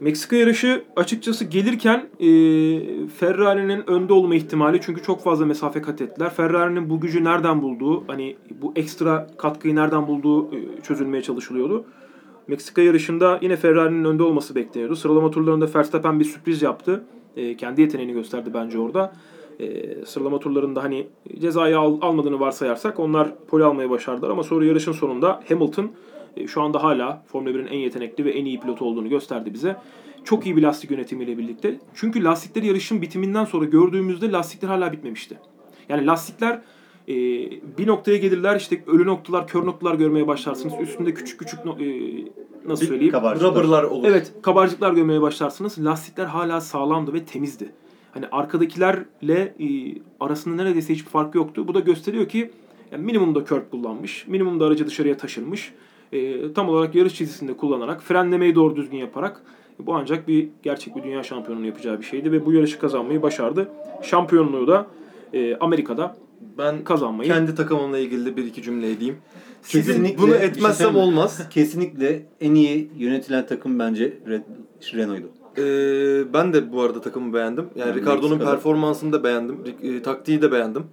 Meksika yarışı açıkçası gelirken e, Ferrari'nin önde olma ihtimali çünkü çok fazla mesafe kat ettiler. Ferrari'nin bu gücü nereden bulduğu, hani bu ekstra katkıyı nereden bulduğu e, çözülmeye çalışılıyordu. Meksika yarışında yine Ferrari'nin önde olması bekleniyordu. Sıralama turlarında Verstappen bir sürpriz yaptı. E, kendi yeteneğini gösterdi bence orada. E, sıralama turlarında hani cezayı al- almadığını varsayarsak onlar pole almayı başardılar ama sonra yarışın sonunda Hamilton e, şu anda hala Formula 1'in en yetenekli ve en iyi pilotu olduğunu gösterdi bize. Çok iyi bir lastik yönetimiyle birlikte. Çünkü lastikleri yarışın bitiminden sonra gördüğümüzde lastikler hala bitmemişti. Yani lastikler e, bir noktaya gelirler işte ölü noktalar, kör noktalar görmeye başlarsınız. Üstünde küçük küçük no- e, nasıl söyleyeyim? Kabarcıklar. Rubber'lar olur. Evet, kabarcıklar görmeye başlarsınız. Lastikler hala sağlamdı ve temizdi. Hani arkadakilerle e, arasında neredeyse hiçbir fark yoktu. Bu da gösteriyor ki yani minimumda körp kullanmış, minimumda aracı dışarıya taşırmış. E, tam olarak yarış çizgisinde kullanarak, frenlemeyi doğru düzgün yaparak bu ancak bir gerçek bir dünya şampiyonunun yapacağı bir şeydi ve bu yarışı kazanmayı başardı. Şampiyonluğu da e, Amerika'da Ben kazanmayı kendi takımımla ilgili bir iki cümle edeyim. Sizin Kesinlikle bunu şey etmezsem olmaz. Kesinlikle en iyi yönetilen takım bence Red, Renault'ydu. Ee, ben de bu arada takımı beğendim. Yani Yani Ricardo'nun performansını da beğendim. E, taktiği de beğendim.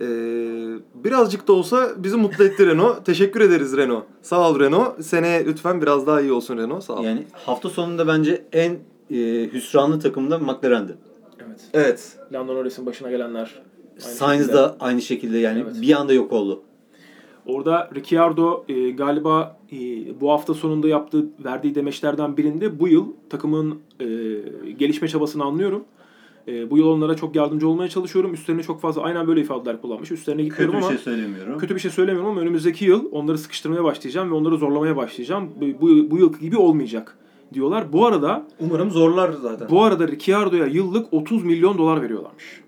Ee, birazcık da olsa bizi mutlu etti Renault. Teşekkür ederiz Renault. Sağ ol Renault. Seneye lütfen biraz daha iyi olsun Renault. Sağ ol. Yani hafta sonunda bence en e, hüsranlı takım da McLaren'di. evet. Evet. Lando Norris'in başına gelenler aynı Sainz da aynı şekilde yani Evet. bir anda yok oldu. Orada Ricciardo e, galiba e, bu hafta sonunda yaptığı, verdiği demeçlerden birinde bu yıl takımın e, gelişme çabasını anlıyorum. E, bu yıl onlara çok yardımcı olmaya çalışıyorum. Üstlerine çok fazla aynen böyle ifadeler kullanmış. Üstlerine gitmiyorum Kötü bir ama şey söylemiyorum. kötü bir şey söylemiyorum ama önümüzdeki yıl onları sıkıştırmaya başlayacağım ve onları zorlamaya başlayacağım. Bu, bu, bu yıl gibi olmayacak diyorlar. Bu arada Umarım zorlar zaten. bu arada Ricciardo'ya yıllık 30 milyon dolar veriyorlarmış.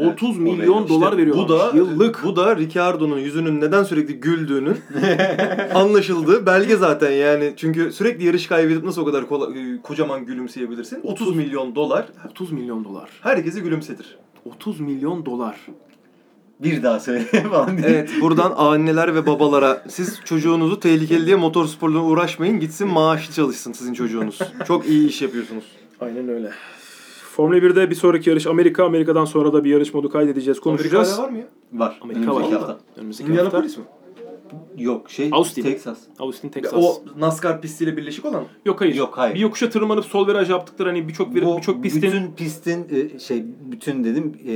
Evet. 30 O milyon dolar bu veriyorlarmış da yıllık. bu da Ricardo'nun yüzünün neden sürekli güldüğünün anlaşıldığı belge zaten yani. Çünkü sürekli yarış kaybedip nasıl o kadar kola- e, kocaman gülümseyebilirsin? 30 milyon dolar 30 milyon dolar. herkesi gülümsetir. 30 milyon dolar. Bir daha söyle falan diye. Evet buradan anneler ve babalara siz çocuğunuzu tehlikeli diye motorsporla uğraşmayın gitsin maaşlı çalışsın sizin çocuğunuz. Çok iyi iş yapıyorsunuz. Aynen öyle. Formula 1'de bir sonraki yarış Amerika. Amerika'dan sonra da bir yarış modu kaydedeceğiz, konuşacağız. Amerika'da var mı ya? Var. Amerika var. Önümüzdeki hafta. Önümüzdeki hafta. Indianapolis mi? Yok şey Austin. Texas. Austin, Texas. O NASCAR pistiyle birleşik olan. Yok hayır. Yok, hayır. Bir yokuşa tırmanıp sol viraj yaptıkları hani birçok bir, Bu birçok pistin Bütün pistin e, şey bütün dedim e,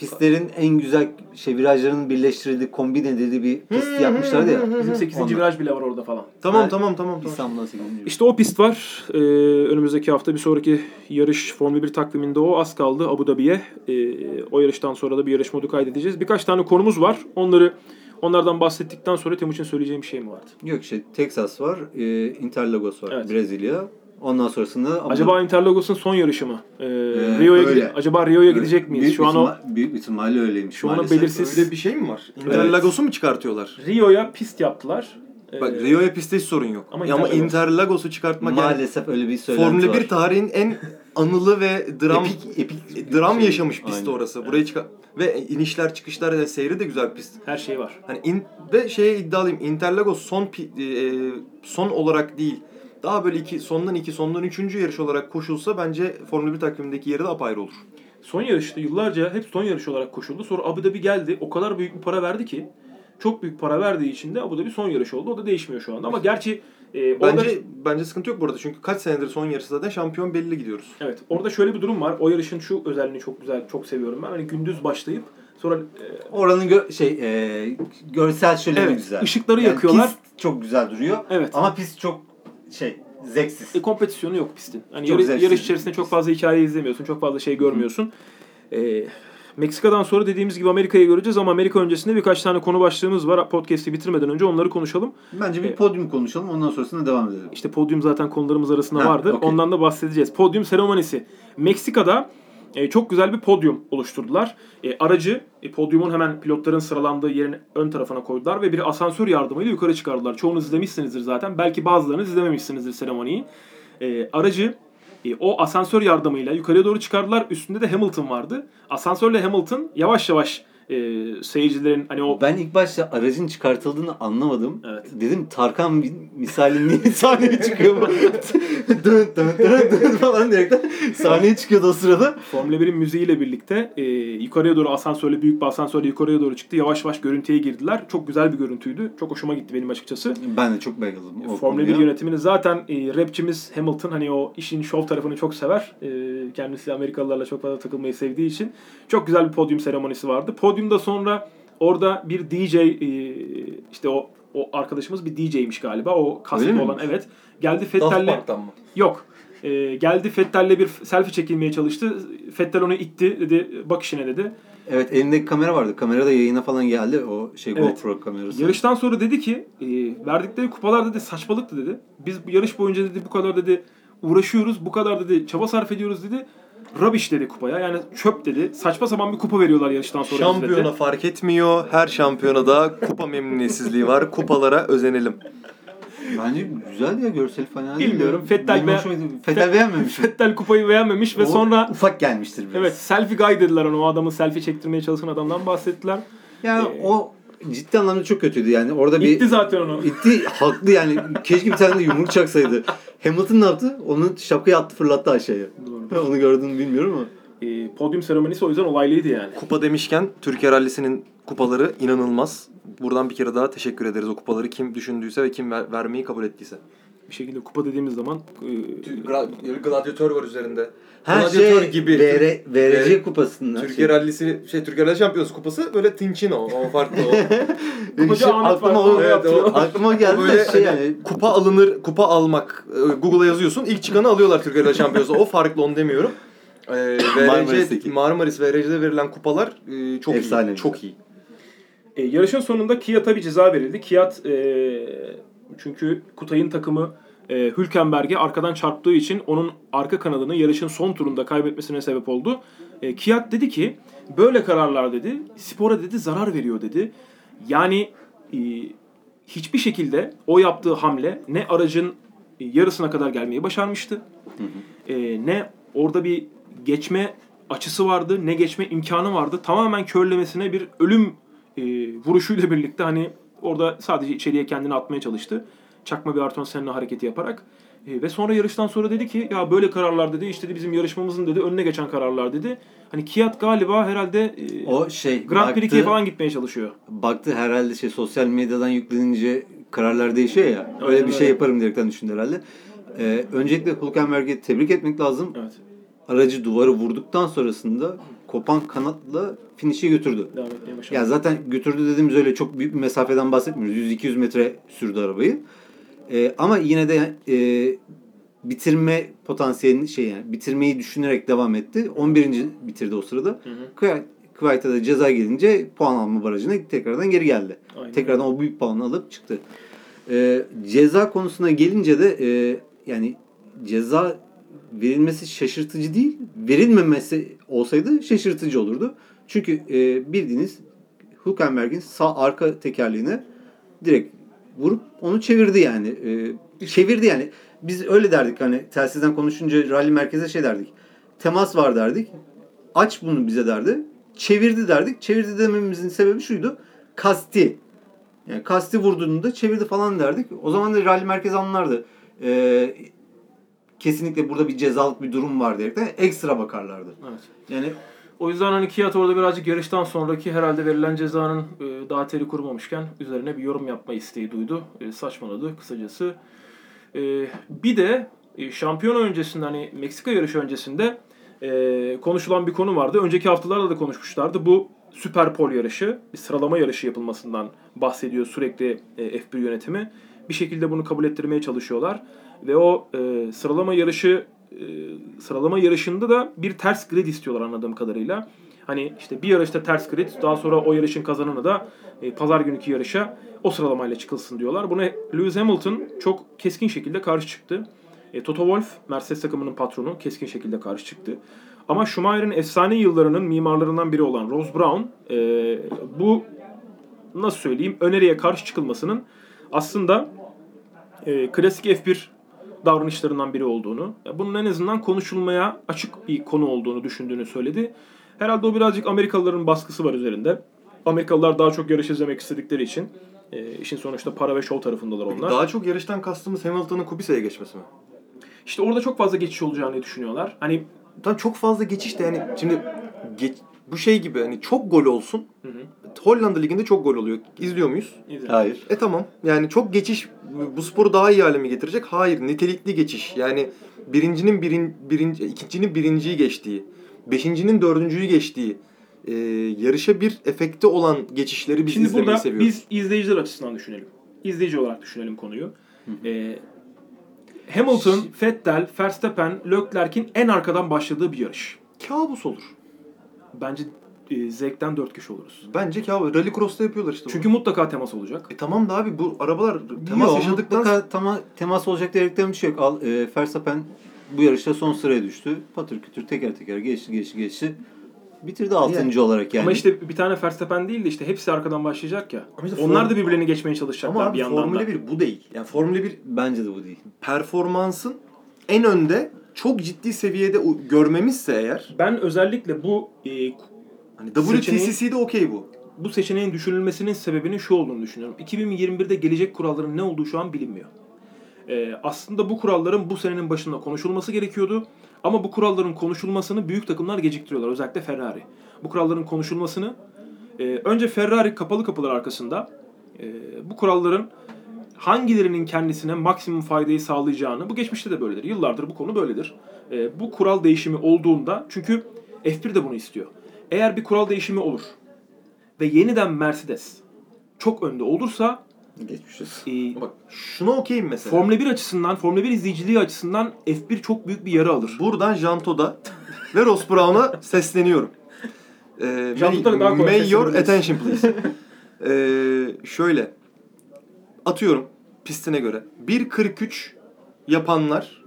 pistlerin en güzel şey virajlarının birleştirildiği kombin edildiği bir pist yapmışlardı ya. bizim 8. Onlar. viraj bile var orada falan. Tamam Ben- tamam tamam tamam. İstanbul'da 8. İşte o pist var. Ee, önümüzdeki hafta bir sonraki yarış Formula 1 takviminde o. Az kaldı Abu Dhabi'ye. Ee, o yarıştan sonra da bir yarış modu kaydedeceğiz. Birkaç tane konumuz var. Onları onlardan bahsettikten sonra Timuçin söyleyeceğim bir şey mi vardı? Yok işte Texas var, e, Interlagos var, Evet. Brezilya. Ondan sonrasında Acaba Interlagos'un son yarışı mı? Ee, Ee, Rio'ya gide- acaba Rio'ya gidecek miyiz? Büyük Şu an o büyük ihtimalle öyleymiş. Şu an belirsiz. Öyle bir şey mi var? Interlagos'u mu çıkartıyorlar? Rio'ya pist yaptılar. Ee, Bak Rio'ya pistte hiç sorun yok. Ama Ama, ama Interlagos- Interlagos'u çıkartmak yani Maalesef öyle bir söylenti Formula var. 1 tarihin en anılı ve dram Epik- epik dram şey. yaşamış pist Aynen. orası. Burayı çıkar ve inişler çıkışlar ve seyri de güzel pist. her şey var. Hani in, ve şeye iddialıyım. Interlagos son pi- e, son olarak değil. Daha böyle iki sondan iki sondan üçüncü yarış olarak koşulsa bence Formula 1 takvimindeki yeri de apayrı olur. Son yarışta yıllarca hep son yarış olarak koşuldu. Sonra Abu Dhabi geldi. O kadar büyük bir para verdi ki. Çok büyük para verdiği için de Abu Dhabi son yarış oldu. O da değişmiyor şu anda. Ama gerçi e, orada, Bence bence sıkıntı yok burada. Çünkü kaç senedir son yarışı zaten şampiyon belli gidiyoruz. evet, orada şöyle bir durum var. O yarışın şu özelliğini çok güzel, çok seviyorum ben. Hani gündüz başlayıp sonra e, Oranın gö- şey e, görsel şöleni Evet, güzel. ışıkları yakıyorlar. Pist çok güzel duruyor. Evet. Ama pist çok şey zevksiz. e, kompetisyonu yok pistin. Hani Çok zevksiz yarış içerisinde çok fazla hikaye izlemiyorsun. Çok fazla şey görmüyorsun. E, Meksika'dan sonra dediğimiz gibi Amerika'yı göreceğiz ama Amerika öncesinde birkaç tane konu başlığımız var. Podcast'i bitirmeden önce onları konuşalım. Bence bir Evet. podyum konuşalım ondan sonrasında devam edelim. İşte podyum zaten konularımız arasında Ha, vardı. okey. Ondan da bahsedeceğiz. Podyum seremonisi. Meksika'da e, çok güzel bir podyum oluşturdular. E, aracı e, podyumun hemen pilotların sıralandığı yerin ön tarafına koydular ve bir asansör yardımıyla yukarı çıkardılar. Çoğunuz izlemişsinizdir zaten. Belki bazılarınız izlememişsinizdir seremoniyi. E, aracı e, o asansör yardımıyla yukarıya doğru çıkardılar. Üstünde de Hamilton vardı. Asansörle Hamilton yavaş yavaş e, seyircilerin hani o Ben ilk başta aracın çıkartıldığını anlamadım. Evet. Dedim Tarkan mi- misali niye sahneye çıkıyor bu? dön dön dön dön falan diyerekten sahneye çıkıyordu o sırada. Formula 1'in müziğiyle birlikte e, yukarıya doğru asansörle büyük bir asansörle yukarıya doğru çıktı. Yavaş yavaş görüntüye girdiler. Çok güzel bir görüntüydü. Çok hoşuma gitti benim açıkçası. Ben de çok bayıldım o Formula 1 konuya. yönetimini zaten e, rapçimiz Hamilton hani o işin şov tarafını çok sever. E, kendisi Amerikalılarla çok fazla takılmayı sevdiği için. Çok güzel bir podyum seremonisi vardı. Podyumda sonra orada bir DJ e, işte o o arkadaşımız bir DJ'miş galiba. O mi? olan evet. Geldi Fettel'le? Yok. Ee, geldi Fettel'le bir selfie çekilmeye çalıştı. Fettel onu itti dedi bak işine dedi. Evet elindeki kamera vardı. Kamera da yayına falan geldi. O şey Evet. GoPro kamerası. Yarıştan sonra dedi ki e, verdikleri kupalar dedi saçmalıktı dedi. Biz yarış boyunca dedi bu kadar dedi uğraşıyoruz. Bu kadar dedi çaba sarf ediyoruz dedi. Rubbish dedi kupaya. Yani çöp dedi. Saçma sapan bir kupa veriyorlar yarıştan sonra Şampiyona dedi. fark etmiyor. Her şampiyonada kupa memnuniyetsizliği var. Kupalara özenelim. Bence güzel ya görsel fena değil. Bilmiyorum. Fettel be-. Fettel beğenmemiş. Fettel kupayı beğenmemiş ve O sonra ufak gelmiştir biraz. evet selfie guy dediler ona. O adamın selfie çektirmeye çalışan adamdan bahsettiler. Yani Ee, o ciddi anlamda çok kötüydü yani. Orada bir İtti zaten onu. İtti haklı yani. Keşke bir tane de yumruk çaksaydı. Hamilton ne yaptı? Onun şapkayı attı fırlattı aşağıya. Onu gördün bilmiyorum ama. E, podyum seremonisi o yüzden olaylıydı yani. Kupa demişken Türkiye Rallisi'nin kupaları inanılmaz. Buradan bir kere daha teşekkür ederiz o kupaları kim düşündüyse ve kim ver- vermeyi kabul ettiyse. Bir şekilde kupa dediğimiz zaman e, Gladyatör var üzerinde. Ha şey VR, VRC kupasında. Türkiye şey. Rallisi, şey Türkiye Rally Şampiyonası kupası böyle Tinçin o. O farklı o. Kupacı Şey, Ahmet aklıma var, o, Evet, o- aklıma geldi böyle şey hani yani. kupa alınır, kupa almak. e, Google'a yazıyorsun. ilk çıkanı alıyorlar Türkiye Rally Şampiyonası. O farklı onu demiyorum. Ee, VRC, Marmaris'teki. Marmaris VRC'de verilen kupalar e, çok iyi. Efsane. Çok iyi. E, yarışın sonunda Kiat'a bir ceza verildi. Kiat e, çünkü Kutay'ın takımı e, Hülkenberg'e arkadan çarptığı için onun arka kanadını yarışın son turunda kaybetmesine sebep oldu. E, Kiat dedi ki böyle kararlar dedi spora dedi zarar veriyor dedi. Yani e, hiçbir şekilde o yaptığı hamle ne aracın e, yarısına kadar gelmeyi başarmıştı. E, ne orada bir geçme açısı vardı, ne geçme imkanı vardı. Tamamen körlemesine bir ölüm e, vuruşuyla birlikte hani orada sadece içeriye kendini atmaya çalıştı. Çakma bir Ayrton Senna hareketi yaparak. E, ve sonra yarıştan sonra dedi ki ya böyle kararlar dedi işte de bizim yarışmamızın dedi önüne geçen kararlar dedi. Hani Kiat galiba herhalde e, O şey Grand Prix'e falan gitmeye çalışıyor. baktı herhalde şey sosyal medyadan yüklenince kararlar değişiyor ya. Öyle Aynen bir şey öyle. yaparım diyerekten düşündü herhalde. Ee, öncelikle Hülkenberg'i tebrik etmek lazım. Evet. Aracı duvarı vurduktan sonrasında kopan kanatla finish'e götürdü. Ya zaten götürdü dediğimiz öyle çok büyük bir mesafeden bahsetmiyoruz. 100-200 metre sürdü arabayı. Ee, ama yine de e, bitirme potansiyelini şey yani bitirmeyi düşünerek devam etti. 11. bitirdi o sırada. Kıvayt'a da ceza gelince puan alma barajına tekrardan geri geldi. Aynen. Tekrardan o büyük puanı alıp çıktı. Ee, ceza konusuna gelince de e, yani ceza verilmesi şaşırtıcı değil. Verilmemesi olsaydı şaşırtıcı olurdu. Çünkü e, bildiğiniz Hülkenberg'in sağ arka tekerleğine direkt vurup onu çevirdi yani. E, çevirdi yani. Biz öyle derdik hani telsizden konuşunca rally merkeze şey derdik. Temas var derdik. Aç bunu bize derdi. Çevirdi derdik. Çevirdi dememizin sebebi şuydu. Kasti. Yani kasti vurduğunda çevirdi falan derdik. O zaman da rally merkezi anlardı. Ee, kesinlikle burada bir cezalık bir durum var diyerekten ekstra bakarlardı. Evet. Yani O yüzden hani Kiat orada birazcık yarıştan sonraki herhalde verilen cezanın e, daha teri kurumamışken üzerine bir yorum yapma isteği duydu. E, saçmaladı kısacası. E, bir de e, şampiyona öncesinde hani Meksika yarışı öncesinde e, konuşulan bir konu vardı. Önceki haftalarda da konuşmuşlardı. Bu Süper Pol yarışı, bir sıralama yarışı yapılmasından bahsediyor sürekli e, F1 yönetimi. Bir şekilde bunu kabul ettirmeye çalışıyorlar. Ve o e, sıralama yarışı e, sıralama yarışında da bir ters grid istiyorlar anladığım kadarıyla. Hani işte bir yarışta ters grid, daha sonra o yarışın kazananı da e, pazar günkü yarışa o sıralamayla çıkılsın diyorlar. Buna Lewis Hamilton çok keskin şekilde karşı çıktı. E, Toto Wolff, Mercedes takımının patronu keskin şekilde karşı çıktı. Ama Schumacher'in efsane yıllarının mimarlarından biri olan Ross Brown e, bu nasıl söyleyeyim öneriye karşı çıkılmasının aslında e, klasik F1 davranışlarından biri olduğunu, bunun en azından konuşulmaya açık bir konu olduğunu düşündüğünü söyledi. Herhalde o birazcık Amerikalıların baskısı var üzerinde. Amerikalılar daha çok yarış izlemek istedikleri için e, işin sonuçta para ve show tarafındalar onlar. Daha çok yarıştan kastımız Hamilton'ın Kubica'ya geçmesi mi? İşte orada çok fazla geçiş olacağını düşünüyorlar. Hani Tam çok fazla geçiş de yani şimdi geç, bu şey gibi hani çok gol olsun. Hollanda liginde çok gol oluyor. İzliyor muyuz? izleyelim. hayır. E tamam. Yani çok geçiş bu sporu daha iyi hale mi getirecek? Hayır. Nitelikli geçiş. Yani birincinin birin, birinci, ikincinin birinciyi geçtiği, beşincinin dördüncüyü geçtiği, e, yarışa bir efekti olan geçişleri biz Şimdi izlemeyi burada seviyoruz. biz izleyiciler açısından düşünelim. İzleyici olarak düşünelim konuyu. Ee, Hamilton, Vettel, Verstappen, Leclerc'in en arkadan başladığı bir yarış. kabus olur. Bence e, zevkten dört kişi oluruz. Bence kabus. Rallycross'ta yapıyorlar işte bunu. Çünkü mutlaka temas olacak. E tamam da abi bu arabalar temas Yok, yaşadıktan mutlaka tema, temas olacak diyerekten bir şey yok. Al, e, Verstappen bu yarışta son sıraya düştü. Patır kütür teker teker geçti geçti geçti. Bitirdi 6. olarak yani. Ama işte bir tane Verstappen değil de işte hepsi arkadan başlayacak ya. Ama işte Onlar form- da birbirlerini geçmeye çalışacaklar ama bir abi yandan Formula da. 1 bu değil. Yani Formula 1 Bence de bu değil. performansın en önde çok ciddi seviyede görmemizse eğer Ben özellikle bu e, hani WTCC'de okey bu. bu seçeneğin düşünülmesinin sebebinin şu olduğunu düşünüyorum. 2021'de gelecek kuralların ne olduğu şu an bilinmiyor. Ee, aslında bu kuralların bu senenin başında konuşulması gerekiyordu. Ama bu kuralların konuşulmasını büyük takımlar geciktiriyorlar. Özellikle Ferrari. Bu kuralların konuşulmasını e, önce Ferrari kapalı kapılar arkasında e, bu kuralların hangilerinin kendisine maksimum faydayı sağlayacağını, bu geçmişte de böyledir. Yıllardır bu konu böyledir. E, bu kural değişimi olduğunda, çünkü F1 de bunu istiyor. Eğer bir kural değişimi olur ve yeniden Mercedes çok önde olursa Geçmiş olsun. e, Bak şuna okeyim mesela. Formula 1 açısından, Formula 1 izleyiciliği açısından F1 çok büyük bir yara alır. Buradan Janto'da ve Ross Brown'a sesleniyorum. Ee, may, daha kolay may your attention please. Ee, şöyle. Atıyorum pistine göre. 1.43 yapanlar ya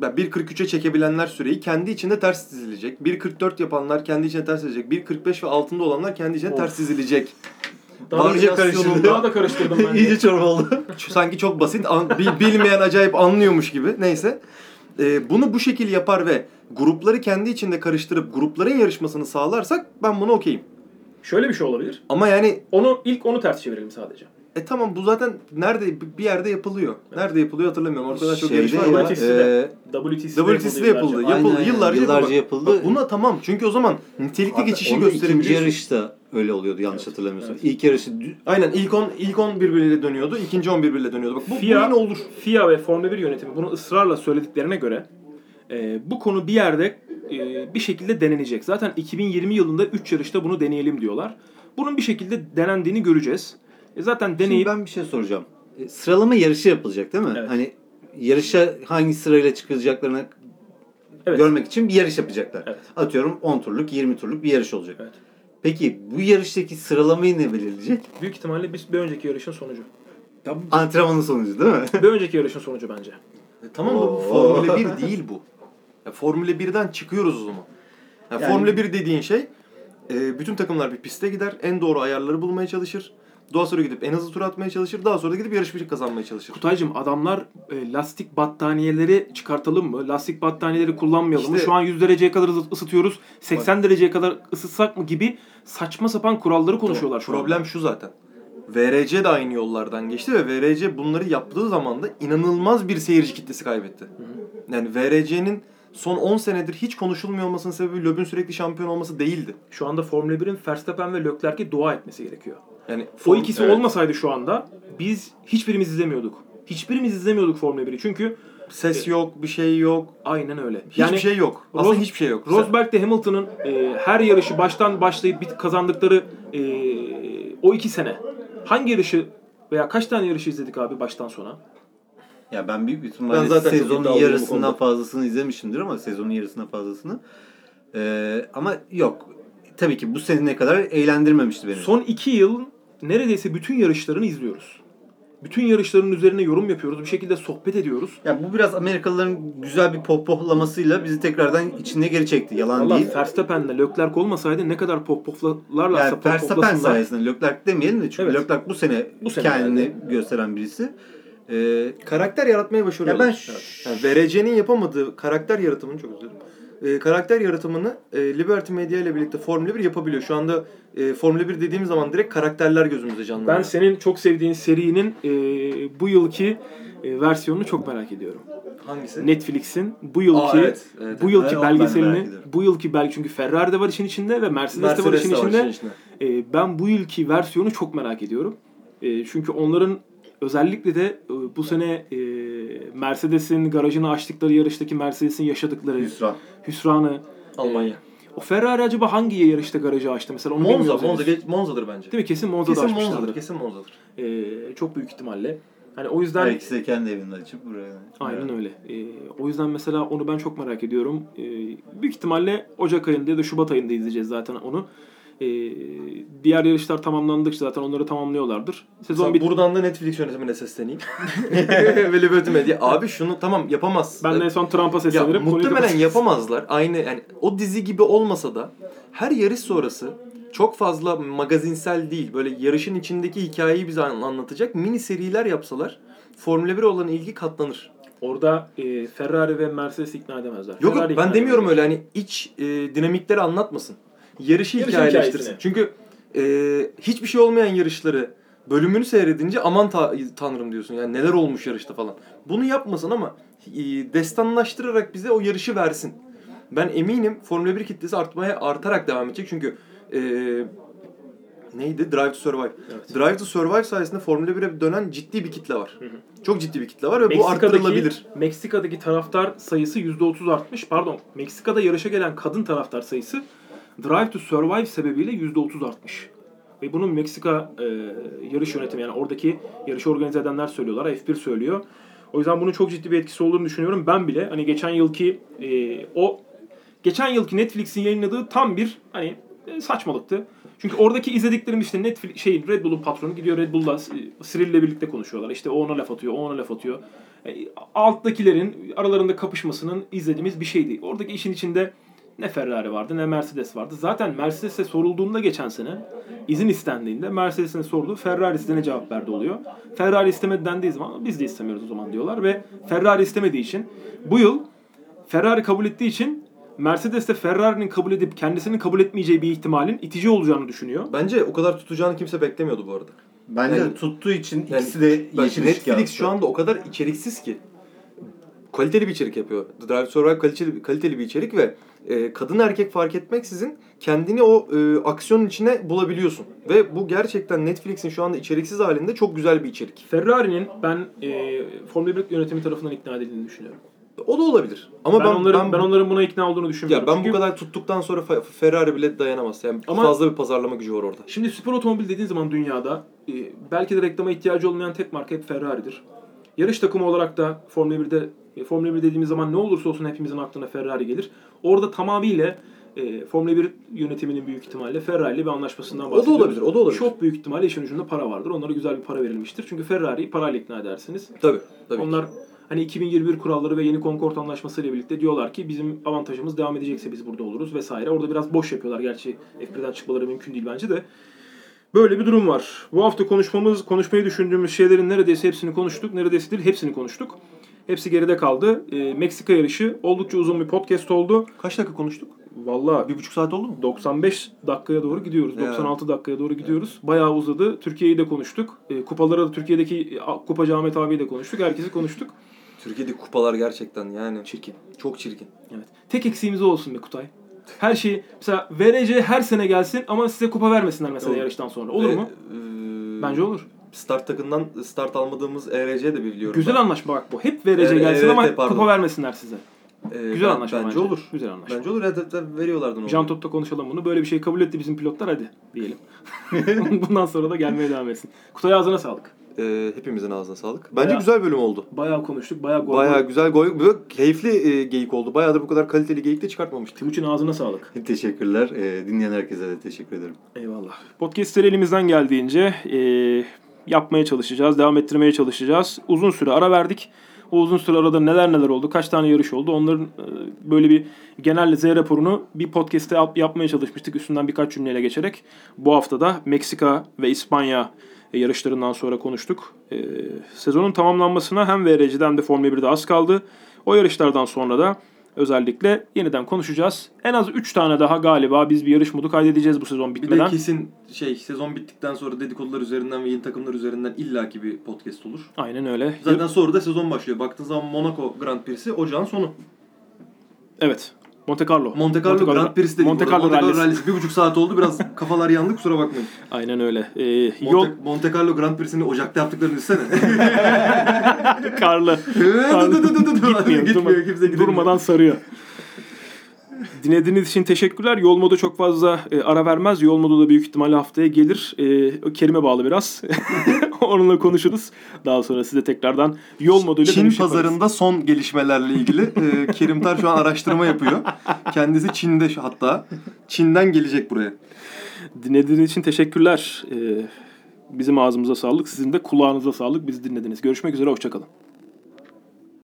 1.43'e çekebilenler süreyi kendi içinde ters dizilecek. 1.44 yapanlar kendi içinde ters dizilecek. 1.45 ve altında olanlar kendi içinde Of. ters dizilecek. Daha da, iyice karıştırdı. daha da karıştırdım ben. İyice çorba oldu. Sanki çok basit, an- bi- bilmeyen acayip anlıyormuş gibi. Neyse. e, bunu bu şekil yapar ve grupları kendi içinde karıştırıp grupların yarışmasını sağlarsak ben buna okeyim. Şöyle bir şey olabilir. Ama yani Onu ilk onu ters çevirelim sadece. E tamam bu zaten nerede bir yerde yapılıyor. Nerede yapılıyor hatırlamıyorum. Ortada çok Şeyde yarış var ama. WTC'de. WTC'de, WTC'de yapıldı. yıllarca. Yapıldı. Aynen, Yıllarca, yıllarca yapıldı. yapıldı. Bak buna tamam. Çünkü o zaman nitelikli hatta geçişi onda ikinci gösterebiliyorsun. yarışta öyle oluyordu yanlış hatırlamıyorsam. Evet. İlk yarışı dü- Aynen ilk 10 ilk 10 birbiriyle dönüyordu. ikinci 10 birbiriyle dönüyordu. Bak bu, bu FIA, yine olur. FIA ve Formula 1 yönetimi bunu ısrarla söylediklerine göre e, bu konu bir yerde e, bir şekilde denenecek. Zaten 2020 yılında 3 yarışta bunu deneyelim diyorlar. Bunun bir şekilde denendiğini göreceğiz. E, zaten Şimdi deneyip ben bir şey soracağım. E, Sıralama yarışı yapılacak değil mi? Evet. Hani yarışa hangi sırayla çıkacaklarını evet. görmek için bir yarış yapacaklar. Evet. Atıyorum 10 turluk, 20 turluk bir yarış olacak. Evet. Peki bu yarıştaki sıralamayı ne belirleyecek? Büyük ihtimalle bir, bir önceki yarışın sonucu. Antrenmanın sonucu değil mi? bir önceki yarışın sonucu bence. E, tamam da bu Oo. Formula 1 değil bu. Ya, Formula 1'den çıkıyoruz o zaman. Ya, Yani- Formula 1 dediğin şey e, bütün takımlar bir piste gider. En doğru ayarları bulmaya çalışır. Daha sonra gidip en hızlı tur atmaya çalışır. Daha sonra da gidip yarışmayı kazanmaya çalışır. Kutaycığım adamlar e, lastik battaniyeleri çıkartalım mı? Lastik battaniyeleri kullanmayalım mı? İşte- Şu an 100 dereceye kadar ısı- ısıtıyoruz. 80 dereceye kadar ısıtsak mı gibi saçma sapan kuralları konuşuyorlar şu Problem anda. şu zaten. VRC de aynı yollardan geçti ve VRC bunları yaptığı zaman da inanılmaz bir seyirci kitlesi kaybetti. Yani VRC'nin son 10 senedir hiç konuşulmuyor olmasının sebebi Loeb'ün sürekli şampiyon olması değildi. Şu anda Formula 1'in Verstappen ve Leclerc'e dua etmesi gerekiyor. Yani O Form- ikisi Evet. olmasaydı şu anda biz hiçbirimiz izlemiyorduk. Hiçbirimiz izlemiyorduk Formula 1'i. Çünkü ses yok, bir şey yok. aynen öyle. Hiçbir şey yok. Aslında Ros- hiçbir şey yok. Rosberg de Hamilton'ın e, her yarışı baştan başlayıp bit kazandıkları e, o iki sene. Hangi yarışı veya kaç tane yarışı izledik abi baştan sona? Ya ben büyük bir ihtimalle Ben zaten sezonun yarısından fazlasını izlemişimdir ama sezonun yarısından fazlasını. Ee, ama yok. Tabii ki bu sene ne kadar eğlendirmemişti beni. Son iki yıl neredeyse bütün yarışlarını izliyoruz. Bütün yarışların üzerine yorum yapıyoruz. Bir şekilde sohbet ediyoruz. Ya bu biraz Amerikalıların güzel bir pohpohlamasıyla bizi tekrardan içine geri çekti. Yalan Allah değil. Verstappen'le Leclerc olmasaydı ne kadar pop poplarlarsa Yani Verstappen sayesinde Leclerc demeyelim de çünkü Evet. Leclerc bu sene, Bu sene kendini yani. gösteren birisi. Ee, karakter yaratmaya başarıyorlar. Ya ben ş-. Yani VRC'nin yapamadığı karakter yaratımını çok özür Ee, karakter yaratımını e, Liberty Media ile birlikte Formula 1 yapabiliyor. Şu anda e, Formula 1 dediğimiz zaman direkt karakterler gözümüzde canlanıyor. Ben senin çok sevdiğin serinin e, bu yılki e, versiyonunu çok merak ediyorum. Hangisi? Netflix'in bu yılki Aa, evet, evet, bu yılki Evet, belgeselini bu yılki belki çünkü Ferrari de var işin içinde ve Mercedes, de var işin de var içinde. işin içinde. E, ben bu yılki versiyonu çok merak ediyorum. E, çünkü onların özellikle de e, bu sene e, Mercedes'in garajını açtıkları yarıştaki Mercedes'in yaşadıkları Hüsran. hüsranı. Almanya. O Ferrari acaba hangi yarışta garajı açtı mesela onu Monza, bilmiyoruz Monza, henüz. Monza'dır bence. Değil mi? Kesin Monza'da Kesin açmışlardır. Monza'dır, kesin Monza'dır. E, çok büyük ihtimalle. Hani o yüzden Belki de kendi evinde açıp buraya. Aynen öyle. Ee, o yüzden mesela onu ben çok merak ediyorum. Ee, büyük ihtimalle Ocak ayında ya da Şubat ayında izleyeceğiz zaten onu. Ee, diğer yarışlar tamamlandıkça zaten onları tamamlıyorlardır. Sezon Mesela bit. buradan da Netflix yönetimine sesleneyim. Ve Liberty Media. Abi şunu tamam yapamaz. Ben de en son Trump'a ya, seslenirim. Konuyu muhtemelen yapamazlar. Aynı yani o dizi gibi olmasa da her yarış sonrası çok fazla magazinsel değil. Böyle yarışın içindeki hikayeyi bize an- anlatacak mini seriler yapsalar Formula 1 olan ilgi katlanır. Orada e, Ferrari ve Mercedes ikna edemezler. Yok Ferrari ben demiyorum edemez. öyle hani iç e, dinamikleri anlatmasın. Yarışı Yarış hikayeleştirsin. hikayesini. Çünkü e, hiçbir şey olmayan yarışları bölümünü seyredince aman ta- tanrım diyorsun. Yani neler olmuş yarışta falan. Bunu yapmasın ama e, destanlaştırarak bize o yarışı versin. Ben eminim Formula 1 kitlesi artmaya artarak devam edecek. Çünkü e, neydi? Drive to Survive. Evet. Drive to Survive sayesinde Formula 1'e dönen ciddi bir kitle var. Hı hı. Çok ciddi bir kitle var ve bu arttırılabilir. Meksika'daki taraftar sayısı %30 artmış. Pardon. Meksika'da yarışa gelen kadın taraftar sayısı Drive to Survive sebebiyle %30 artmış. Ve bunu Meksika e, yarış yönetimi yani oradaki yarışı organize edenler söylüyorlar. F1 söylüyor. O yüzden bunun çok ciddi bir etkisi olduğunu düşünüyorum. Ben bile hani geçen yılki e, o geçen yılki Netflix'in yayınladığı tam bir hani e, saçmalıktı. Çünkü oradaki izlediklerim işte Netflix şeyin Red Bull'un patronu gidiyor Red Bull'la e, Cyril'le birlikte konuşuyorlar. İşte o ona laf atıyor, o ona laf atıyor. E, alttakilerin aralarında kapışmasının izlediğimiz bir şeydi. Oradaki işin içinde ne Ferrari vardı ne Mercedes vardı. Zaten Mercedes'e sorulduğunda geçen sene izin istendiğinde Mercedes'in sorduğu Ferrari istene cevap verdi oluyor. Ferrari istemedi dendiği zaman biz de istemiyoruz o zaman diyorlar ve Ferrari istemediği için bu yıl Ferrari kabul ettiği için Mercedes de Ferrari'nin kabul edip kendisinin kabul etmeyeceği bir ihtimalin itici olacağını düşünüyor. Bence o kadar tutacağını kimse beklemiyordu bu arada. Bence Yani- tuttuğu için Yani ikisi de yeşil Netflix şu anda o kadar içeriksiz ki. Kaliteli bir içerik yapıyor. The Drive to Survive kaliteli, kaliteli bir içerik ve e, kadın erkek fark etmeksizin kendini o e, aksiyonun içine bulabiliyorsun. Ve bu gerçekten Netflix'in şu anda içeriksiz halinde çok güzel bir içerik. Ferrari'nin ben e, Formula 1 yönetimi tarafından ikna edildiğini düşünüyorum. O da olabilir. Ama ben, ben, onların ben, ben, onların buna ikna olduğunu ya düşünmüyorum. ben Çünkü bu kadar tuttuktan sonra Fe- Ferrari bile dayanamaz. Yani Ama- fazla bir pazarlama gücü var orada. Şimdi spor otomobil dediğin zaman dünyada e, belki de reklama ihtiyacı olmayan tek marka hep Ferrari'dir. Yarış takımı olarak da Formula 1'de e, Formula 1 dediğimiz zaman ne olursa olsun hepimizin aklına Ferrari gelir. Orada tamamıyla e, Formula 1 yönetiminin büyük ihtimalle Ferrari ile bir anlaşmasından O da bahsediyoruz. olabilir, o da olabilir. Çok büyük ihtimalle işin ucunda para vardır. Onlara güzel bir para verilmiştir. Çünkü Ferrari'yi parayla ikna edersiniz. Tabii. tabii. Onlar hani 2021 kuralları ve yeni Concord Anlaşması ile birlikte diyorlar ki bizim avantajımız devam edecekse biz burada oluruz vesaire. Orada biraz boş yapıyorlar. Gerçi F1'den çıkmaları mümkün değil bence de. Böyle bir durum var. Bu hafta konuşmamız, konuşmayı düşündüğümüz şeylerin neredeyse hepsini konuştuk. Neredeyse değil, hepsini konuştuk. Hepsi geride kaldı. Ee, Meksika yarışı oldukça uzun bir podcast oldu. Kaç dakika konuştuk? Vallahi Bir buçuk saat oldu mu? 95 dakikaya doğru gidiyoruz. Ya. 96 dakikaya doğru gidiyoruz. Bayağı uzadı. Türkiye'yi de konuştuk. E, kupalara da Türkiye'deki e, Kupacı Ahmet abiyi de konuştuk. Herkesi konuştuk. Türkiye'deki kupalar gerçekten yani Çirkin. çok çirkin. Evet. Tek eksiğimiz o olsun be Kutay. Her şeyi mesela VRC her sene gelsin ama size kupa vermesinler mesela Olur. yarıştan sonra. Olur Ve, mu? e, Bence olur. Start takımdan start almadığımız ERC de biliyorum. Güzel ben. anlaşma bak bu. Hep VRC Evet, gelsin evet, ama pardon. kupa vermesinler size. Ee, Güzel ben- anlaşma bence, bence. olur. Güzel anlaşma. Bence olur. Evet, veriyorlardı onu. Jean Tot'ta konuşalım bunu. Böyle bir şey kabul etti bizim pilotlar hadi diyelim. Bundan sonra da gelmeye devam etsin. Kutay ağzına sağlık. Ee, hepimizin ağzına sağlık. Bence Bayağı- güzel bölüm oldu. Bayağı konuştuk. Bayağı gol. Bayağı güzel goy, böyle keyifli e, geyik oldu. Bayağıdır bu kadar kaliteli geyik de çıkartmamıştık. Timuçin ağzına sağlık. Teşekkürler. Ee, dinleyen herkese de teşekkür ederim. Eyvallah. Podcastleri elimizden geldiğince e, yapmaya çalışacağız, devam ettirmeye çalışacağız. Uzun süre ara verdik. O uzun süre arada neler neler oldu, kaç tane yarış oldu onların e, böyle bir genel Z raporunu bir podcast'te yap- yapmaya çalışmıştık üstünden birkaç cümleyle geçerek. Bu hafta da Meksika ve İspanya yarışlarından sonra konuştuk. E, sezonun tamamlanmasına hem VRC'den de Formula 1'de az kaldı. O yarışlardan sonra da özellikle yeniden konuşacağız. En az 3 tane daha galiba biz bir yarış modu kaydedeceğiz bu sezon Bir de bitmeden. kesin şey sezon bittikten sonra dedikodular üzerinden ve yeni takımlar üzerinden illaki bir podcast olur. Aynen öyle. Zaten sonra da sezon başlıyor. Baktığın zaman Monaco Grand Prix'si ocağın sonu. Evet. Monte Carlo. Monte Carlo Grand Prix'si dedik. Monte. Carlo Monte Carlo rallisi. Bir buçuk saat oldu. Biraz kafalar yandı kusura bakmayın. Aynen öyle. Ee, Monte, yol Monte Carlo Grand Prix'sini Ocak'ta yaptıklarını düşünsene. karlı. Gitmiyor. Gitmiyor. durma- Kimse gidemiyor. durmadan sarıyor. Dinlediğiniz için teşekkürler. Yol modu çok fazla e, ara vermez. Yol modu da büyük ihtimalle haftaya gelir. E, Kerim'e bağlı biraz. Onunla konuşuruz. Daha sonra size tekrardan yol moduyla Çin dönüş yaparız. pazarında son gelişmelerle ilgili e, Kerim Tar şu an araştırma yapıyor. Kendisi Çin'de hatta. Çin'den gelecek buraya. Dinlediğiniz için teşekkürler. E, bizim ağzımıza sağlık. Sizin de kulağınıza sağlık. Bizi dinlediniz. Görüşmek üzere. Hoşçakalın.